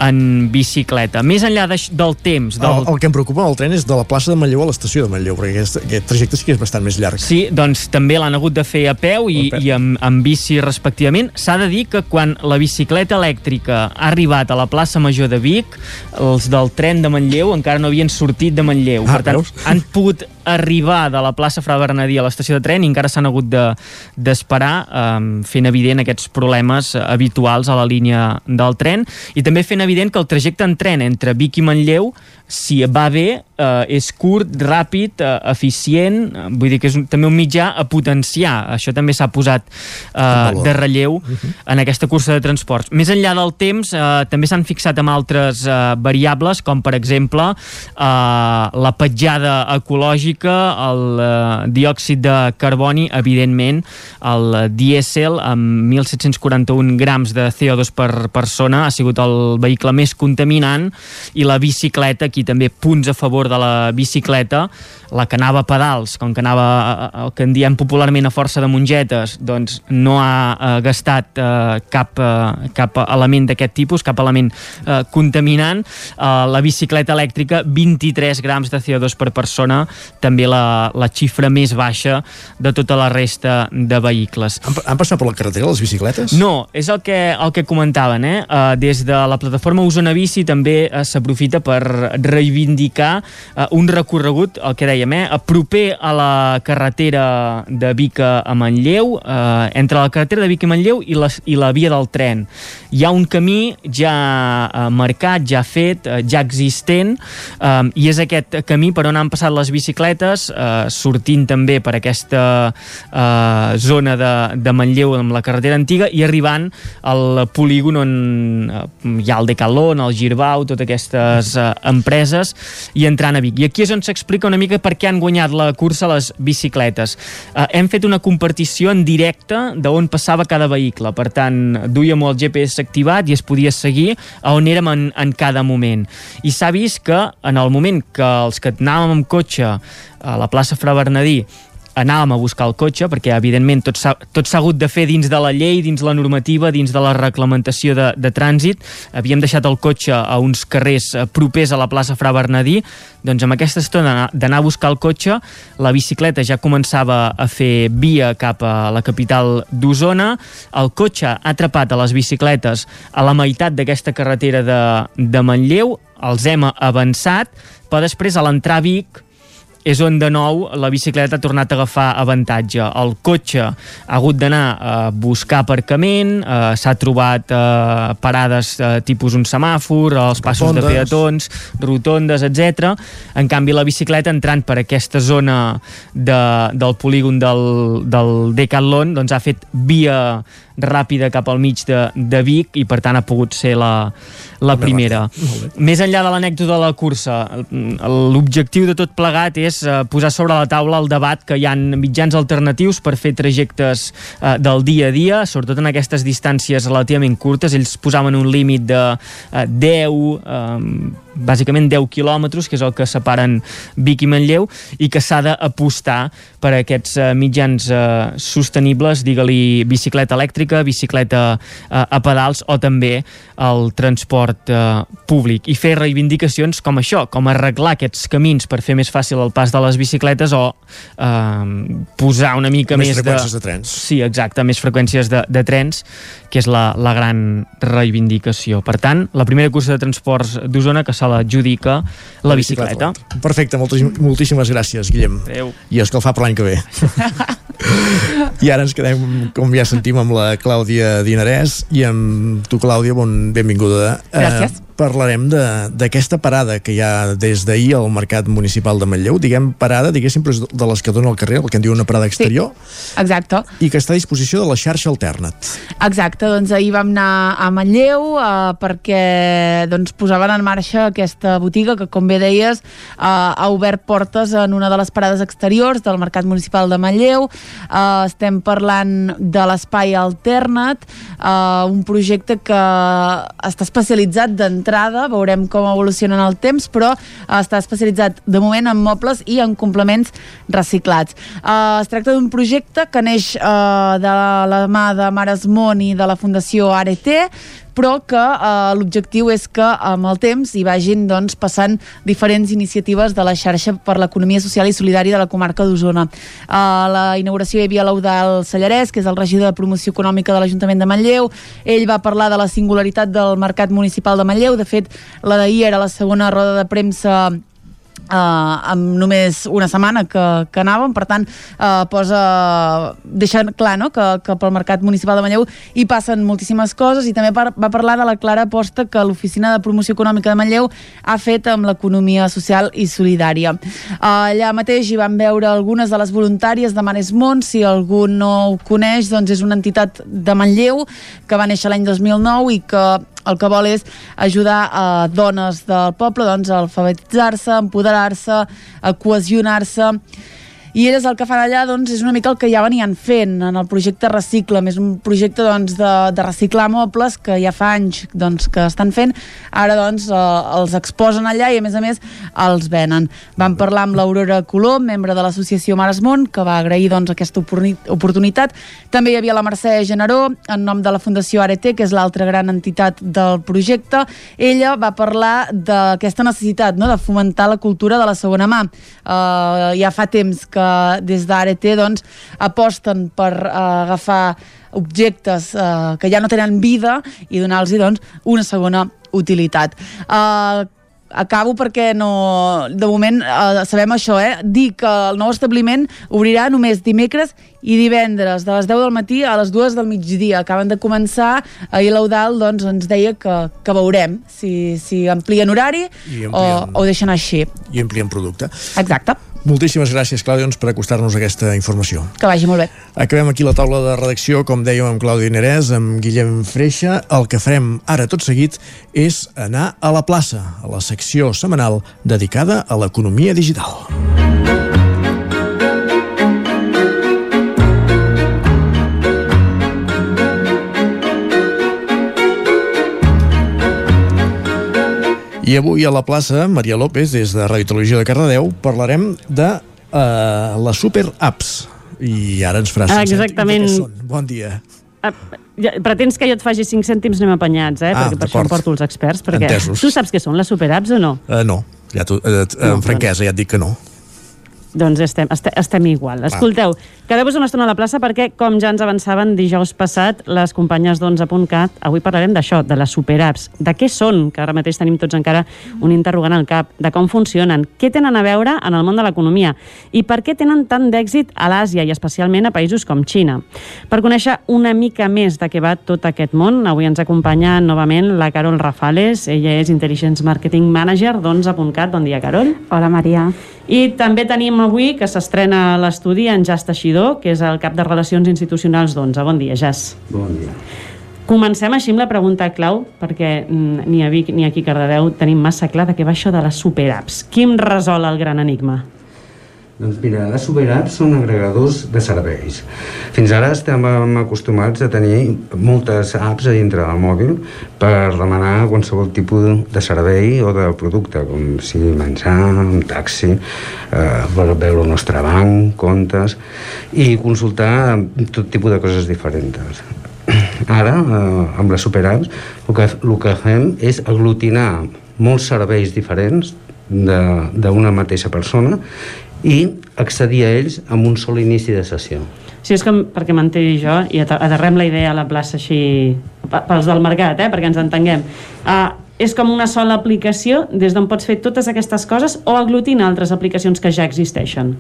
en bicicleta. Més enllà de, del temps... Del... El, el que em preocupa del tren és de la plaça de Manlleu a l'estació de Manlleu, perquè aquest, aquest trajecte sí que és bastant més llarg. Sí, doncs també l'han hagut de fer a peu i, i amb, amb bici respectivament. S'ha de dir que quan la bicicleta elèctrica ha arribat a la plaça Major de Vic, els del tren de Manlleu encara no havien sortit de Manlleu. Ah, per tant, veus? han pogut arribar de la plaça Fra Bernadí a l'estació de tren i encara s'han hagut d'esperar de, eh, fent evident aquests problemes habituals a la línia del tren i també fent evident que el trajecte en tren entre Vic i Manlleu si va bé, eh, és curt, ràpid, eh, eficient, eh, vull dir que és un, també un mitjà a potenciar. Això també s'ha posat eh, de relleu uh -huh. en aquesta cursa de transports. Més enllà del temps, eh, també s'han fixat amb altres eh, variables, com per exemple eh, la petjada ecològica, el eh, diòxid de carboni, evidentment, el dièsel amb 1.741 grams de CO2 per persona ha sigut el vehicle més contaminant i la bicicleta, aquí també punts a favor de la bicicleta, la que anava a pedals, com que anava el que en diem popularment a força de mongetes, doncs no ha eh, gastat eh, cap, eh, cap element d'aquest tipus, cap element eh, contaminant. Eh, la bicicleta elèctrica, 23 grams de CO2 per persona, també la, la xifra més baixa de tota la resta de vehicles. Han, han passat per la carretera les bicicletes? No, és el que, el que comentaven, eh? Uh, des de la plataforma Osona Bici també uh, s'aprofita per reivindicar uh, un recorregut, el que dèiem, eh? proper a la carretera de Vic a Manlleu, uh, entre la carretera de Vic i Manlleu i la, i la via del tren. Hi ha un camí ja uh, marcat, ja fet, uh, ja existent, um, i és aquest camí per on han passat les bicicletes, uh, sortint també per aquesta uh, zona de, de Manlleu amb la carretera antiga i arribant al polígon on uh, hi ha el Decathlon, el Girbau, totes aquestes uh, empreses i entrant a Vic. I aquí és on s'explica una mica per què han guanyat la cursa les bicicletes. Uh, hem fet una compartició en directe d'on passava cada vehicle, per tant, duíem el GPS activat i es podia seguir a on érem en, en cada moment. I s'ha vist que en el moment que els que anàvem amb cotxe a la plaça Fra Bernadí anàvem a buscar el cotxe, perquè evidentment tot s'ha hagut de fer dins de la llei, dins la normativa, dins de la reglamentació de, de trànsit. Havíem deixat el cotxe a uns carrers eh, propers a la plaça Fra Bernadí, doncs amb aquesta estona d'anar a buscar el cotxe, la bicicleta ja començava a fer via cap a la capital d'Osona, el cotxe ha atrapat a les bicicletes a la meitat d'aquesta carretera de, de Manlleu, els hem avançat, però després a l'entrar Vic és on de nou la bicicleta ha tornat a agafar avantatge. El cotxe ha hagut d'anar a buscar aparcament, eh, s'ha trobat eh, parades eh, tipus un semàfor, els passos Rotondes. de peatons, rotondes, etc. En canvi, la bicicleta entrant per aquesta zona de, del polígon del, del Decathlon doncs ha fet via ràpida cap al mig de, de Vic i per tant ha pogut ser la, la primera. Més enllà de l'anècdota de la cursa, l'objectiu de tot plegat és eh, posar sobre la taula el debat que hi han mitjans alternatius per fer trajectes eh, del dia a dia, sobretot en aquestes distàncies relativament curtes. Ells posaven un límit de eh, 10, eh, bàsicament 10 quilòmetres, que és el que separen Vic i Manlleu, i que s'ha d'apostar per aquests eh, mitjans eh, sostenibles, digue-li bicicleta elèctrica, bicicleta eh, a pedals o també el transport eh, públic. I fer reivindicacions com això, com arreglar aquests camins per fer més fàcil el pas de les bicicletes o eh, posar una mica Més més, freqüències de trens. Sí, exacte, més freqüències de, de trens, que és la, la gran reivindicació. Per tant, la primera cursa de transports d'Osona que se l'adjudica la bicicleta. Perfecte, moltíssim, moltíssimes gràcies, Guillem. Adéu. I escalfar per l'any que ve. I ara ens quedem, com ja sentim, amb la Clàudia Dinarès i amb tu, Clàudia, bon, benvinguda. Gràcies. Eh, parlarem de- d'aquesta parada que hi ha des d'ahir al Mercat Municipal de Manlleu. Diguem parada, diguéssim, però de les que dona al carrer, el que en diu una parada exterior, Exacte. i que està a disposició de la xarxa Alternat. Exacte, doncs ahir vam anar a Manlleu eh, perquè doncs, posaven en marxa aquesta botiga que, com bé deies, eh, ha obert portes en una de les parades exteriors del Mercat Municipal de Manlleu. Eh, estem parlant de l'Espai Alternat, eh, un projecte que està especialitzat d'entrada, veurem com evoluciona en el temps, però eh, està especialitzat de moment en mobles i en complements reciclats. Eh, es tracta d'un projecte que neix eh, de la mà de Mares Món i de la Fundació ART, però que eh, l'objectiu és que amb el temps hi vagin doncs, passant diferents iniciatives de la xarxa per l'economia social i solidària de la comarca d'Osona. A la inauguració hi havia l'Eudal Sallarès, que és el regidor de promoció econòmica de l'Ajuntament de Manlleu. Ell va parlar de la singularitat del mercat municipal de Manlleu. De fet, la d'ahir era la segona roda de premsa Uh, amb només una setmana que, que anàvem, per tant uh, posa, deixa clar no? que, que pel mercat municipal de Manlleu hi passen moltíssimes coses i també par va parlar de la clara aposta que l'Oficina de Promoció Econòmica de Manlleu ha fet amb l'economia social i solidària. Uh, allà mateix hi van veure algunes de les voluntàries de Mares Mont, si algú no ho coneix, doncs és una entitat de Manlleu que va néixer l'any 2009 i que el que vol és ajudar a dones del poble doncs, a alfabetitzar-se, empoderar-se, a cohesionar-se i elles el que fan allà doncs, és una mica el que ja venien fent en el projecte Recicle, més un projecte doncs, de, de reciclar mobles que ja fa anys doncs, que estan fent, ara doncs, eh, els exposen allà i a més a més els venen. Vam parlar amb l'Aurora Colom, membre de l'associació Mares Món, que va agrair doncs, aquesta oportunitat. També hi havia la Mercè Generó, en nom de la Fundació Arete, que és l'altra gran entitat del projecte. Ella va parlar d'aquesta necessitat no?, de fomentar la cultura de la segona mà. Uh, ja fa temps que des d'ART doncs, aposten per uh, agafar objectes uh, que ja no tenen vida i donar-los doncs, una segona utilitat. Uh, acabo perquè no... De moment uh, sabem això, eh? Dir que el nou establiment obrirà només dimecres i divendres, de les 10 del matí a les 2 del migdia. Acaben de començar, ahir l'Eudal doncs, ens deia que, que veurem si, si amplien horari amplien, o, o deixen així. I amplien producte. Exacte. Moltíssimes gràcies, Clàudia, doncs, per acostar-nos aquesta informació. Que vagi molt bé. Acabem aquí la taula de redacció, com dèiem, amb Clàudia Nerès, amb Guillem Freixa. El que farem ara tot seguit és anar a la plaça, a la secció setmanal dedicada a l'economia digital. I avui a la plaça, Maria López, des de Ràdio Televisió de Cardedeu, parlarem de uh, les super apps. I ara ens faràs... Ah, exactament. Bon dia. Uh, ja, pretens que jo et faci 5 cèntims anem apanyats, eh? Ah, perquè per això em porto els experts. Perquè Entesos. tu saps què són les superapps o no? Uh, no, ja tu, uh, no, amb franquesa ja et dic que no. Doncs estem, estem, estem igual. Escolteu, quedeu-vos una estona a la plaça perquè, com ja ens avançaven dijous passat, les companyes d'11.cat, avui parlarem d'això, de les superapps. De què són? Que ara mateix tenim tots encara un interrogant al cap. De com funcionen? Què tenen a veure en el món de l'economia? I per què tenen tant d'èxit a l'Àsia i especialment a països com Xina? Per conèixer una mica més de què va tot aquest món, avui ens acompanya novament la Carol Rafales. Ella és Intelligence Marketing Manager d'11.cat. Bon dia, Carol. Hola, Maria. I també tenim avui que s'estrena a l'estudi en Jas Teixidor, que és el cap de Relacions Institucionals d'11. Bon dia, Jas. Bon dia. Comencem així amb la pregunta clau, perquè mm, ni a Vic ni aquí a Cardedeu tenim massa clar de què va això de les superapps. Qui em resol el gran enigma? Doncs mira, les superapps són agregadors de serveis. Fins ara estem acostumats a tenir moltes apps a dintre del mòbil per demanar qualsevol tipus de servei o de producte, com si menjar, un taxi, eh, per veure el nostre banc, comptes, i consultar tot tipus de coses diferents. Ara, eh, amb les superapps, el que, el que fem és aglutinar molts serveis diferents d'una mateixa persona i accedir a ells amb un sol inici de sessió. Sí, és que perquè m'entengui jo, i aterrem la idea a la plaça així, pels del mercat, eh, perquè ens entenguem. Uh, és com una sola aplicació des d'on pots fer totes aquestes coses o aglutina altres aplicacions que ja existeixen?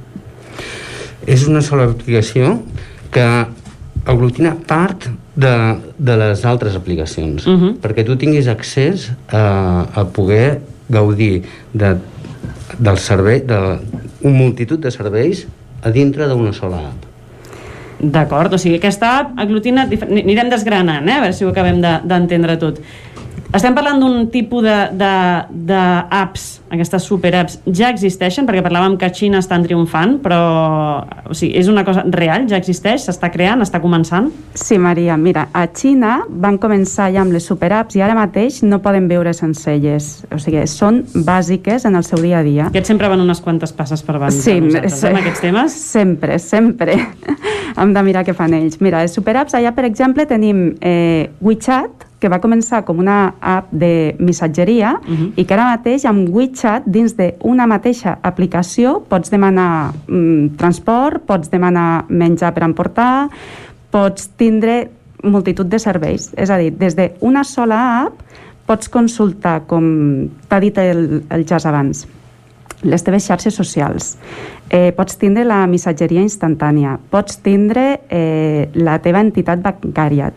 És una sola aplicació que aglutina part de, de les altres aplicacions, uh -huh. perquè tu tinguis accés a, a poder gaudir de, del servei, de un multitud de serveis a dintre d'una sola app. D'acord, o sigui, aquesta app aglutina... Anirem desgranant, eh? a veure si ho acabem d'entendre de, tot. Estem parlant d'un tipus d'apps, aquestes superapps, ja existeixen, perquè parlàvem que Xina estan triomfant, però o sigui, és una cosa real, ja existeix, s'està creant, està començant? Sí, Maria, mira, a Xina van començar ja amb les superapps i ara mateix no poden veure sense elles. O sigui, són bàsiques en el seu dia a dia. Aquests sempre van unes quantes passes per abans sí, sí, eh, aquests temes? Sempre, sempre. Hem de mirar què fan ells. Mira, les superapps, allà, per exemple, tenim eh, WeChat, que va començar com una app de missatgeria uh -huh. i que ara mateix amb WeChat dins d'una mateixa aplicació pots demanar mm, transport, pots demanar menjar per emportar, pots tindre multitud de serveis. És a dir, des d'una sola app pots consultar, com t'ha dit el, el Jas abans, les teves xarxes socials, eh, pots tindre la missatgeria instantània, pots tindre eh, la teva entitat bancària.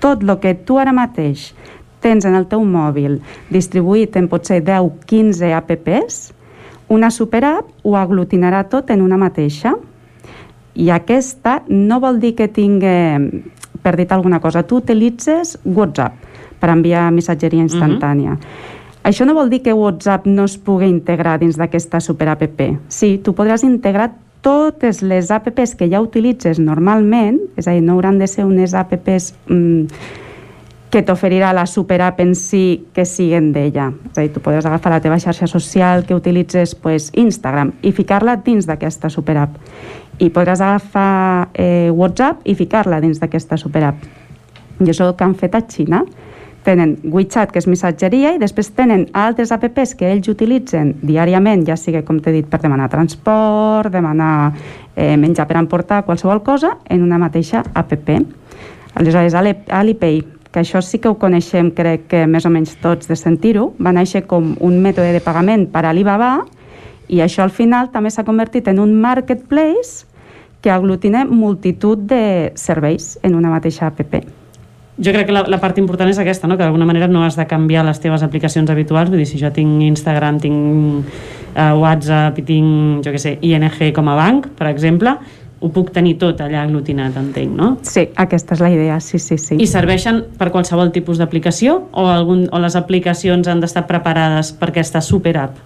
Tot el que tu ara mateix tens en el teu mòbil distribuït en potser 10-15 apps, una superapp ho aglutinarà tot en una mateixa. I aquesta no vol dir que tingui, per dir alguna cosa, tu utilitzes WhatsApp per enviar missatgeria instantània. Uh -huh. Això no vol dir que WhatsApp no es pugui integrar dins d'aquesta superapp. Sí, tu podràs integrar totes les apps que ja utilitzes normalment, és a dir, no hauran de ser unes apps mm, que t'oferirà la superapp en si que siguen d'ella. És a dir, tu podràs agafar la teva xarxa social que utilitzes pues, Instagram i ficar-la dins d'aquesta superapp. I podràs agafar eh, WhatsApp i ficar-la dins d'aquesta superapp. I això és el que han fet a Xina tenen WeChat, que és missatgeria, i després tenen altres apps que ells utilitzen diàriament, ja sigui, com t'he dit, per demanar transport, demanar eh, menjar per emportar, qualsevol cosa, en una mateixa app. Aleshores, Alipay, que això sí que ho coneixem, crec que més o menys tots de sentir-ho, va néixer com un mètode de pagament per Alibaba i això al final també s'ha convertit en un marketplace que aglutina multitud de serveis en una mateixa app jo crec que la, la part important és aquesta, no? que d'alguna manera no has de canviar les teves aplicacions habituals, vull dir, si jo tinc Instagram, tinc uh, WhatsApp i tinc, jo què sé, ING com a banc, per exemple, ho puc tenir tot allà aglutinat, entenc, no? Sí, aquesta és la idea, sí, sí, sí. I serveixen per qualsevol tipus d'aplicació o, algun, o les aplicacions han d'estar preparades per aquesta superapp?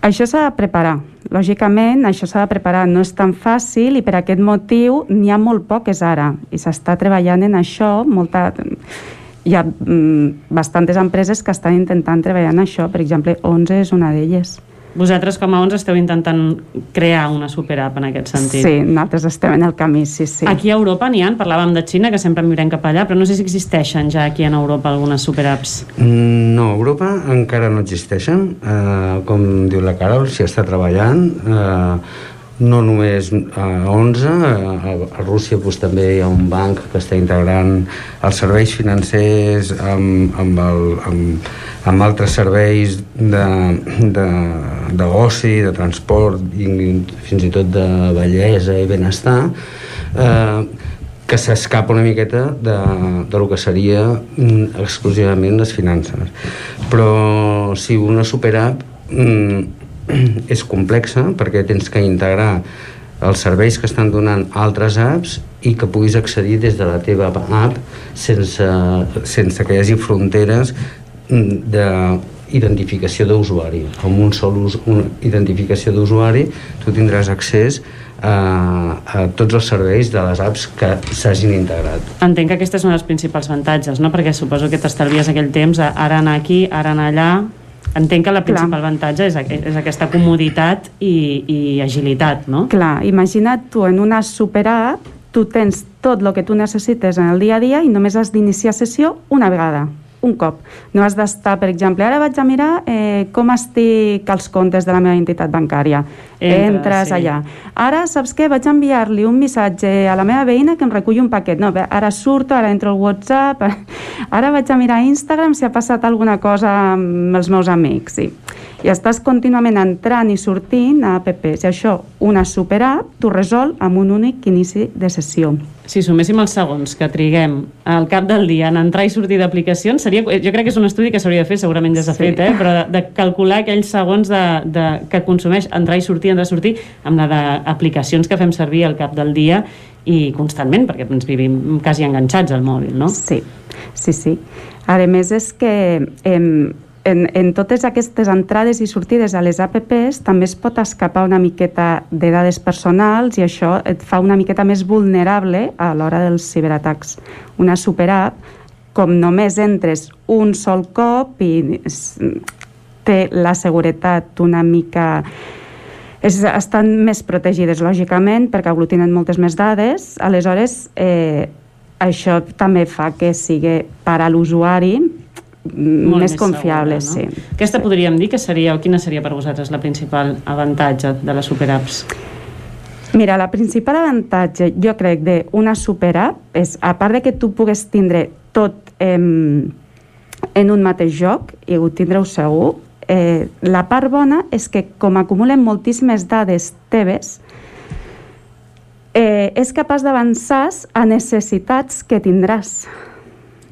Això s'ha de preparar. Lògicament, això s'ha de preparar. No és tan fàcil i per aquest motiu n'hi ha molt poques ara. I s'està treballant en això. Molta... Hi ha mm, bastantes empreses que estan intentant treballar en això. Per exemple, 11 és una d'elles. Vosaltres com a ONS esteu intentant crear una superapp en aquest sentit. Sí, nosaltres estem en el camí, sí, sí. Aquí a Europa n'hi ha, parlàvem de Xina, que sempre mirem cap allà, però no sé si existeixen ja aquí en Europa algunes superapps. Mm, no, a Europa encara no existeixen. Uh, com diu la Carol, s'hi està treballant. Uh, no només a 11, a, Rússia doncs, també hi ha un banc que està integrant els serveis financers amb, amb, el, amb, amb altres serveis d'oci, de, de, de transport i fins i tot de bellesa i benestar eh, que s'escapa una miqueta de, de lo que seria mm, exclusivament les finances. Però si una superapp mm, és complexa perquè tens que integrar els serveis que estan donant altres apps i que puguis accedir des de la teva app sense, sense que hi hagi fronteres d'identificació d'usuari. Amb un sol us, una identificació d'usuari tu tindràs accés a, a tots els serveis de les apps que s'hagin integrat. Entenc que aquestes són els principals avantatges, no? perquè suposo que t'estalvies aquell temps ara anar aquí, ara anar allà, entenc que la principal Clar. avantatge és, és aquesta comoditat i, i agilitat, no? Clar, imagina't tu en una superapp tu tens tot el que tu necessites en el dia a dia i només has d'iniciar sessió una vegada un cop. No has d'estar, per exemple, ara vaig a mirar eh, com estic els comptes de la meva entitat bancària. Entra, Entres sí. allà. Ara, saps què? Vaig enviar-li un missatge a la meva veïna que em recull un paquet. No, bé, ara surto, ara entro al WhatsApp, ara vaig a mirar Instagram si ha passat alguna cosa amb els meus amics. Sí i estàs contínuament entrant i sortint a apps i això, una superapp t'ho resol amb un únic inici de sessió. Si suméssim els segons que triguem al cap del dia en entrar i sortir d'aplicacions, seria, jo crec que és un estudi que s'hauria de fer, segurament ja s'ha sí. fet, eh? però de, de calcular aquells segons de, de, que consumeix entrar i sortir, entrar i sortir, amb la d'aplicacions que fem servir al cap del dia i constantment, perquè ens vivim quasi enganxats al mòbil, no? Sí, sí, sí. A més, és que eh, en, en totes aquestes entrades i sortides a les apps també es pot escapar una miqueta de dades personals i això et fa una miqueta més vulnerable a l'hora dels ciberatacs. Una superapp, com només entres un sol cop i té la seguretat una mica és, estan més protegides, lògicament, perquè aglutinen moltes més dades, aleshores eh, això també fa que sigui per a l'usuari mm, més, confiable, segura, no? sí. Aquesta podríem dir que seria, o quina seria per vosaltres la principal avantatge de les superapps? Mira, la principal avantatge, jo crec, d'una superapp és, a part de que tu pugues tindre tot eh, en un mateix joc, i ho tindreu segur, eh, la part bona és que com acumulen moltíssimes dades teves, eh, és capaç d'avançar a necessitats que tindràs.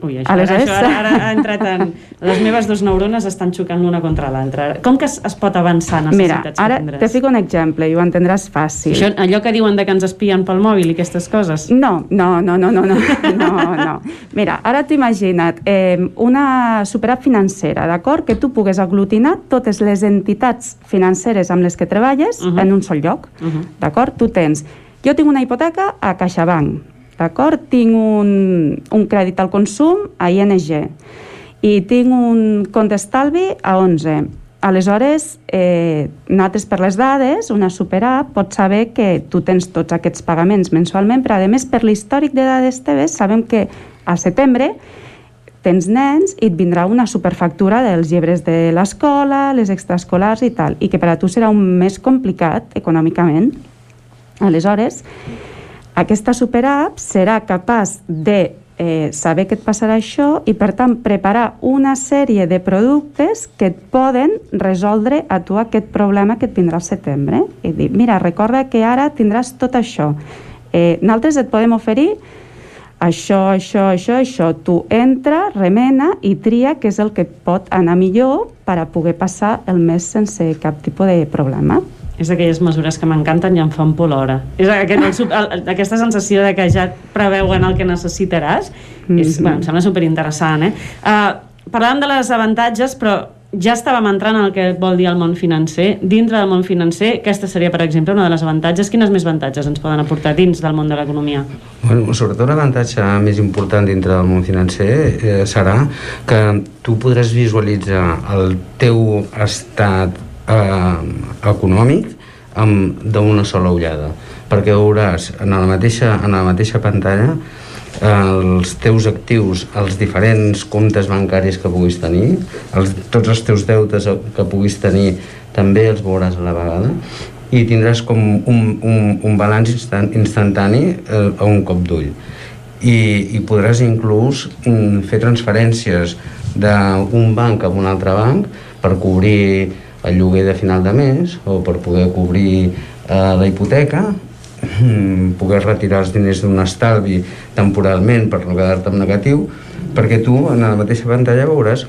Ui, això, Aleshores- ara, això ara, ara ha entrat en... Les meves dues neurones estan xocant l'una contra l'altra. Com que es, es pot avançar en Mira, necessitats ara te fico un exemple i ho entendràs fàcil. Això, allò que diuen de que ens espien pel mòbil i aquestes coses? No, no, no, no, no, no, no, no. Mira, ara t'ho imagina't, eh, una superapp financera, d'acord? Que tu pugues aglutinar totes les entitats financeres amb les que treballes uh -huh. en un sol lloc, uh -huh. d'acord? Tu tens, jo tinc una hipoteca a CaixaBank, d'acord? Tinc un, un crèdit al consum a ING i tinc un compte estalvi a 11. Aleshores, eh, nosaltres per les dades, una superapp pot saber que tu tens tots aquests pagaments mensualment, però a més per l'històric de dades teves sabem que a setembre tens nens i et vindrà una superfactura dels llibres de l'escola, les extraescolars i tal, i que per a tu serà un més complicat econòmicament. Aleshores, aquesta superapp serà capaç de eh, saber que et passarà això i, per tant, preparar una sèrie de productes que et poden resoldre a tu aquest problema que et vindrà al setembre. I dir, mira, recorda que ara tindràs tot això. Eh, nosaltres et podem oferir això, això, això, això. Tu entra, remena i tria què és el que pot anar millor per a poder passar el mes sense cap tipus de problema. És d'aquelles mesures que m'encanten i em fan por l'hora. És aquest, el, aquesta sensació de que ja preveuen el que necessitaràs. Mm -hmm. és, Mhm. bueno, em sembla superinteressant, eh? Uh, parlàvem de les avantatges, però ja estàvem entrant en el que vol dir el món financer. Dintre del món financer, aquesta seria, per exemple, una de les avantatges. Quines més avantatges ens poden aportar dins del món de l'economia? Bueno, sobretot l'avantatge més important dintre del món financer eh, serà que tu podràs visualitzar el teu estat eh, econòmic amb d'una sola ullada. Perquè veuràs en la mateixa, en la mateixa pantalla els teus actius, els diferents comptes bancaris que puguis tenir, els, tots els teus deutes que puguis tenir també els veuràs a la vegada i tindràs com un, un, un balanç instant, instantani eh, a un cop d'ull. I, i podràs inclús mm, fer transferències d'un banc a un altre banc per cobrir el lloguer de final de mes o per poder cobrir eh, la hipoteca mm, poder retirar els diners d'un estalvi temporalment per no quedar-te en negatiu perquè tu en la mateixa pantalla veuràs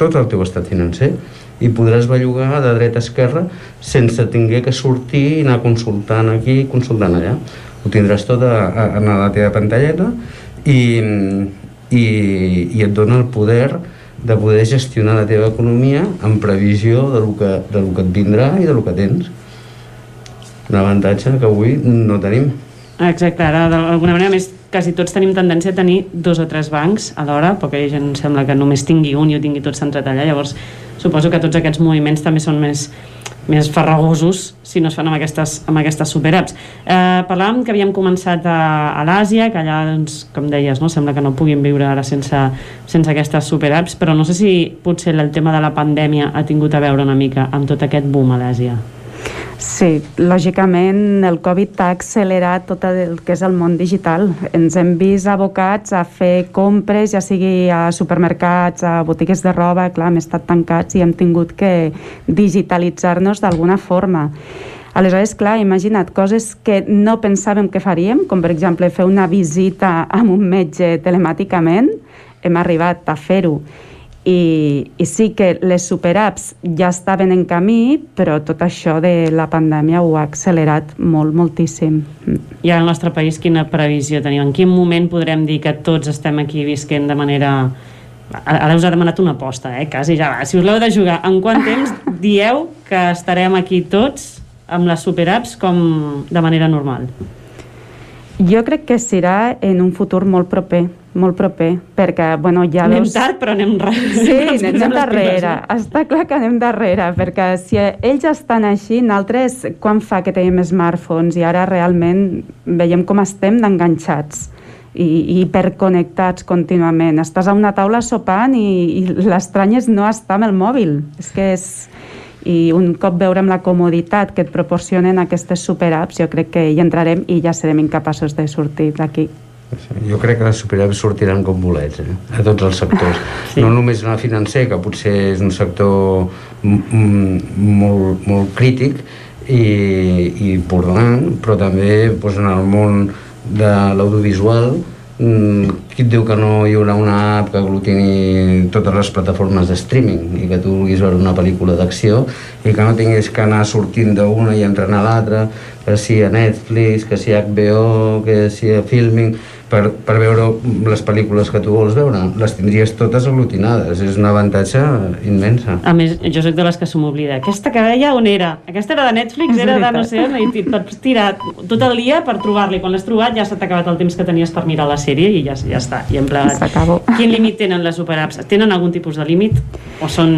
tot el teu estat financer i podràs bellugar de dreta a esquerra sense tinguer que sortir i anar consultant aquí i consultant allà. Ho tindràs tot a, a, a la teva pantalleta i, i, i et dona el poder de poder gestionar la teva economia en previsió de lo que, de lo que et vindrà i de lo que tens. Un avantatge que avui no tenim. Exacte, ara d'alguna manera més quasi tots tenim tendència a tenir dos o tres bancs alhora, perquè gent sembla que només tingui un i ho tingui tot centrat allà, llavors suposo que tots aquests moviments també són més, més farragosos si no es fan amb aquestes, amb aquestes superapps. Eh, parlàvem que havíem començat a, a l'Àsia, que allà, doncs, com deies, no? sembla que no puguin viure ara sense, sense aquestes superapps, però no sé si potser el tema de la pandèmia ha tingut a veure una mica amb tot aquest boom a l'Àsia. Sí, lògicament el Covid ha accelerat tot el que és el món digital. Ens hem vist abocats a fer compres, ja sigui a supermercats, a botigues de roba, clar, hem estat tancats i hem tingut que digitalitzar-nos d'alguna forma. Aleshores, clar, imagina't, coses que no pensàvem que faríem, com per exemple fer una visita amb un metge telemàticament, hem arribat a fer-ho. I, i sí que les superapps ja estaven en camí, però tot això de la pandèmia ho ha accelerat molt, moltíssim. I ara al nostre país quina previsió teniu? En quin moment podrem dir que tots estem aquí visquent de manera... Ara us ha demanat una aposta, eh? Quasi ja va. Si us l'heu de jugar, en quant temps dieu que estarem aquí tots amb les superapps com de manera normal? Jo crec que serà en un futur molt proper, molt proper, perquè, bueno, ja anem veus... tard, però anem darrere. Sí, anem les darrere. Està clar que anem darrere, perquè si ells estan així, nosaltres, quan fa que tenim smartphones i ara realment veiem com estem d'enganxats. i, i hiperconnectats contínuament. Estàs a una taula sopant i, i l'estrany és no estar amb el mòbil. És que és... I un cop veurem la comoditat que et proporcionen aquestes superapps, jo crec que hi entrarem i ja serem incapaços de sortir d'aquí. Jo crec que les superapps sortiran com bolets, eh? a tots els sectors. Sí. No només en el financer, que potser és un sector molt, molt crític i, i important, però també doncs, en el món de l'audiovisual mm, qui et diu que no hi haurà una app que aglutini totes les plataformes de streaming i que tu vulguis veure una pel·lícula d'acció i que no tinguis que anar sortint d'una i entrenar a l'altra que si a Netflix, que si a HBO que si a Filming per, per veure les pel·lícules que tu vols veure les tindries totes aglutinades és un avantatge immensa A més, jo soc de les que se m'oblida aquesta que veia on era? Aquesta era de Netflix, És era de no sé on, i et pots tirar tot el dia per trobar-la i quan l'has trobat ja s'ha acabat el temps que tenies per mirar la sèrie i ja, ja està, i en pla... S'acabó. Quin límit tenen les superapps? Tenen algun tipus de límit? O són...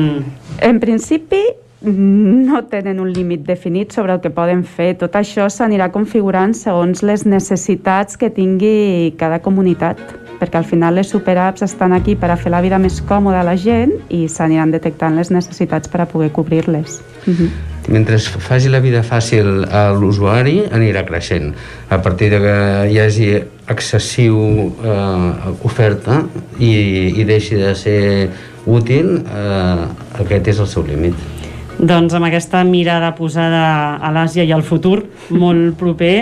En principi, no tenen un límit definit sobre el que poden fer. Tot això s'anirà configurant segons les necessitats que tingui cada comunitat, perquè al final les superapps estan aquí per a fer la vida més còmoda a la gent i s'aniran detectant les necessitats per a poder cobrir-les. Uh -huh. mentre faci la vida fàcil a l'usuari anirà creixent a partir de que hi hagi excessiu eh, oferta i, i deixi de ser útil eh, aquest és el seu límit Doncs amb aquesta mirada posada a l'Àsia i al futur, molt proper,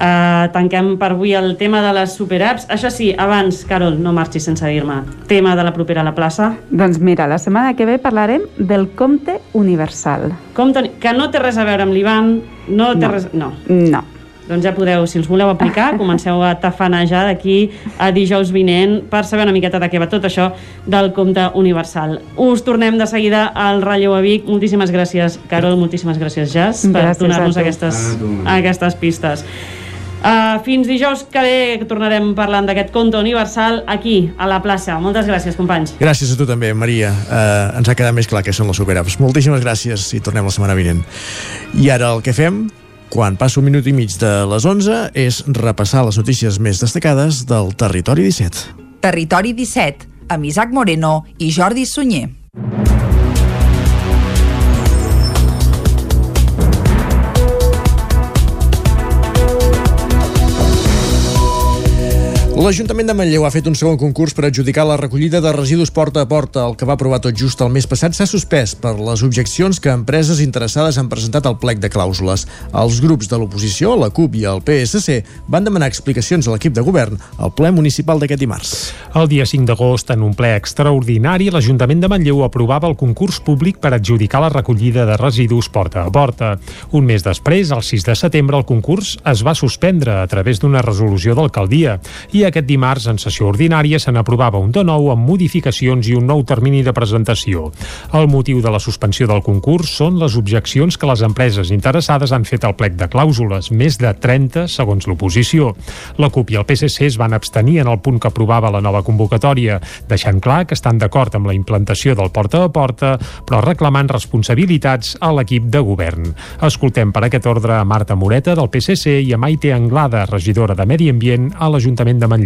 eh, tanquem per avui el tema de les superapps. Això sí, abans, Carol, no marxis sense dir-me. Tema de la propera a la plaça. Doncs mira, la setmana que ve parlarem del compte universal. Compte, que no té res a veure amb l'Ivan, no té No. res... No. No. Doncs ja podeu, si els voleu aplicar, comenceu a tafanejar d'aquí a dijous vinent per saber una miqueta de què va tot això del compte universal. Us tornem de seguida al Relleu a Vic. Moltíssimes gràcies, Carol, moltíssimes gràcies, Jas, per donar-nos aquestes, A tu. aquestes pistes. Uh, fins dijous que ve que tornarem parlant d'aquest compte universal aquí, a la plaça. Moltes gràcies, companys. Gràcies a tu també, Maria. Uh, ens ha quedat més clar que són les superapps. Moltíssimes gràcies i tornem la setmana vinent. I ara el que fem, quan passa un minut i mig de les 11, és repassar les notícies més destacades del Territori 17. Territori 17, amb Isaac Moreno i Jordi Sunyer. L'Ajuntament de Manlleu ha fet un segon concurs per adjudicar la recollida de residus porta a porta. El que va aprovar tot just el mes passat s'ha suspès per les objeccions que empreses interessades han presentat al plec de clàusules. Els grups de l'oposició, la CUP i el PSC, van demanar explicacions a l'equip de govern al ple municipal d'aquest dimarts. El dia 5 d'agost, en un ple extraordinari, l'Ajuntament de Manlleu aprovava el concurs públic per adjudicar la recollida de residus porta a porta. Un mes després, el 6 de setembre, el concurs es va suspendre a través d'una resolució d'alcaldia i aquest dimarts, en sessió ordinària, se n'aprovava un de nou amb modificacions i un nou termini de presentació. El motiu de la suspensió del concurs són les objeccions que les empreses interessades han fet al plec de clàusules, més de 30 segons l'oposició. La CUP i el PSC es van abstenir en el punt que aprovava la nova convocatòria, deixant clar que estan d'acord amb la implantació del porta a porta, però reclamant responsabilitats a l'equip de govern. Escoltem per aquest ordre a Marta Moreta del PSC i a Maite Anglada, regidora de Medi Ambient a l'Ajuntament de Manlleu.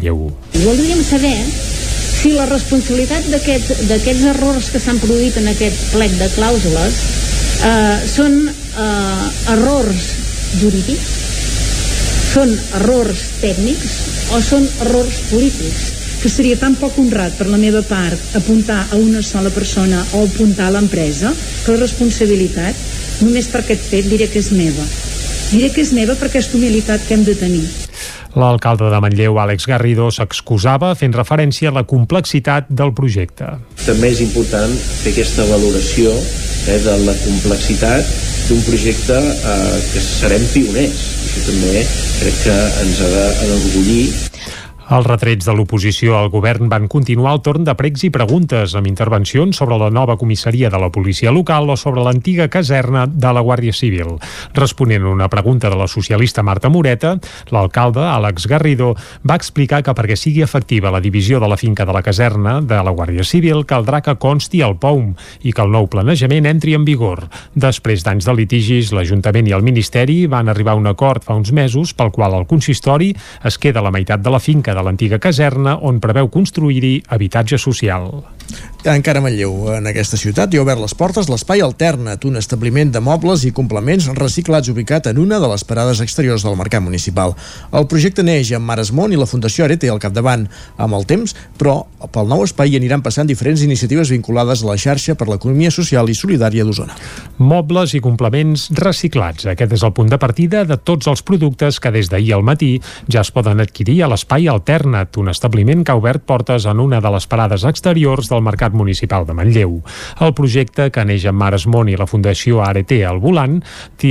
Voldríem saber si la responsabilitat d'aquest- d'aquests errors que s'han produït en aquest plec de clàusules eh, són eh, errors jurídics, són errors tècnics o són errors polítics? Que seria tan poc honrat per la meva part apuntar a una sola persona o apuntar a l'empresa que la responsabilitat només per aquest fet diré que és meva. Diré que és meva per aquesta humilitat que hem de tenir L'alcalde de Manlleu, Àlex Garrido, s'excusava fent referència a la complexitat del projecte. també és important fer aquesta valoració eh, de la complexitat d'un projecte eh, que serem pioners. Això també crec que ens ha d'enorgullir Els retrets de l'oposició al govern van continuar al torn de pregs i preguntes, amb intervencions sobre la nova comissaria de la policia local o sobre l'antiga caserna de la Guàrdia Civil. Responent a una pregunta de la socialista Marta Moreta, l'alcalde, Àlex Garrido, va explicar que perquè sigui efectiva la divisió de la finca de la caserna de la Guàrdia Civil caldrà que consti el POUM i que el nou planejament entri en vigor. Després d'anys de litigis, l'Ajuntament i el Ministeri van arribar a un acord fa uns mesos pel qual el consistori es queda la meitat de la finca de l'antiga caserna, on preveu construir-hi habitatge social. Encara a Manlleu, en aquesta ciutat, hi ha obert les portes l'Espai Alternat, un establiment de mobles i complements reciclats ubicat en una de les parades exteriors del mercat municipal. El projecte neix amb Maresmont i la Fundació Arete al capdavant. Amb el temps, però, pel nou espai hi aniran passant diferents iniciatives vinculades a la xarxa per l'economia social i solidària d'Osona. Mobles i complements reciclats. Aquest és el punt de partida de tots els productes que des d'ahir al matí ja es poden adquirir a l'Espai Alternat, un establiment que ha obert portes en una de les parades exteriors del Mercat Municipal de Manlleu. El projecte, que neix amb Maresmont i la Fundació ART al volant,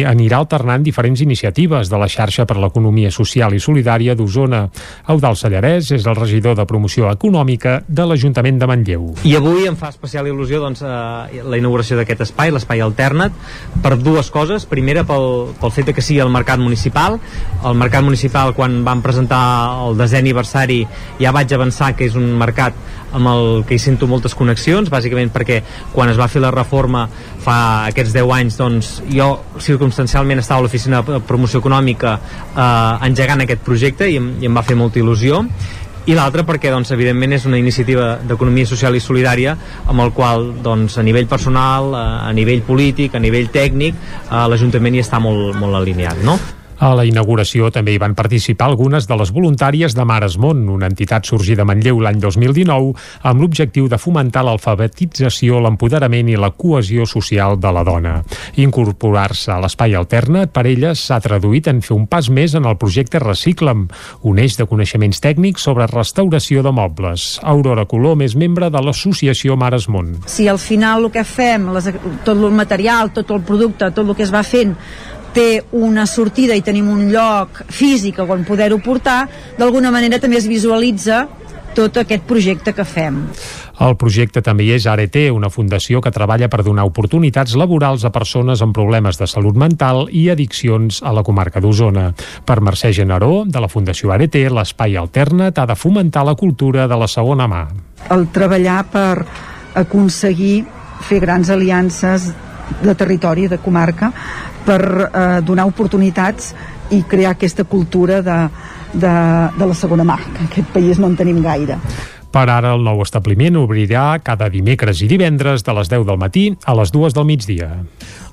anirà alternant diferents iniciatives de la xarxa per l'economia social i solidària d'Osona. Eudal Sallarès és el regidor de promoció econòmica de l'Ajuntament de Manlleu. I avui em fa especial il·lusió doncs, eh, la inauguració d'aquest espai, l'espai alternat, per dues coses. Primera, pel, pel fet que sigui el mercat municipal. El mercat municipal, quan vam presentar el desè aniversari, ja vaig avançar que és un mercat amb el que hi sento moltes connexions, bàsicament perquè quan es va fer la reforma fa aquests 10 anys, doncs jo circumstancialment estava a l'oficina de promoció econòmica eh, engegant aquest projecte i em, i em va fer molta il·lusió i l'altra perquè doncs, evidentment és una iniciativa d'economia social i solidària amb el qual doncs, a nivell personal, a nivell polític, a nivell tècnic eh, l'Ajuntament hi està molt, molt alineat no? A la inauguració també hi van participar algunes de les voluntàries de Mares Món, una entitat sorgida a Manlleu l'any 2019 amb l'objectiu de fomentar l'alfabetització, l'empoderament i la cohesió social de la dona. Incorporar-se a l'espai alternat per elles s'ha traduït en fer un pas més en el projecte Recicla'm, un eix de coneixements tècnics sobre restauració de mobles. Aurora Colom és membre de l'associació Mares Món. Si al final el que fem, les, tot el material, tot el producte, tot el que es va fent té una sortida i tenim un lloc físic on poder-ho portar, d'alguna manera també es visualitza tot aquest projecte que fem. El projecte també és ART, una fundació que treballa per donar oportunitats laborals a persones amb problemes de salut mental i addiccions a la comarca d'Osona. Per Mercè Generó, de la Fundació ART, l'espai alternat ha de fomentar la cultura de la segona mà. El treballar per aconseguir fer grans aliances de territori, de comarca, per eh, donar oportunitats i crear aquesta cultura de, de, de la segona mà, que en aquest país no en tenim gaire. Per ara, el nou establiment obrirà cada dimecres i divendres de les 10 del matí a les 2 del migdia.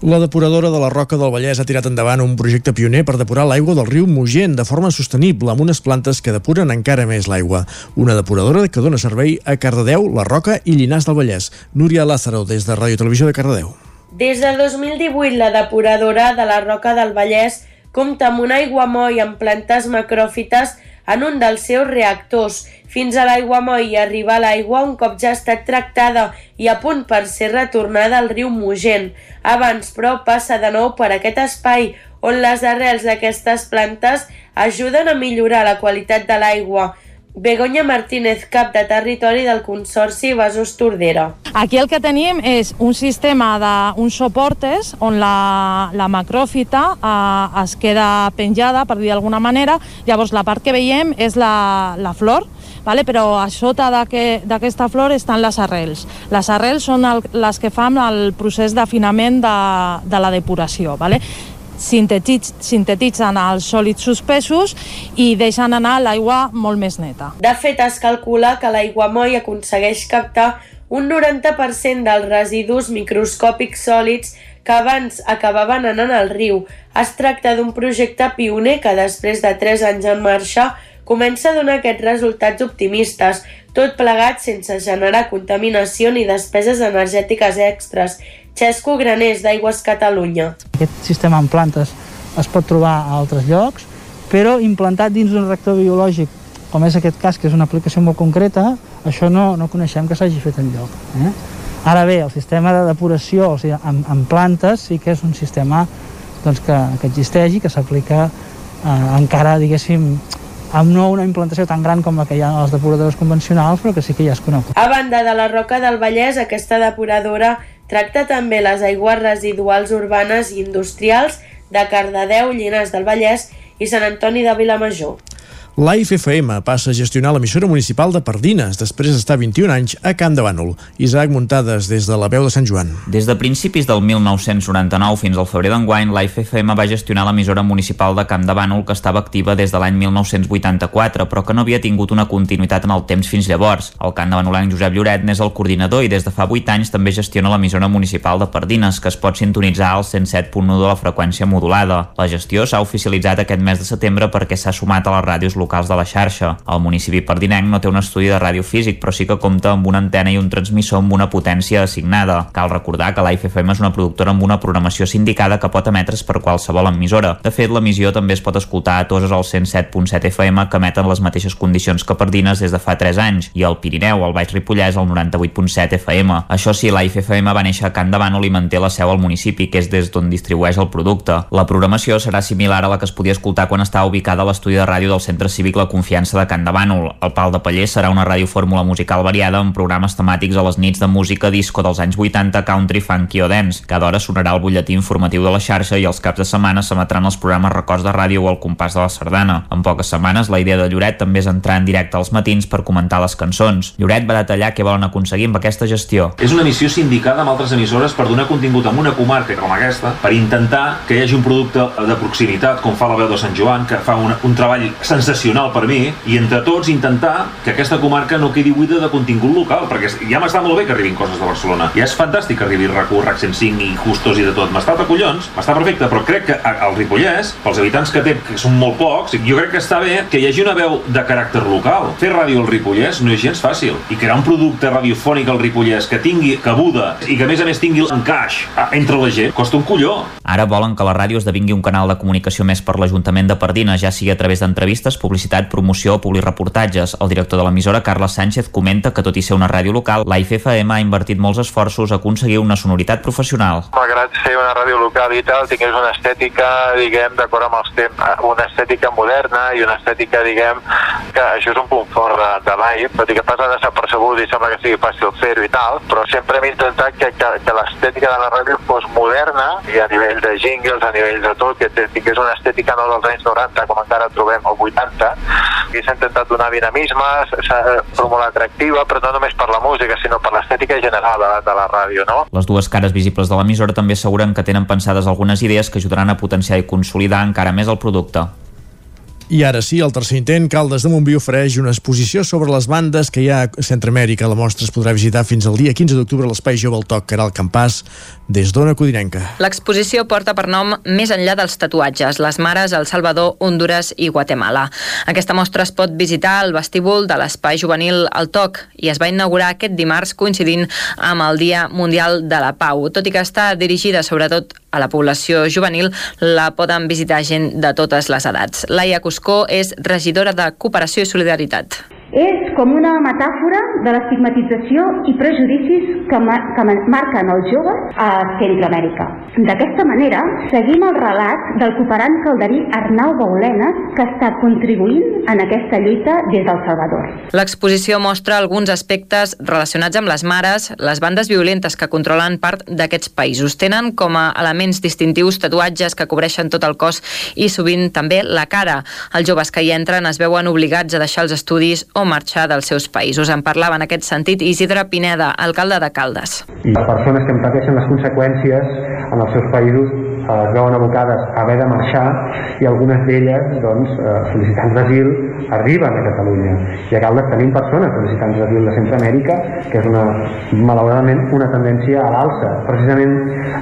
La depuradora de la Roca del Vallès ha tirat endavant un projecte pioner per depurar l'aigua del riu Mugent de forma sostenible amb unes plantes que depuren encara més l'aigua. Una depuradora que dona servei a Cardedeu, la Roca i Llinars del Vallès. Núria Lázaro, des de Ràdio Televisió de Cardedeu. Des del 2018, la depuradora de la Roca del Vallès compta amb un aiguamoll amb plantes macròfites en un dels seus reactors. Fins a l'aiguamoll i arribar a l'aigua un cop ja ha estat tractada i a punt per ser retornada al riu Mugent. Abans, però, passa de nou per aquest espai on les arrels d'aquestes plantes ajuden a millorar la qualitat de l'aigua. Begoña Martínez, cap de territori del Consorci Vasos Tordera. Aquí el que tenim és un sistema d'uns soportes on la, la macròfita eh, es queda penjada, per dir d'alguna manera. Llavors la part que veiem és la, la flor, vale? però a sota d'aquesta flor estan les arrels. Les arrels són el, les que fan el procés d'afinament de, de la depuració. Vale? Sintetitz, sintetitzen els sòlids suspesos i deixen anar l'aigua molt més neta. De fet, es calcula que l'aiguamoll aconsegueix captar un 90% dels residus microscòpics sòlids que abans acabaven anant al riu. Es tracta d'un projecte pioner que després de 3 anys en marxa comença a donar aquests resultats optimistes, tot plegat sense generar contaminació ni despeses energètiques extres. Xesco Graners, d'Aigües Catalunya. Aquest sistema en plantes es pot trobar a altres llocs, però implantat dins d'un reactor biològic, com és aquest cas, que és una aplicació molt concreta, això no, no coneixem que s'hagi fet enlloc. Eh? Ara bé, el sistema de depuració o sigui, en, en plantes sí que és un sistema doncs, que, que existeix i que s'aplica eh, encara, diguéssim, amb no una implantació tan gran com la que hi ha a les depuradores convencionals, però que sí que ja es conegut. A banda de la Roca del Vallès, aquesta depuradora tracta també les aigües residuals urbanes i industrials de Cardedeu, Llinars del Vallès i Sant Antoni de Vilamajor. La IFFM passa a gestionar l'emissora municipal de Pardines després d'estar 21 anys a Camp de Bànol. Isaac Muntades des de la veu de Sant Joan. Des de principis del 1999 fins al febrer d'enguany, la IFFM va gestionar l'emissora municipal de Camp de Bànol que estava activa des de l'any 1984, però que no havia tingut una continuïtat en el temps fins llavors. El camp de Banolanc Josep Lloret n'és el coordinador i des de fa 8 anys també gestiona l'emissora municipal de Pardines, que es pot sintonitzar al 107.1 de la freqüència modulada. La gestió s'ha oficialitzat aquest mes de setembre perquè s'ha sumat a les ràdios locals de la xarxa. El municipi pardinenc no té un estudi de ràdio físic, però sí que compta amb una antena i un transmissor amb una potència assignada. Cal recordar que l'AIFFM és una productora amb una programació sindicada que pot emetre's per qualsevol emissora. De fet, l'emissió també es pot escoltar a Toses al 107.7 FM, que emeten les mateixes condicions que Pardines des de fa 3 anys, i al Pirineu, al Baix Ripollès, al 98.7 FM. Això sí, l'AIFFM va néixer a Can Bànol i manté la seu al municipi, que és des d'on distribueix el producte. La programació serà similar a la que es podia escoltar quan estava ubicada a l'estudi de ràdio del Centre Cívic La Confiança de Can de Bànol. El Pal de Paller serà una ràdio fórmula musical variada amb programes temàtics a les nits de música disco dels anys 80, country, funky o dance. Cada hora sonarà el butlletí informatiu de la xarxa i els caps de setmana s'emetran els programes records de ràdio o el compàs de la sardana. En poques setmanes, la idea de Lloret també és entrar en directe als matins per comentar les cançons. Lloret va detallar què volen aconseguir amb aquesta gestió. És una missió sindicada amb altres emissores per donar contingut a una comarca com aquesta, per intentar que hi hagi un producte de proximitat, com fa la veu de Sant Joan, que fa un, un treball sensacional per mi, i entre tots intentar que aquesta comarca no quedi buida de contingut local, perquè ja m'està molt bé que arribin coses de Barcelona. Ja és fantàstic que arribi RAC1, RAC 105 i Justos i de tot. M'està de collons, m'està perfecte, però crec que al Ripollès, pels habitants que té, que són molt pocs, jo crec que està bé que hi hagi una veu de caràcter local. Fer ràdio al Ripollès no és gens fàcil. I crear un producte radiofònic al Ripollès que tingui cabuda i que a més a més tingui l'encaix entre la gent, costa un colló. Ara volen que la ràdio esdevingui un canal de comunicació més per l'Ajuntament de Pardines, ja sigui a través d'entrevistes, publicitat, promoció o publireportatges. El director de l'emissora, Carles Sánchez, comenta que tot i ser una ràdio local, la IFFM ha invertit molts esforços a aconseguir una sonoritat professional. Malgrat ser una ràdio local i tal, tingués una estètica, diguem, d'acord amb els temps, una estètica moderna i una estètica, diguem, que això és un punt fort de, de l'AIF, tot i que passa desapercebut i sembla que sigui fàcil fer-ho i tal, però sempre hem intentat que, que, que l'estètica de la ràdio fos moderna i a nivell de jingles, a nivell de tot, que tingués una estètica no dels anys 90 com encara trobem, o 80, i s'ha intentat donar dinamisme, s'ha molt atractiva, però no només per la música, sinó per l'estètica general de, de la ràdio, no? Les dues cares visibles de l'emissora també asseguren que tenen pensades algunes idees que ajudaran a potenciar i consolidar encara més el producte. I ara sí, el tercer intent, Caldes de Montbui ofereix una exposició sobre les bandes que hi ha a Centroamèrica. La mostra es podrà visitar fins al dia 15 d'octubre a l'Espai Jove al Toc, Caral Campàs, des d'Ona Codinenca. L'exposició porta per nom Més enllà dels tatuatges, les mares El Salvador, Honduras i Guatemala. Aquesta mostra es pot visitar al vestíbul de l'Espai Juvenil al Toc i es va inaugurar aquest dimarts coincidint amb el Dia Mundial de la Pau. Tot i que està dirigida sobretot a la població juvenil, la poden visitar gent de totes les edats. Laia Cuscó és regidora de Cooperació i Solidaritat. És com una metàfora de l'estigmatització i prejudicis que, mar que marquen els joves a Centroamèrica. D'aquesta manera, seguim el relat del cooperant calderí Arnau Baulenes, que està contribuint en aquesta lluita des del Salvador. L'exposició mostra alguns aspectes relacionats amb les mares, les bandes violentes que controlen part d'aquests països. Tenen com a elements distintius tatuatges que cobreixen tot el cos i sovint també la cara. Els joves que hi entren es veuen obligats a deixar els estudis marxar dels seus països. En parlava en aquest sentit Isidre Pineda, alcalde de Caldes. I persones que en pateixen les conseqüències en els seus països es veuen abocades a haver de marxar i algunes d'elles, doncs, eh, sol·licitants d'asil, arriben a Catalunya. I a Caldes tenim persones sol·licitants d'asil de Centroamèrica, que és una, malauradament una tendència a l'alça. Precisament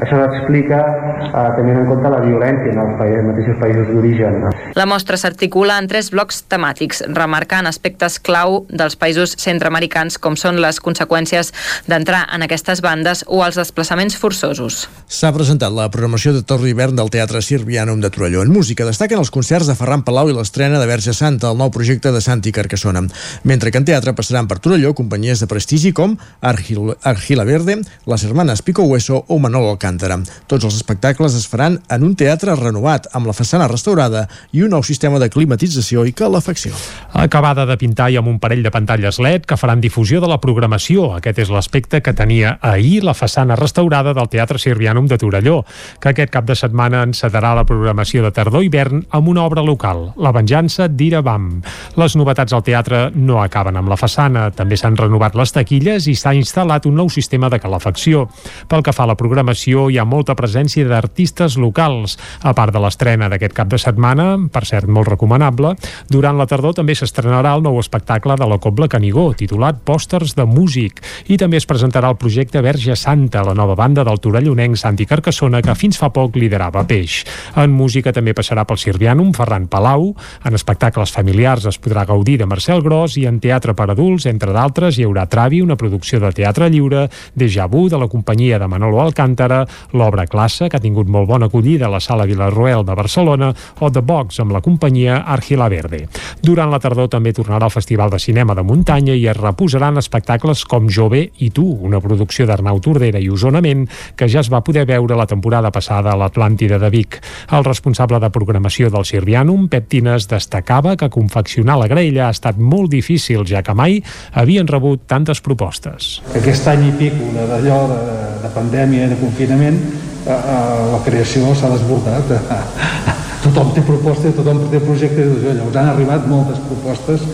això s'explica eh, tenint en compte la violència en els països, mateixos països d'origen. La mostra s'articula en tres blocs temàtics, remarcant aspectes clau dels països centroamericans com són les conseqüències d'entrar en aquestes bandes o els desplaçaments forçosos. S'ha presentat la programació de Torre d'hivern del Teatre Sirvianum de Torelló. En música destaquen els concerts de Ferran Palau i l'estrena de Verge Santa, el nou projecte de Santi Carcassona. Mentre que en teatre passaran per Torelló companyies de prestigi com Argil, Argila Verde, les hermanes Pico Hueso o Manolo Alcántara. Tots els espectacles es faran en un teatre renovat, amb la façana restaurada i un nou sistema de climatització i calefacció. acabada de pintar i amb un parell de pantalles LED que faran difusió de la programació. Aquest és l'aspecte que tenia ahir la façana restaurada del Teatre Sirvianum de Torelló, que aquest cap de setmana encetarà la programació de tardor-hivern amb una obra local, La venjança d'Ira Bam. Les novetats al teatre no acaben amb la façana, també s'han renovat les taquilles i s'ha instal·lat un nou sistema de calefacció. Pel que fa a la programació, hi ha molta presència d'artistes locals. A part de l'estrena d'aquest cap de setmana, per cert molt recomanable, durant la tardor també s'estrenarà el nou espectacle de la Cobla Canigó, titulat Pòsters de Músic, i també es presentarà el projecte Verge Santa, la nova banda del torellonenc Santi Carcassona, que fins fa poc liderava Peix. En música també passarà pel Sirvianum Ferran Palau, en espectacles familiars es podrà gaudir de Marcel Gros i en teatre per adults, entre d'altres, hi haurà Travi, una producció de teatre lliure, Deja Vu, de la companyia de Manolo Alcántara, l'obra Classe, que ha tingut molt bona acollida a la Sala Vilarroel de Barcelona, o The Box, amb la companyia Argila Verde. Durant la tardor també tornarà al Festival de Cinema de Muntanya i es reposaran espectacles com Jove i tu, una producció d'Arnau Tordera i Osonament que ja es va poder veure la temporada passada a l'Atlàntida de Vic. El responsable de programació del Sirvianum, Pep Tines, destacava que confeccionar la graella ha estat molt difícil, ja que mai havien rebut tantes propostes. Aquest any i pico d'allò de, de pandèmia, de confinament, eh, eh, la creació s'ha desbordat. tothom té propostes, tothom té projectes, llavors han arribat moltes propostes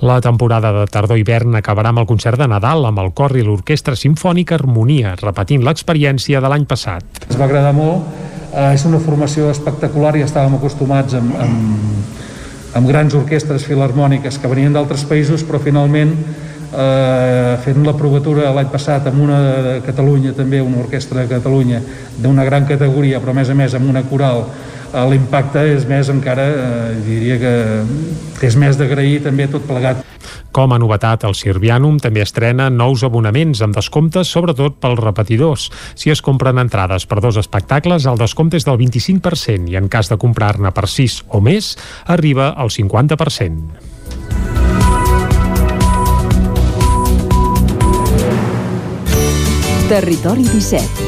la temporada de tardor-hivern acabarà amb el concert de Nadal amb el cor i l'orquestra simfònica Harmonia, repetint l'experiència de l'any passat. Es va agradar molt, eh, és una formació espectacular i estàvem acostumats amb, amb, amb grans orquestres filarmòniques que venien d'altres països, però finalment eh, fent la provatura l'any passat amb una de Catalunya, també una orquestra de Catalunya d'una gran categoria, però a més a més amb una coral l'impacte és més encara, eh, diria que és més d'agrair també tot plegat. Com a novetat, el Sirvianum també estrena nous abonaments amb descomptes, sobretot pels repetidors. Si es compren entrades per dos espectacles, el descompte és del 25% i en cas de comprar-ne per 6 o més, arriba al 50%. Territori 17.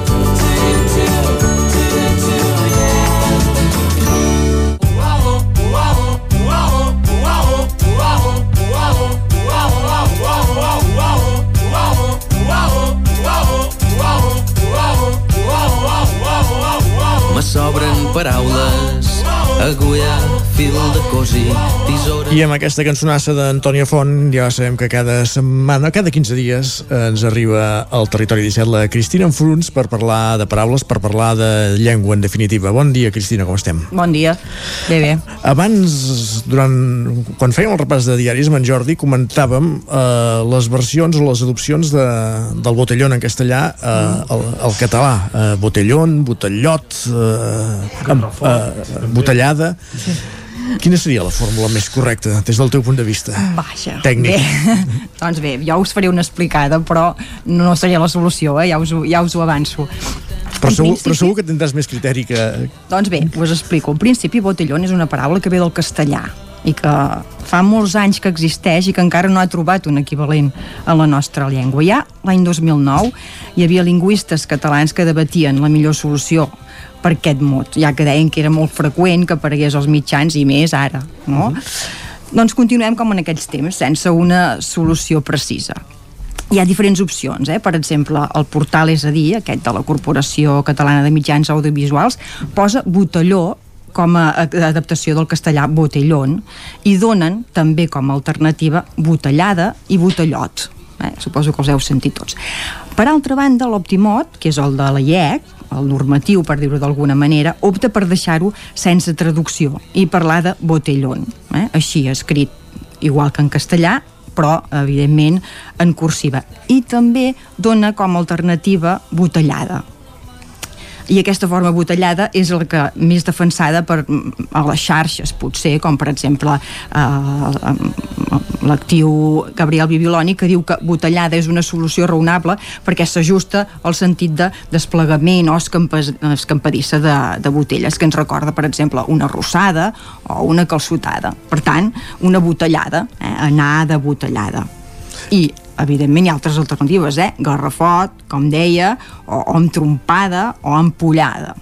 Sobren paraules. Agulla, fil de cosi, tisora... I amb aquesta cançonassa d'Antònia Font ja sabem que cada setmana, cada 15 dies ens arriba al territori 17 la Cristina Enfruns per parlar de paraules, per parlar de llengua en definitiva. Bon dia, Cristina, com estem? Bon dia, bé, bé. Abans, durant, quan fèiem el repàs de diaris amb en Jordi, comentàvem eh, les versions o les adopcions de, del botellón en castellà eh, al, al català. Eh, botellón, botellot, eh, eh, botellà detallada. Sí. Quina seria la fórmula més correcta des del teu punt de vista? Vaja. Tècnic. Bé. doncs bé, jo us faré una explicada, però no seria la solució, eh? ja, us, ja us ho avanço. Però segur, principi... però segur que tindràs més criteri que... Doncs bé, us explico. En principi, botellón és una paraula que ve del castellà i que fa molts anys que existeix i que encara no ha trobat un equivalent a la nostra llengua. Ja l'any 2009 hi havia lingüistes catalans que debatien la millor solució per aquest mot, ja que deien que era molt freqüent que aparegués als mitjans i més ara, no? Uh -huh. Doncs continuem com en aquells temps, sense una solució precisa. Hi ha diferents opcions, eh? per exemple, el portal És a dir, aquest de la Corporació Catalana de Mitjans Audiovisuals, posa botelló com a adaptació del castellà botellón i donen també com a alternativa botellada i botellot. Eh? Suposo que els heu sentit tots. Per altra banda, l'Optimot, que és el de la IEC, el normatiu, per dir-ho d'alguna manera, opta per deixar-ho sense traducció i parlar de botellón, eh? així escrit igual que en castellà, però, evidentment, en cursiva. I també dona com a alternativa botellada. I aquesta forma botellada és la que més defensada per, a les xarxes. Potser, com per exemple eh, l'actiu Gabriel Bibiloni que diu que botellada és una solució raonable perquè s'ajusta al sentit de desplegament o escampadissa de, de botelles que ens recorda per exemple una rossada o una calçotada. Per tant una botellada eh, anar de botellada. I evidentment hi ha altres alternatives, eh? Garrafot, com deia, o, o amb trompada o ampollada.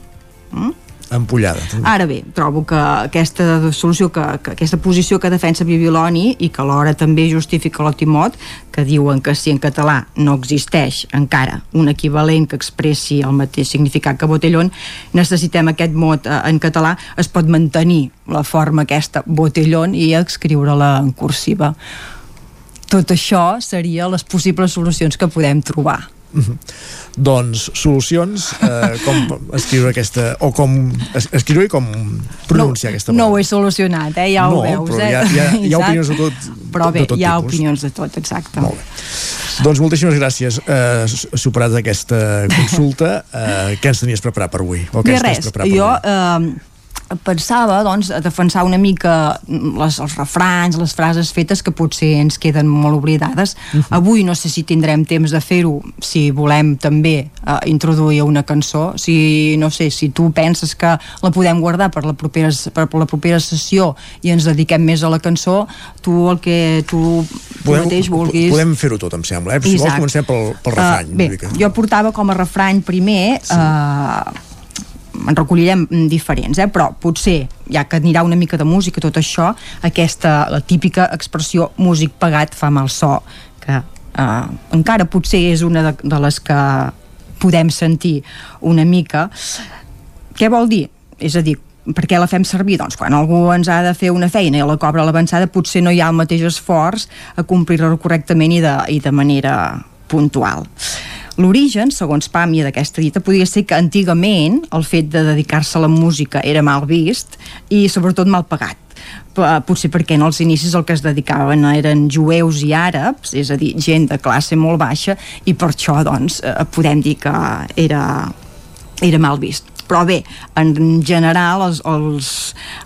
Mm? Ampollada. També. Ara bé, trobo que aquesta solució, que, que aquesta posició que defensa Bibiloni i que alhora també justifica l'Otimot, que diuen que si en català no existeix encara un equivalent que expressi el mateix significat que botellón, necessitem aquest mot eh, en català, es pot mantenir la forma aquesta botellón i escriure-la en cursiva tot això seria les possibles solucions que podem trobar. Mm -hmm. Doncs solucions eh, com escriure aquesta o com es, escriure i com pronunciar no, aquesta paraula. No ho he solucionat, eh? ja no, ho veus. Però eh? hi ha, hi ha, hi ha opinions de tot Però bé, de tot hi ha tipus. opinions de tot, exacte. Molt bé. Doncs moltíssimes gràcies. Eh, superat aquesta consulta, eh, què ens tenies preparat per avui? O què tens res, preparat per jo... avui? Eh, pensava doncs, a defensar una mica les, els refranys, les frases fetes que potser ens queden molt oblidades. Uh -huh. Avui no sé si tindrem temps de fer-ho, si volem també uh, introduir una cançó, si no sé, si tu penses que la podem guardar per la propera, per la propera sessió i ens dediquem més a la cançó, tu el que tu, tu podem, mateix vulguis... Podem fer-ho tot, em sembla. Eh? Si vols comencem pel, pel refrany. Uh, bé, jo portava com a refrany primer... Sí. Uh, en recollirem diferents, eh? però potser, ja que anirà una mica de música tot això, aquesta, la típica expressió músic pagat fa mal so, que eh, encara potser és una de, de les que podem sentir una mica. Què vol dir? És a dir, per què la fem servir? Doncs quan algú ens ha de fer una feina i la cobra l'avançada potser no hi ha el mateix esforç a complir-la correctament i de, i de manera puntual. L'origen, segons Pàmia d'aquesta dita, podria ser que antigament el fet de dedicar-se a la música era mal vist i sobretot mal pagat. Potser perquè en els inicis el que es dedicaven eren jueus i àrabs, és a dir, gent de classe molt baixa, i per això doncs eh, podem dir que era, era mal vist però bé, en general els, els,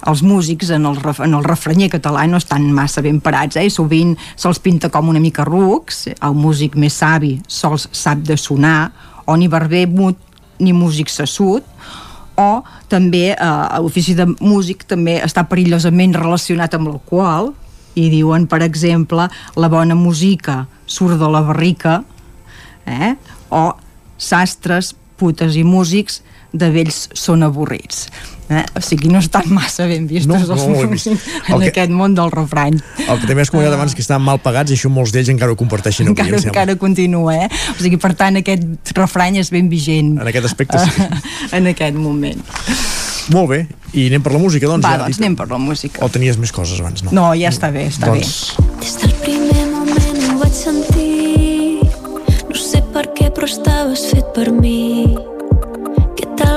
els músics en el, en el refranyer català no estan massa ben parats, eh? sovint se'ls pinta com una mica rucs, el músic més savi sols sap de sonar, o ni barber mut ni músic sassut, o també eh, l'ofici de músic també està perillosament relacionat amb l'alcohol, i diuen, per exemple, la bona música surt de la barrica, eh? o sastres, putes i músics de vells són avorrits. Eh? O sigui, no estan massa ben vistos no, els no, músics en que, aquest món del refrany. El que també has comentat abans que estan mal pagats i això molts d'ells encara ho comparteixen avui, encara, encara continua, eh? O sigui, per tant, aquest refrany és ben vigent. En aquest aspecte sí. en aquest moment. Molt bé, i anem per la música, doncs? Va, ja, doncs anem per la música. O tenies més coses abans, no? No, ja està bé, està doncs... bé. Des del primer moment ho vaig sentir No sé per què, però estaves fet per mi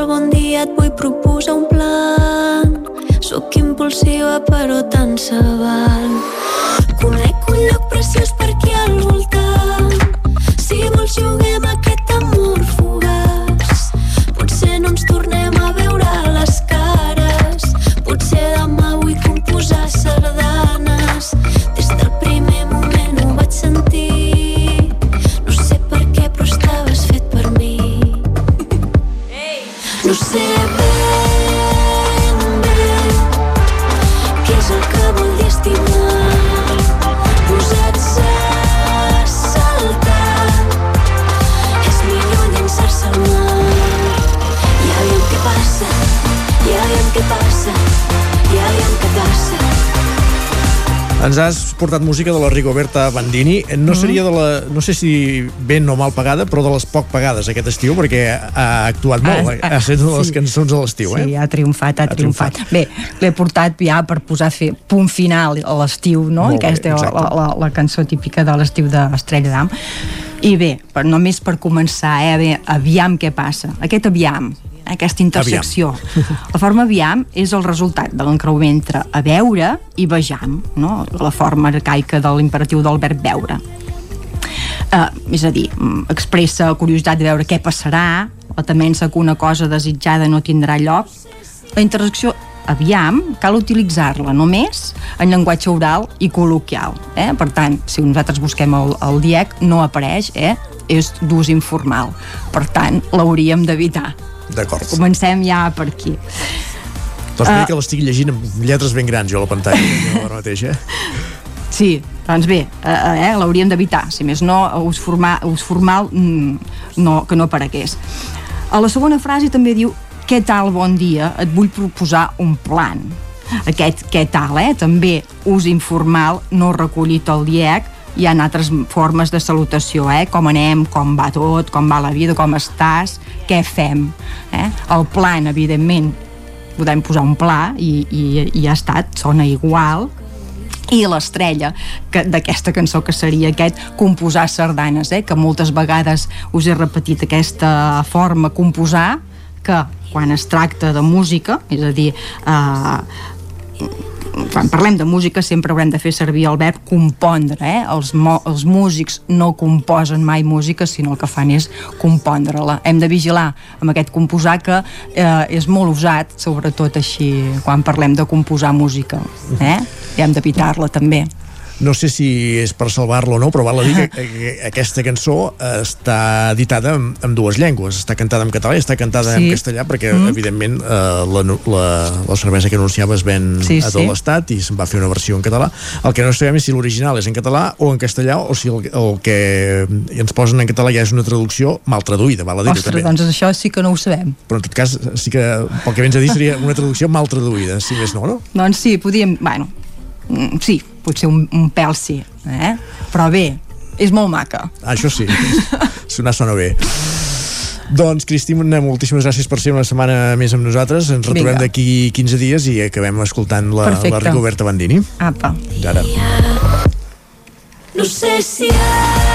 Bon dia, et vull proposar un plan. Sóc impulsiva però tan savant Conec un lloc preciós per aquí al voltant. Si vols juguem aquest Ens has portat música de la Rigoberta Bandini. No Mm. seria de la... No sé si ben o mal pagada, però de les poc pagades aquest estiu, perquè ha actuat molt. Ah, eh? ha estat una de les sí. cançons de l'estiu, eh? Sí, ha triomfat, ha, Ha triomfat. triomfat. Bé, l'he portat ja per posar fer punt final a l'estiu, no? Molt bé, Aquesta és la, la, la cançó típica de l'estiu d'Estrella d'Am. I bé, per, només per començar, eh, bé, aviam què passa. Aquest aviam, aquesta intersecció. La forma aviam és el resultat de l'encreuament entre a veure i vejam, no? la forma arcaica de l'imperatiu del verb veure. Uh, és a dir, mm, expressa curiositat de veure què passarà la temença que una cosa desitjada no tindrà lloc, la interacció aviam, cal utilitzar-la només en llenguatge oral i col·loquial. Eh? Per tant, si nosaltres busquem el, el DIEC, no apareix, eh? és d'ús informal. Per tant, l'hauríem d'evitar. D'acord. Comencem ja per aquí. Doncs uh... que l'estic llegint amb lletres ben grans jo a la pantalla ara mateix, eh? Sí, doncs bé, eh, eh, l'hauríem d'evitar. Si més no, ús, formal, ús formal mm, no, que no aparegués. A la segona frase també diu què tal, bon dia, et vull proposar un plan. Aquest què tal, eh? També ús informal, no recollit al DIEC, hi ha altres formes de salutació, eh? com anem, com va tot, com va la vida, com estàs, què fem. Eh? El plan, evidentment, podem posar un pla i, i, i ja ha estat, sona igual, i l'estrella que- d'aquesta cançó que seria aquest composar sardanes, eh? que moltes vegades us he repetit aquesta forma composar que quan es tracta de música, és a dir, eh, quan parlem de música sempre haurem de fer servir el verb compondre, eh? els, els músics no composen mai música, sinó el que fan és compondre-la. Hem de vigilar amb aquest composar que eh, és molt usat, sobretot així quan parlem de composar música, eh? i hem d'evitar-la també. No sé si és per salvar-lo o no, però val a dir que, que aquesta cançó està editada en, en dues llengües. Està cantada en català i està cantada Sí. en castellà perquè, Mm. evidentment, eh, la, la, la cervesa que anunciava es ven Sí, a tot sí. l'estat i se'n va fer una versió en català. El que no sabem és si l'original és en català o en castellà o si el, el que ens posen en català ja és una traducció mal traduïda, val a dir-ho Ostres, també. doncs això sí que no ho sabem. Però en tot cas, sí que, pel que vens a dir, seria una traducció mal traduïda, si més no, no? Doncs sí, podíem... Bueno, sí, potser un, un pèl sí, eh? però bé, és molt maca. Ah, això sí, sonar sona bé. Doncs, Cristina, moltíssimes gràcies per ser una setmana més amb nosaltres. Ens retrobem d'aquí 15 dies i acabem escoltant la, Perfecte. la Rigoberta Bandini. Apa. Fins ara. No sé si avui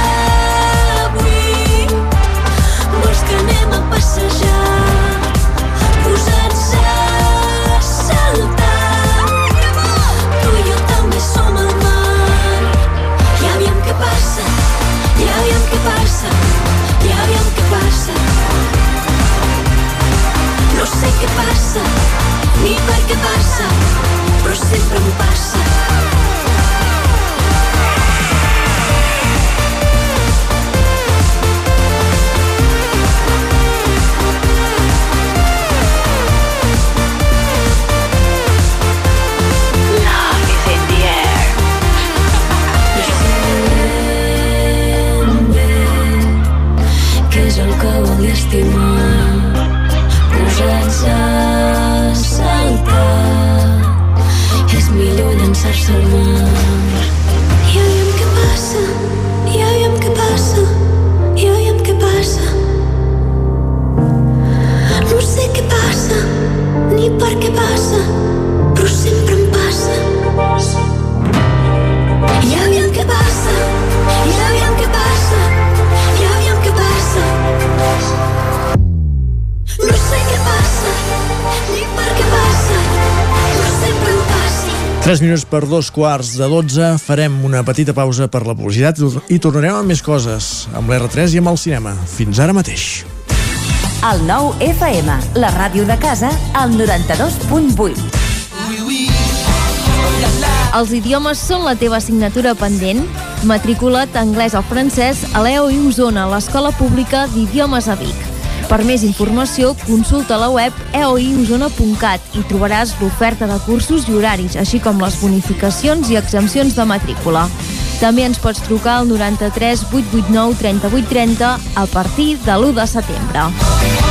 per què passa, però sempre em passa. tonight 3 minuts per dos quarts de 12 farem una petita pausa per la publicitat i tornarem amb més coses, amb l'R3 i amb el cinema. Fins ara mateix. El nou FM, la ràdio de casa, al 92.8. Els idiomes són la teva assignatura pendent? Matricula't anglès o francès a l'EOI Osona, l'Escola Pública d'Idiomes a Vic. Per més informació, consulta la web eoiosona.cat i trobaràs l'oferta de cursos i horaris, així com les bonificacions i exempcions de matrícula. També ens pots trucar al 93 889 3830 a partir de l'1 de setembre.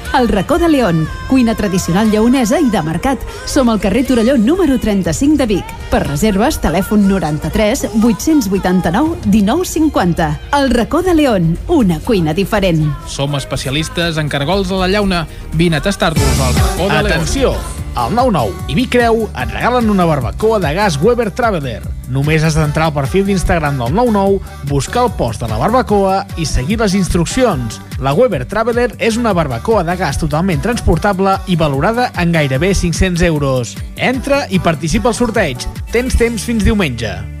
El racó de León, cuina tradicional lleonesa i de mercat. Som al carrer Torelló número 35 de Vic. Per reserves, telèfon 93 889 1950. El racó de León, una cuina diferent. Som especialistes en cargols a la llauna. Vine a tastar-los al racó de León. Atenció! Al 99 i Vicreu et regalen una barbacoa de gas Weber Traveler. Només has d'entrar al perfil d'Instagram del 99, buscar el post de la barbacoa i seguir les instruccions. La Weber Traveler és una barbacoa de gas totalment transportable i valorada en gairebé 500 euros. Entra i participa al sorteig. Tens temps fins diumenge.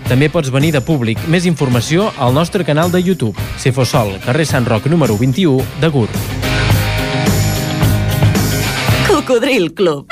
També pots venir de públic. Més informació al nostre canal de YouTube. Cefosol, carrer Sant Roc número 21 de Gurb. Cocodril Club.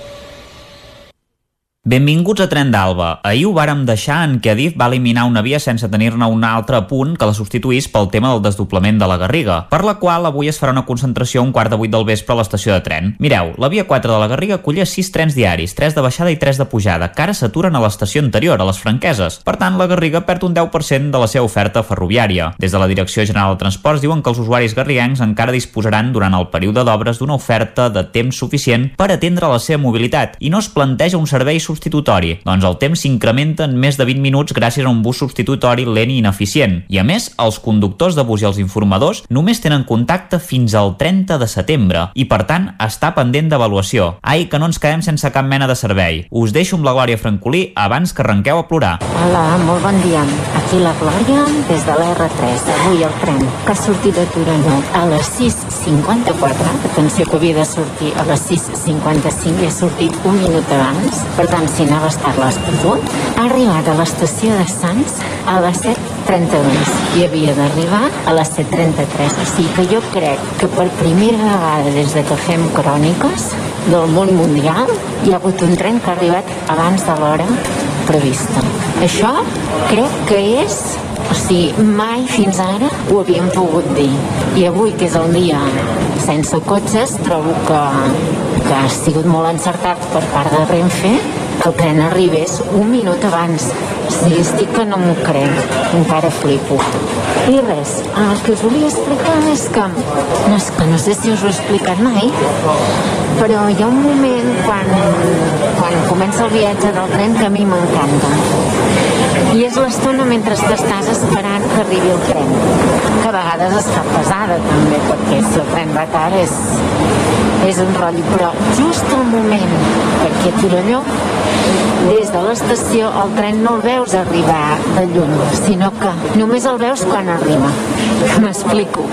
Benvinguts a Tren d'Alba. Ahir ho vàrem deixar en què Adif va eliminar una via sense tenir-ne un altre punt que la substituís pel tema del desdoblament de la Garriga, per la qual avui es farà una concentració a un quart de vuit del vespre a l'estació de tren. Mireu, la via 4 de la Garriga acollia 6 trens diaris, 3 de baixada i 3 de pujada, que ara s'aturen a l'estació anterior, a les Franqueses. Per tant, la Garriga perd un 10% de la seva oferta ferroviària. Des de la Direcció General de Transports diuen que els usuaris garriguencs encara disposaran durant el període d'obres d'una oferta de temps suficient per atendre la seva mobilitat i no es planteja un servei substitutori, doncs el temps s'incrementa en més de 20 minuts gràcies a un bus substitutori lent i ineficient. I a més, els conductors de bus i els informadors només tenen contacte fins al 30 de setembre i per tant està pendent d'avaluació. Ai, que no ens quedem sense cap mena de servei. Us deixo amb la Glòria Francolí abans que arrenqueu a plorar. Hola, molt bon dia. Aquí la Glòria, des de l'R3. Avui el tren que ha sortit de Torelló a les 6.54. Atenció que havia de sortir a les 6.55 i ha sortit un minut abans. Per tant, si anaves tard l'has perdut. Ha arribat a l'estació de Sants a les 7.32 i havia d'arribar a les 7.33. O sigui que jo crec que per primera vegada des de que fem cròniques del món mundial hi ha hagut un tren que ha arribat abans de l'hora prevista. Això crec que és o sigui, mai fins ara ho havíem pogut dir. I avui, que és el dia sense cotxes, trobo que, que ha sigut molt encertat per part de Renfe que el tren arribés un minut abans. Sigui, estic que no m'ho crec, encara flipo. I res, el que us volia explicar és que, no, és que no sé si us ho he explicat mai, però hi ha un moment quan, quan comença el viatge del tren que a mi m'encanta. I és l'estona mentre t'estàs esperant que arribi el tren, que a vegades està pesada també, perquè si el tren va tard és, és un rotllo, però just el moment, perquè a Torelló des de l'estació el tren no el veus arribar de lluny, sinó que només el veus quan arriba. M'explico.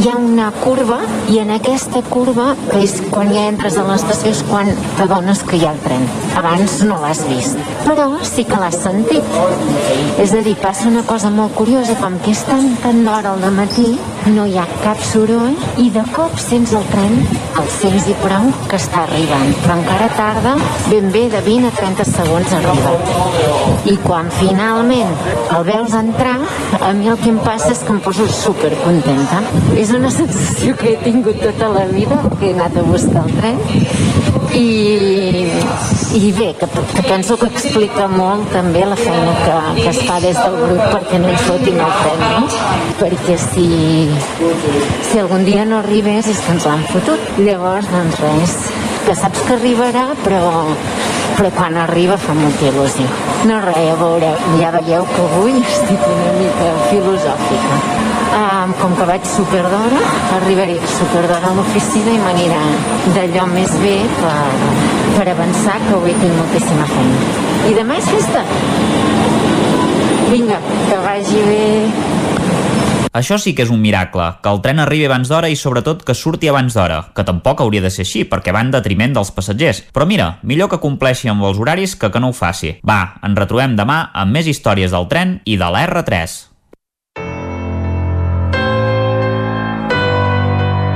Hi ha una curva i en aquesta curva, que és quan ja entres a l'estació, és quan t'adones que hi ha el tren. Abans no l'has vist, però sí que l'has sentit. És a dir, passa una cosa molt curiosa, com que és tan, tan d'hora al matí, no hi ha cap soroll i de cop sents el tren, el sents i prou que està arribant, però encara tarda ben bé de 20 a 30 segons a arribar. I quan finalment el veus entrar, a mi el que em passa és que em poso super contenta. És una sensació que he tingut tota la vida, que he anat a buscar el tren, i, i bé, que, que penso que explica molt també la feina que, que es fa des del grup perquè no ens fotin el premi, no? perquè si, si algun dia no arribés és que ens l'han fotut. Llavors, doncs res, que saps que arribarà, però, però quan arriba fa molta il·lusió. No res, a veure, ja veieu que avui estic una mica filosòfica. Um, com que vaig super d'hora, arribaré super d'hora a l'oficina i m'anirà d'allò més bé per, per avançar, que avui tinc moltíssima feina. I demà és festa. Vinga, que vagi bé. Això sí que és un miracle, que el tren arribi abans d'hora i sobretot que surti abans d'hora, que tampoc hauria de ser així perquè va en detriment dels passatgers. Però mira, millor que compleixi amb els horaris que que no ho faci. Va, ens retrobem demà amb més històries del tren i de la R3.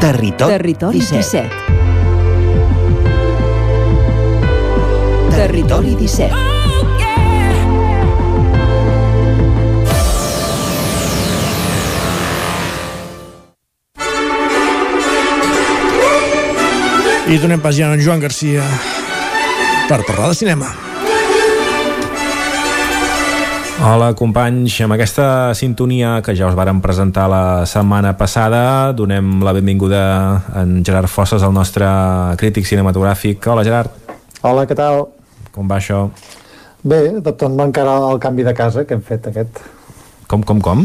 Territori, Territori 17. 17. Territori 17. I donem pas ja a en Joan Garcia per parlar de cinema. Hola companys, amb aquesta sintonia que ja us vàrem presentar la setmana passada donem la benvinguda a en Gerard Fosses, el nostre crític cinematogràfic. Hola Gerard. Hola, què tal? Com va això? Bé, adaptant-me encara al canvi de casa que hem fet aquest. Com, com, com?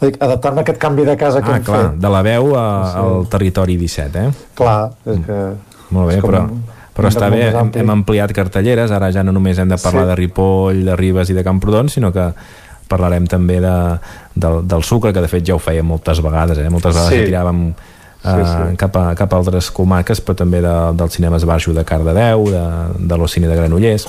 Adaptant-me a aquest canvi de casa que Ah, hem clar, fet. de la veu a, Sí. al territori 17, eh? Clar, és que... Molt bé, però, però està bé, hem, hem ampliat cartelleres, ara ja no només hem de parlar Sí. de Ripoll, de Ribes i de Camprodon, sinó que parlarem també de, del, del sucre, que de fet ja ho fèiem moltes vegades, eh? moltes vegades Sí. sí. tiràvem eh, Sí, sí. Cap, a, cap a altres comarques, però també de, dels cinemes Barxo de Cardedeu, de, de l'Ocine de Granollers.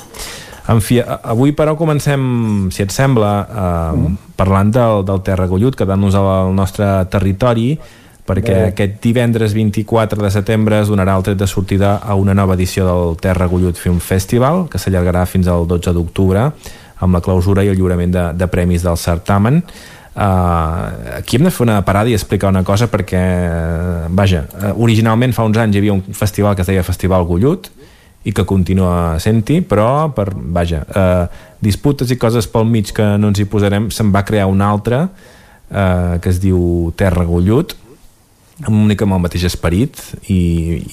En fi, avui però comencem, si et sembla, eh, Mm. parlant del, del Terra Gollut, quedant-nos al nostre territori, perquè Bé. aquest divendres 24 de setembre es donarà el tret de sortida a una nova edició del Terra Gollut Film Festival, que s'allargarà fins al 12 d'octubre, amb la clausura i el lliurament de, de premis del certamen. Uh, aquí hem de fer una parada i explicar una cosa perquè, vaja, uh, originalment fa uns anys hi havia un festival que es deia Festival Gollut i que continua sent-hi, però per, vaja, uh, disputes i coses pel mig que no ens hi posarem, se'n va crear un altre uh, que es diu Terra Gollut amb una mica amb el mateix esperit i,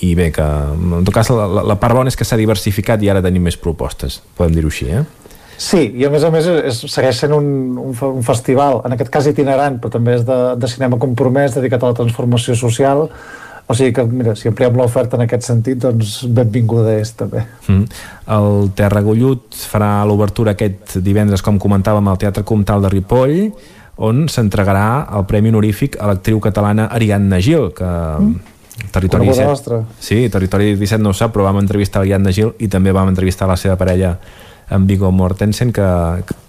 i bé, que en tot cas la, la, part bona és que s'ha diversificat i ara tenim més propostes, podem dir-ho així, eh? Sí, i a més a més és, segueix sent un, un, un festival, en aquest cas itinerant, però també és de, de cinema compromès, dedicat a la transformació social, o sigui que, mira, si ampliem l'oferta en aquest sentit, doncs benvinguda és també. Mm. El Terra Gollut farà l'obertura aquest divendres, com comentàvem, al Teatre Comtal de Ripoll, on s'entregarà el Premi Honorífic a l'actriu catalana Ariadna Gil, que... Mm. Territori Coneguda 17. nostra. Sí, Territori 17 no ho sap, però vam entrevistar Ariadna Gil i també vam entrevistar la seva parella en Viggo Mortensen, que,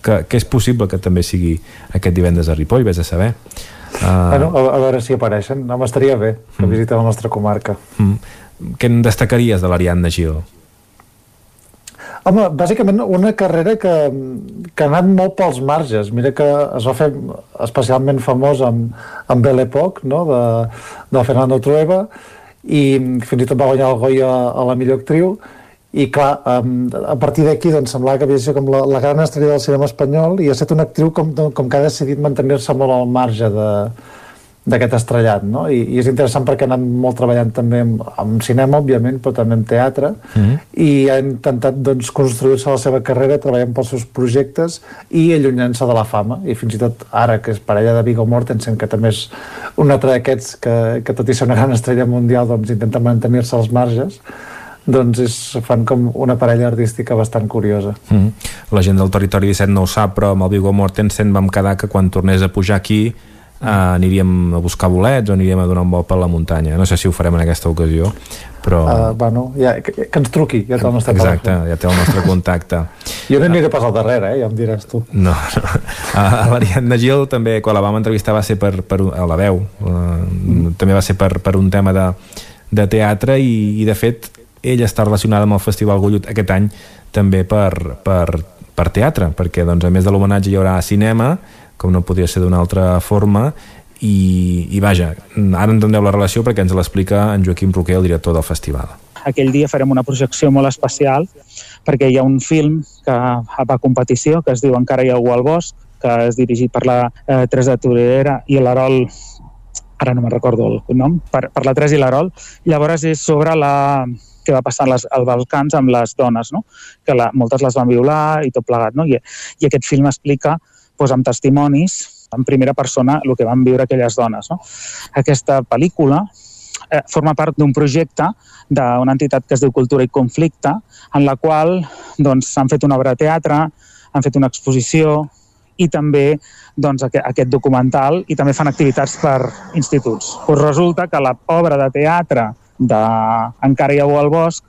que, que és possible que també sigui aquest divendres a Ripoll, vés a saber. Uh, Bueno, a, a veure si apareixen, no m'estaria bé que Mm. visiten la nostra comarca. mm. Què en destacaries de l'Ariadna Gil? Home, bàsicament una carrera que, que ha anat molt pels marges. Mira que es va fer especialment famós amb, amb Belle Époque, no?, de, de Fernando Trueba, i fins i tot va guanyar el Goya a la millor actriu, i clar, a partir d'aquí doncs, semblava que havia ser com la, la gran estrella del cinema espanyol i ha estat una actriu com, com que ha decidit mantenir-se molt al marge de, d'aquest estrellat, no? I, I és interessant perquè ha anat molt treballant també amb, amb cinema, òbviament, però també amb teatre, Mm. i ha intentat doncs, construir-se la seva carrera treballant pels seus projectes i allunyant-se de la fama i fins i tot ara que és parella de Viggo Mortensen que també és un altre d'aquests que, que tot i ser una gran estrella mundial doncs intenta mantenir-se als marges doncs és, fan com una parella artística bastant curiosa Mm. La gent del Territori 17 no ho sap, però amb el Viggo Mortensen vam quedar que quan tornés a pujar aquí eh, aniríem a buscar bolets o aniríem a donar un vol per la muntanya. No sé si ho farem en aquesta ocasió, però... uh, bueno, ja, que, que ens truqui ja té el nostre Exacte, telèfon. ja té el nostre contacte. jo no aniré pas al darrere, eh? ja em diràs tu No, no. A l'Ariadna Gil també, quan la vam entrevistar va ser per, per a la veu, uh, també va ser per, per un tema de, de teatre i, i de fet ella està relacionada amb el Festival Gollut aquest any també per, per, per teatre, perquè doncs, a més de l'homenatge hi haurà cinema, com no podria ser d'una altra forma, i, i vaja, ara entendeu la relació perquè ens l'explica en Joaquim Roquer, el director del festival. aquell dia farem una projecció molt especial perquè hi ha un film que va a competició que es diu Encara hi ha algú al bosc, que és dirigit per la eh, Teresa Torera i l'Arol ara no me'n recordo el nom, per, per la Teresa i l'Arol. Llavors és sobre la, que va passar les, als Balcans amb les dones, no? que la, moltes les van violar i tot plegat. No? I, I aquest film explica doncs, amb testimonis en primera persona el que van viure aquelles dones. No? Aquesta pel·lícula eh, forma part d'un projecte d'una entitat que es diu Cultura i Conflicte, en la qual doncs, s'han fet una obra de teatre, han fet una exposició i també doncs, aquest, documental i també fan activitats per instituts. Pues resulta que l'obra de teatre de Encara hi ha al bosc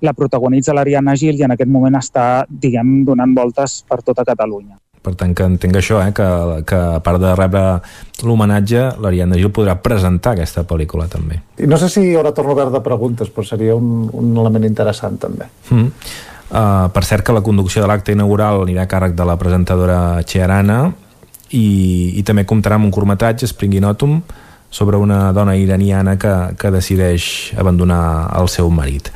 la protagonitza l'Ariadna Gil i en aquest moment està, diguem, donant voltes per tota Catalunya. Per tant, que entenc això, eh, que, que a part de rebre l'homenatge, l'Ariadna Gil podrà presentar aquesta pel·lícula també. I no sé si hi haurà torn obert de preguntes, però seria un, un element interessant també. Mm. Uh, per cert que la conducció de l'acte inaugural anirà a càrrec de la presentadora Chearana i, i també comptarà amb un curtmetratge, Springinotum, sobre una dona iraniana que, que decideix abandonar el seu marit.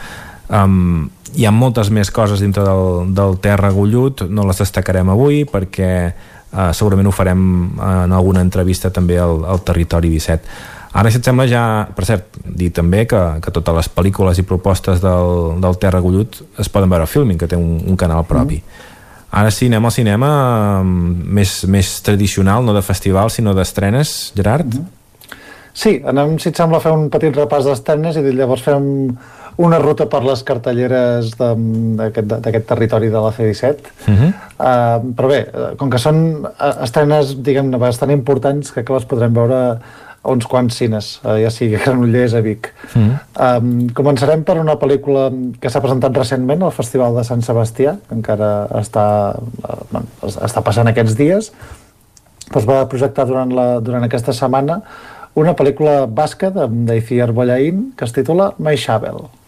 Um, hi ha moltes més coses dintre del, del terra gullut, no les destacarem avui perquè uh, segurament ho farem en alguna entrevista també al, al Territori 17. Ara, si et sembla, ja, per cert, dir també que, que totes les pel·lícules i propostes del, del Terra Gullut es poden veure a Filming, que té un, un canal propi. Mm. Ara sí, anem al cinema més, més tradicional, no de festival, sinó d'estrenes, Gerard? Mm. Sí, anem, si et sembla, a fer un petit repàs d'estrenes i llavors fem una ruta per les cartelleres d'aquest territori de la C-17 uh -huh. uh, però bé, eh, com que són eh, estrenes diguem-ne bastant importants crec que les podrem veure a uns quants cines, uh, ja sigui a Granollers a Vic uh -huh. um, començarem per una pel·lícula que s'ha presentat recentment al Festival de Sant Sebastià que encara està, uh, bueno, està passant aquests dies es va projectar durant, la, durant aquesta setmana una pel·lícula basca d'Iciar Bollaín que es titula My Shovel.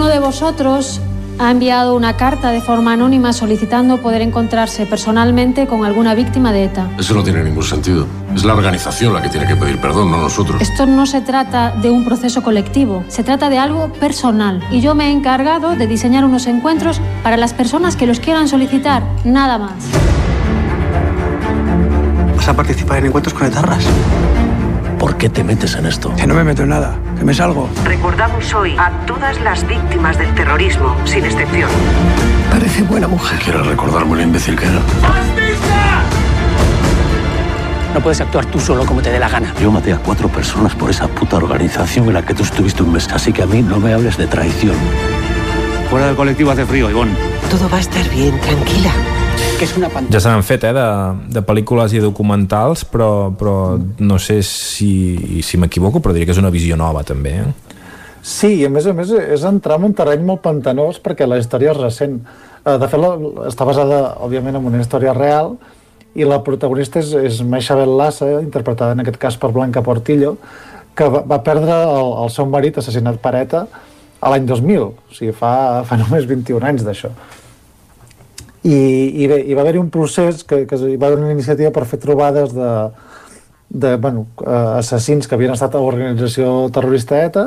Uno de vosotros ha enviado una carta de forma anónima solicitando poder encontrarse personalmente con alguna víctima de ETA. Eso no tiene ningún sentido. Es la organización la que tiene que pedir perdón, no nosotros. Esto no se trata de un proceso colectivo, se trata de algo personal. Y yo me he encargado de diseñar unos encuentros para las personas que los quieran solicitar, nada más. ¿Vas a participar en encuentros con etarras? ¿Por qué te metes en esto? Que no me meto en nada, que me salgo. Recordamos hoy a todas las víctimas del terrorismo, sin excepción. Parece buena mujer. ¿Quieres recordarme lo imbécil que era? No puedes actuar tú solo como te dé la gana. Yo maté a cuatro personas por esa puta organización en la que tú estuviste un mes, así que a mí no me hables de traición. Fuera del colectivo hace frío, Ivonne. Todo va a estar bien, tranquila. Que és una pantalla. Ja se n'han fet, eh, de, de pel·lícules i documentals, però, però no sé si, si m'equivoco, però diria que és una visió nova, també, eh? Sí, i a més a més és entrar en un terreny molt pantanós perquè la història és recent. Eh, De fet, la, està basada, òbviament, en una història real i la protagonista és, és Maixabel Lassa, interpretada en aquest cas per Blanca Portillo, que va, va perdre el, el seu marit assassinat per ETA a l'any 2000, o sigui, fa, fa només 21 anys d'això. I, i bé, hi va haver-hi un procés que, que hi va haver una iniciativa per fer trobades de, de bueno, assassins que havien estat a l'organització terrorista ETA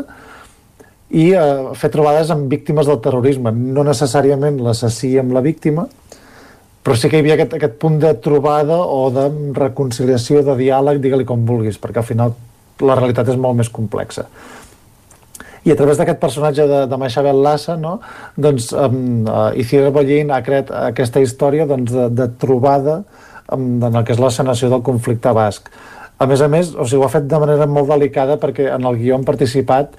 i eh, fer trobades amb víctimes del terrorisme, no necessàriament l'assassí amb la víctima, però sí que hi havia aquest, aquest punt de trobada o de reconciliació, de diàleg, digue-li com vulguis, perquè al final la realitat és molt més complexa i a través d'aquest personatge de, de Maixabel Lassa no, doncs um, uh, Iciar Bollín ha creat aquesta història doncs, de, de trobada um, en el que és la sanació del conflicte basc a més a més, o sigui, ho ha fet de manera molt delicada perquè en el guió han participat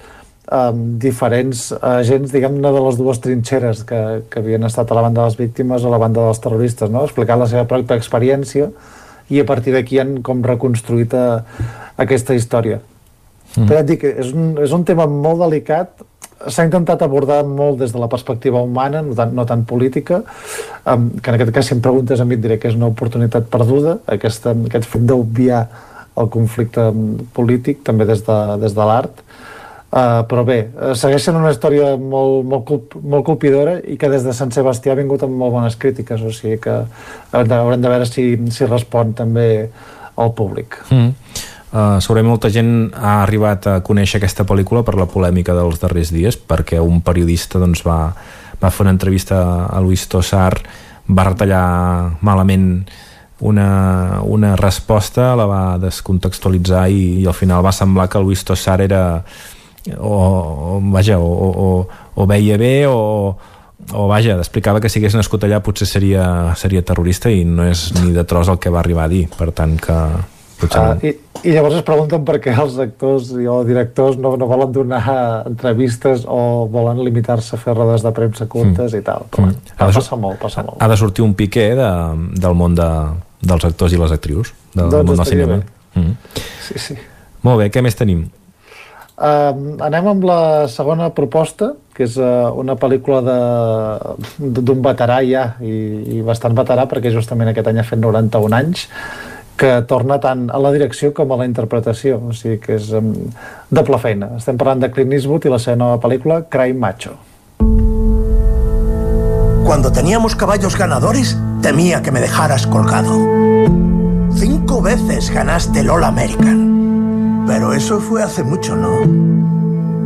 um, diferents agents, diguem-ne, de les dues trinxeres que, que havien estat a la banda de les víctimes o a la banda dels terroristes, no? explicant la seva pròpia experiència i a partir d'aquí han com reconstruït a, aquesta història. Mm. Però et dic, és un, és un tema molt delicat, s'ha intentat abordar molt des de la perspectiva humana, no tant, no tant política, um, que en aquest cas si em preguntes a mi et diré que és una oportunitat perduda, aquesta, aquest fet d'obviar el conflicte polític, també des de, des de l'art, Uh, però bé, uh, segueixen una història molt, molt, culp, molt colpidora i que des de Sant Sebastià ha vingut amb molt bones crítiques, o sigui que haurem de, haurem de veure si, si respon també al públic. Mm. Uh, segurament molta gent ha arribat a conèixer aquesta pel·lícula per la polèmica dels darrers dies, perquè un periodista doncs, va, va fer una entrevista a Luis Tossar, va retallar malament una, una resposta, la va descontextualitzar i, i al final va semblar que Luis Tossar era o, o vaja, o, o, o veia bé o, o vaja, explicava que si hagués nascut allà potser seria, seria terrorista i no és ni de tros el que va arribar a dir. Per tant que potser Uh, no. i, I llavors es pregunten per què els actors i o directors no, no volen donar entrevistes o volen limitar-se a fer rodes de premsa curtes mm. i tal. Però, mm. Ha de, passa molt, passa molt. ha de sortir un piqué de, del món de, dels actors i les actrius del Doncs món del cinema bé. mm. Sí, sí. molt bé, què més tenim? Uh, anem amb la segona proposta, que és uh, una pel·lícula d'un veterà ja, i, i bastant veterà, perquè justament aquest any ha fet 91 anys, que torna tant a la direcció com a la interpretació, o sigui que és um, doble feina. Estem parlant de Clint Eastwood i la seva nova pel·lícula, Crime Macho. Cuando teníamos caballos ganadores, temía que me dejaras colgado. Cinco veces ganaste el All American. Pero eso fue hace mucho, ¿no?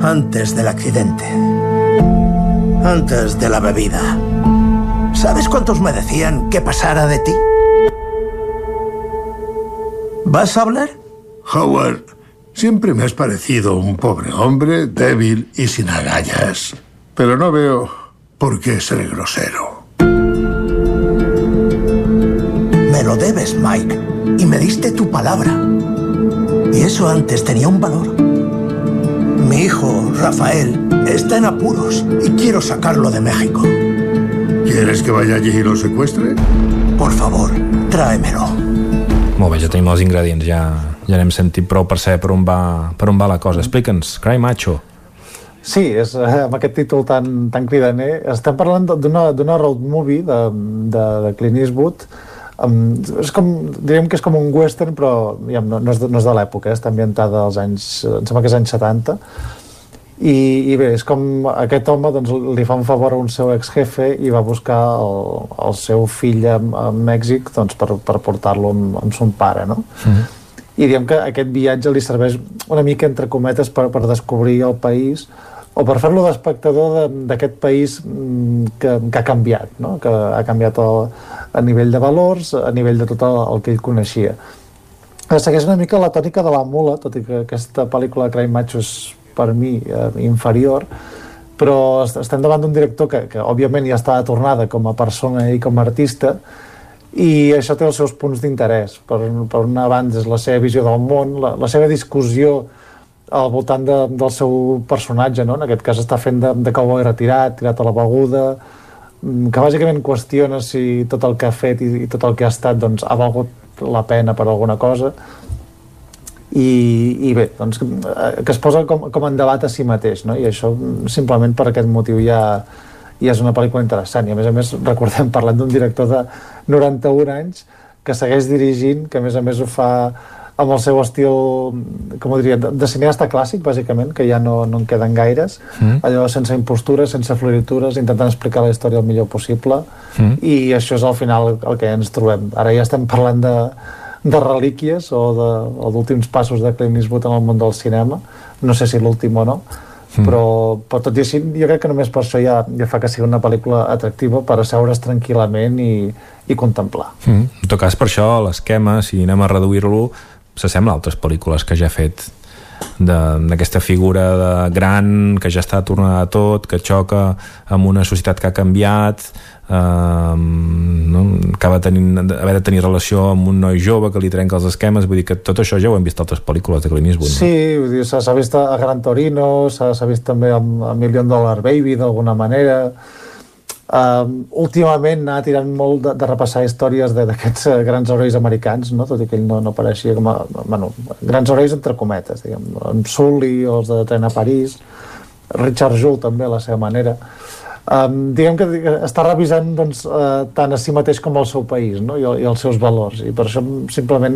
Antes del accidente. Antes de la bebida. ¿Sabes cuántos me decían que pasara de ti? ¿Vas a hablar? Howard, siempre me has parecido un pobre hombre, débil y sin agallas. Pero no veo por qué ser grosero. Me lo debes, Mike. Y me diste tu palabra. Y eso antes tenía un valor. Mi hijo, Rafael, está en apuros y quiero sacarlo de México. ¿Quieres que vaya allí y lo secuestre? Por favor, tráemelo. Molt bé, ja tenim els ingredients, ja, ja n'hem sentit prou per saber per on va, per on va la cosa. Explica'ns, Cry Macho. Sí, és, eh, amb aquest títol tan, tan cridaner. Estem parlant d'una road movie de, de, de Clint Eastwood. Um, és com, diríem que és com un western, però diguem, no, no, és de, no és de l'època, eh? està ambientada als anys, em sembla que és anys 70. I, I bé, és com aquest home doncs, li fa un favor a un seu ex-jefe i va buscar el, el seu fill a, a Mèxic doncs, per, per portar-lo amb, amb son pare, no? i diem que aquest viatge li serveix una mica entre cometes per, per descobrir el país o per fer-lo d'espectador de- d'aquest país mm, que, que ha canviat, no? que ha canviat el, a nivell de valors, a nivell de tot el, el que ell coneixia. Segueix una mica la tònica de la mula, tot i que aquesta pel·lícula de Crime Macho és per mi eh, inferior, però est- estem davant d'un director que, que òbviament ja està de tornada com a persona i com a artista i això té els seus punts d'interès. Per, per una banda és la seva visió del món, la, la seva discussió al voltant de, del seu personatge, no? en aquest cas està fent de, de cowboy retirat, tirat a la beguda, mm, que bàsicament qüestiona si tot el que ha fet i, i tot el que ha estat doncs, ha valgut la pena per alguna cosa i, i bé, doncs, eh, que es posa com, com en debat a si mateix no? i això simplement per aquest motiu ja, ja és una pel·lícula interessant i a més a més recordem parlant d'un director de 91 anys que segueix dirigint, que a més a més ho fa amb el seu estil, com ho diria, de, de cineasta clàssic, bàsicament, que ja no, no en queden gaires, Mm. allò sense impostures, sense floritures, intentant explicar la història el millor possible, Mm. i això és al final el que ens trobem. Ara ja estem parlant de, de relíquies o d'últims passos de Clint Eastwood en el món del cinema, no sé si l'últim o no, Mm. però, però tot i així jo crec que només per això ja, ja fa que sigui una pel·lícula atractiva per asseure's tranquil·lament i, i contemplar. Mm. En tot cas, per això, l'esquema, si anem a reduir-lo, s'assembla a altres pel·lícules que ja ha fet d'aquesta figura de gran que ja està tornada a tot, que xoca amb una societat que ha canviat eh, no? acaba tenint, haver de tenir relació amb un noi jove que li trenca els esquemes vull dir que tot això ja ho hem vist a altres pel·lícules de Clint Eastwood Sí, vull dir, s'ha vist a Gran Torino, s'ha vist també amb, amb Million Dollar Baby d'alguna manera. Um, últimament ha tirant molt de, de repassar històries d'aquests eh, grans herois americans, no? tot i que ell no, no apareixia com a... Bueno, grans herois entre cometes, diguem, en Sully o els de Tren a París, Richard Jewell també a la seva manera. Um, diguem que que està revisant doncs, uh, tant a si mateix com al seu país no? I, i els seus valors i per això simplement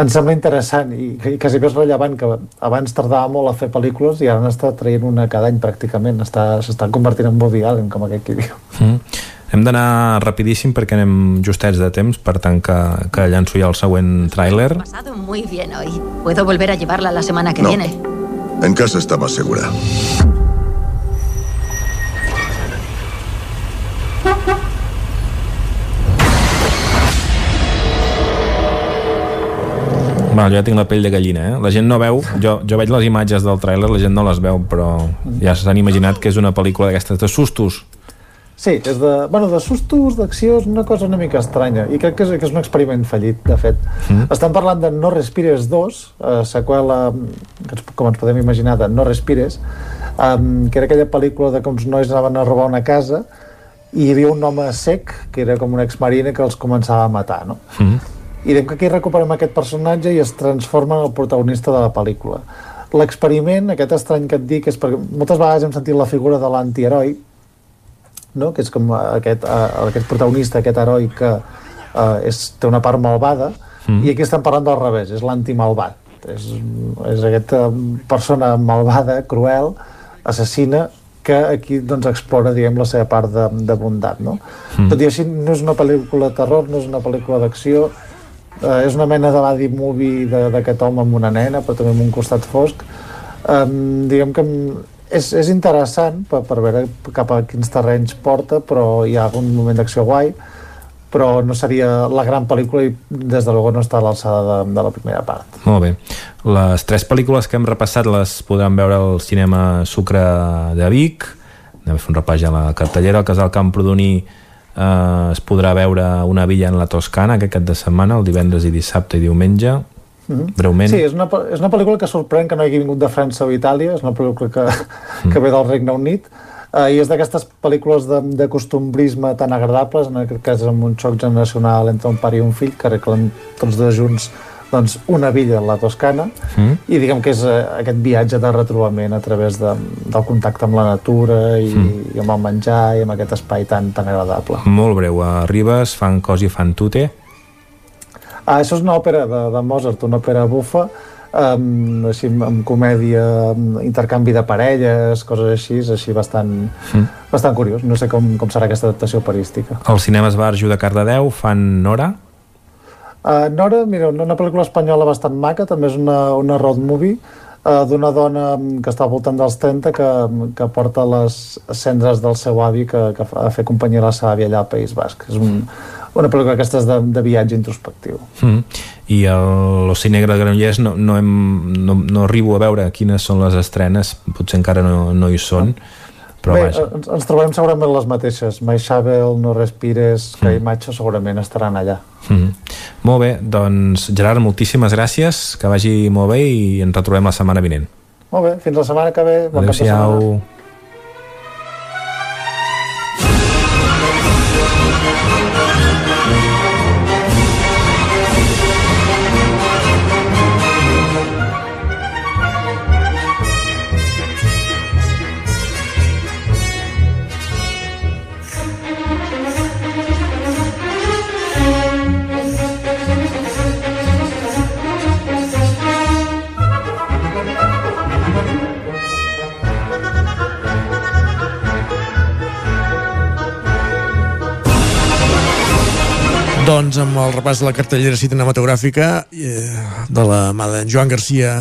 em sembla interessant i, i quasi més rellevant que abans tardava molt a fer pel·lícules i ara n'està traient una cada any pràcticament està- s'està convertint en Woody Allen com aquest qui diu Mm. Hem d'anar rapidíssim perquè anem justets de temps, per tant que, que llanço ja el següent tràiler. pasado muy bien hoy. Puedo volver a llevarla la semana que No. viene. En casa está más segura. Bueno, jo ja tinc la pell de gallina, eh? La gent no veu, jo, jo veig les imatges del tràiler, la gent no les veu, però ja s'han imaginat que és una pel·lícula d'aquestes de sustos. Sí, és de, bueno, de sustos, d'acció, és una cosa una mica estranya i crec que és, que és un experiment fallit, de fet. Mm. Estem parlant de No Respires 2, eh, seqüela, com ens podem imaginar, de No Respires, um, que era aquella pel·lícula de que uns nois anaven a robar una casa i hi havia un home sec, que era com un exmarine, que els començava a matar, no? Mm. i diem que aquí recuperem aquest personatge i es transforma en el protagonista de la pel·lícula. L'experiment, aquest estrany que et dic, és perquè moltes vegades hem sentit la figura de l'antiheroi, no? que és com aquest, uh, aquest protagonista, aquest heroi que uh, és, té una part malvada, mm. i aquí estem parlant del revés, és l'antimalvat. És, és aquesta persona malvada, cruel, assassina, que aquí doncs, explora diguem, la seva part de, de bondat. No? Mm. Tot i així, no és una pel·lícula de terror, no és una pel·lícula d'acció, eh, és una mena de body movie de- d'aquest home amb una nena, però també amb un costat fosc. Um, diguem que és, és interessant per, per veure cap a quins terrenys porta, però hi ha algun moment d'acció guai, però no seria la gran pel·lícula i des de luego no està a l'alçada de, de la primera part. Molt bé. Les tres pel·lícules que hem repassat les podran veure al cinema Sucre de Vic. Anem a fer un repàs a la cartellera. Al Casal Camprodoní eh, es podrà veure una villa en la Toscana aquest cap de setmana, el divendres i dissabte i diumenge. Mhm. Breument. Sí, és una, és una pel·lícula que sorprèn que no hagi vingut de França o Itàlia, és una pel·lícula que, que ve del Regne Unit, uh, i és d'aquestes pel·lícules de, de costumbrisme tan agradables, en aquest cas amb un xoc generacional entre un pare i un fill, que arreglen tots dos junts doncs, una villa a la Toscana, Mm. i diguem que és uh, aquest viatge de retrobament a través de, del contacte amb la natura i, Mm. i amb el menjar i amb aquest espai tan, tan agradable. Molt breu. A Ribes fan cos i fan tute. Ah, això és una òpera de, de Mozart, una òpera bufa, um, així, amb, amb comèdia, amb intercanvi de parelles, coses així, així bastant, Mm. bastant curiós. No sé com, com serà aquesta adaptació operística. Els cinemes Barjo de Cardedeu fan Nora. Uh, Nora, mira, una, pel·lícula espanyola bastant maca, també és una, una road movie, uh, d'una dona mm, que està al voltant dels 30 que, que porta les cendres del seu avi que, que fa, a fer companyia a la seva àvia allà al País Basc. És un, una pel·lícula d'aquestes de, de viatge introspectiu. Mm. I el L'Oci Negre de Granollers no, no, hem, no, no arribo a veure quines són les estrenes, potser encara no, no hi són, però Bé, vaja. ens, ens trobarem segurament les mateixes. Shovel, No Respires, que i Macho segurament estaran allà. Mm. Molt bé, doncs Gerard, moltíssimes gràcies, que vagi molt bé i ens retrobem la setmana vinent. Molt bé, fins la setmana que ve. Bon. Adéu-siau. Amb el repàs de la cartellera cinematogràfica eh, de la mà d'en Joan Garcia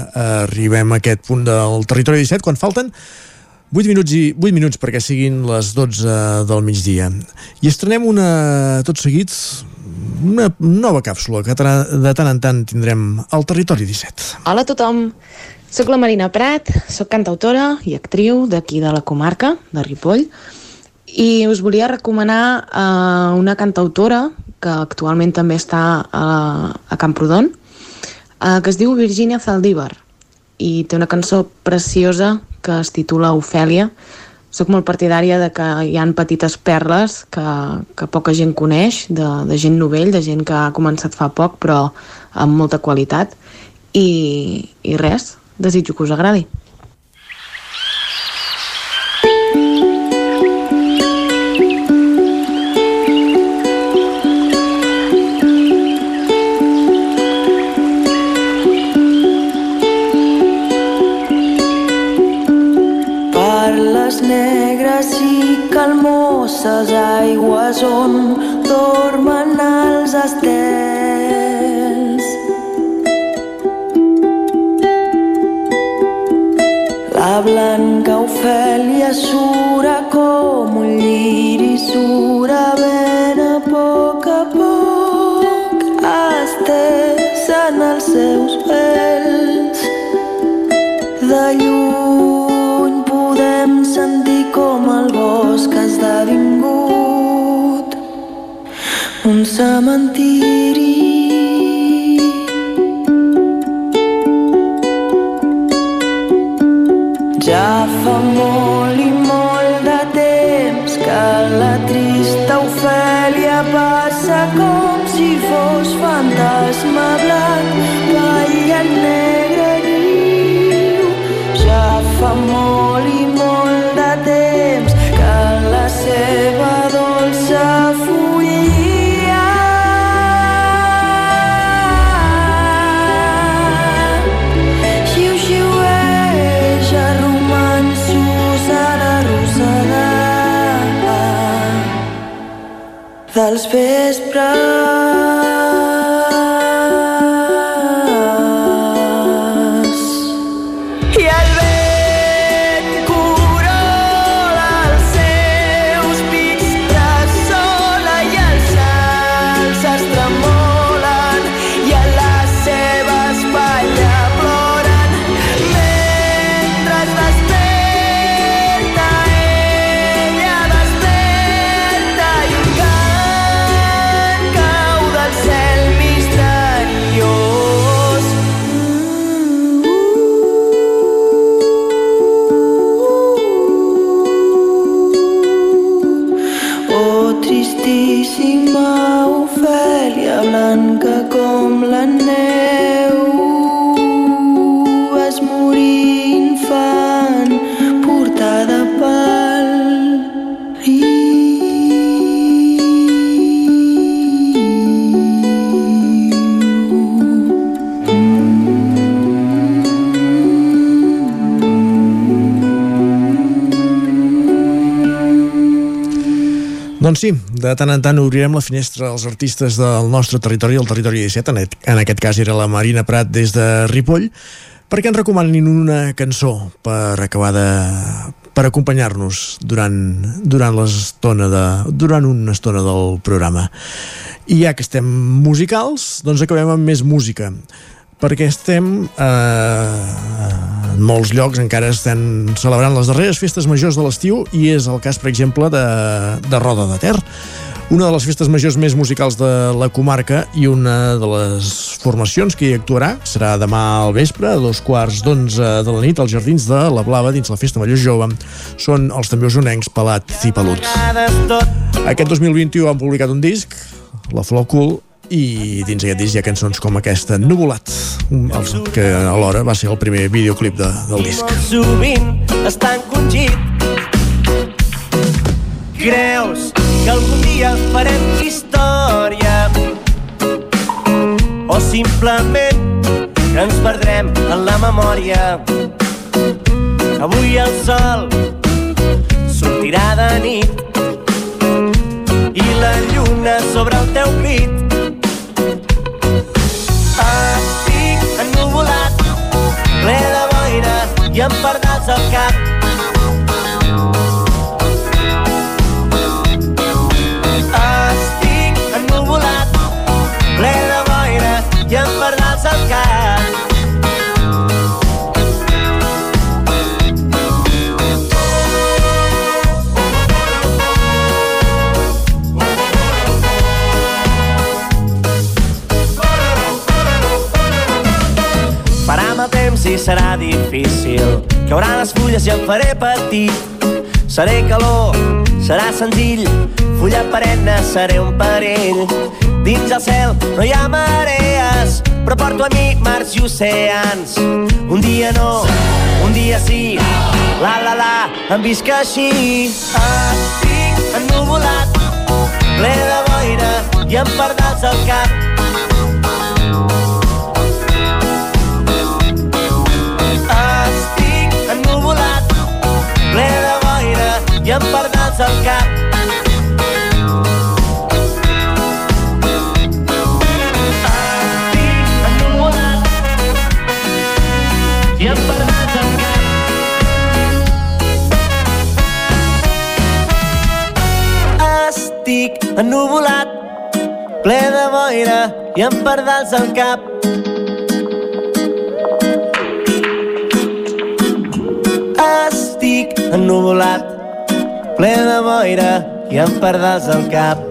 arribem a aquest punt del territori 17 quan falten 8 minuts, i, 8 minuts perquè siguin les 12 del migdia. I estrenem una, tot seguit una nova càpsula que de tant en tant tindrem al territori 17. Hola a tothom, sóc la Marina Prat, sóc cantautora i actriu d'aquí de la comarca, de Ripoll, i us volia recomanar uh, una cantautora que actualment també està a, a Camprodon, uh, que es diu Virginia Zaldívar, i té una cançó preciosa que es titula Ofèlia. Soc molt partidària de que hi han petites perles que, que poca gent coneix, de, de gent novell, de gent que ha començat fa poc, però amb molta qualitat. I, i res, desitjo que us agradi. Calmoses aigües on dormen els estels. La blanca Ofèlia sura com un lliri sura cementiri. Ja fa molt i molt de temps que la trista Ofèlia passa com si fos fantasma blanc, ballant negre dels vespres. Doncs sí, de tant en tant obrirem la finestra als artistes del nostre territori, el territori 17, en aquest, cas era la Marina Prat des de Ripoll, perquè ens recomanin una cançó per acabar de per acompanyar-nos durant, durant l'estona de, durant una estona del programa. I ja que estem musicals, doncs acabem amb més música perquè estem eh, en molts llocs encara estan celebrant les darreres festes majors de l'estiu i és el cas, per exemple, de, de Roda de Ter. Una de les festes majors més musicals de la comarca i una de les formacions que hi actuarà serà demà al vespre a dos quarts d'onze de la nit als Jardins de la Blava dins la Festa Major Jove. Són els també usonencs Pelat i Pelut aquest 2021 han publicat un disc La Flor Cool i dins aquest disc hi ha cançons com aquesta Nuvolat el que alhora va ser el primer videoclip de, del disc. Sovint està encongit. Creus que algun dia farem història? O simplement que ens perdrem en la memòria? Avui el sol sortirà de nit i la lluna sobre el teu pit i amb pardals al cap. Serà difícil. Cauran les fulles i em faré petit. Seré calor, serà senzill. Fulla perenne, seré un perill. Dins el cel no hi ha marees, però porto a mi mars i oceans. Un dia no, un dia sí. La la la, em visc així. Estic ennuvolat, ple de boira i amb pardals al cap. I amb pardals al cap. Estic ennuvolat i al cap. Estic ennuvolat, ple de boira i amb pardals al cap. Estic ennuvolat, ple de boira i amb pardals al cap.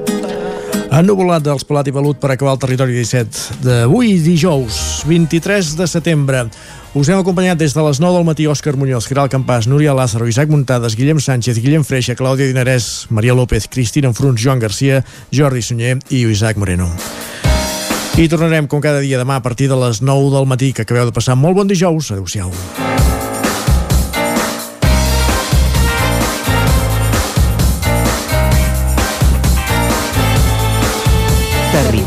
Ennuvolat dels Pelat i Pelut per acabar el territori 17 d'avui, dijous, 23 de setembre. Us hem acompanyat des de les 9 del matí Òscar Muñoz, Caral Campàs, Núria Lázaro, Isaac Muntades, Guillem Sánchez, Guillem Freixa, Clàudia Dinarès, Maria López, Cristina Enfruns, Joan Garcia, Jordi Sunyer i Isaac Moreno. I tornarem com cada dia demà a partir de les 9 del matí, que acabeu de passar molt bon dijous. Adéu-siau.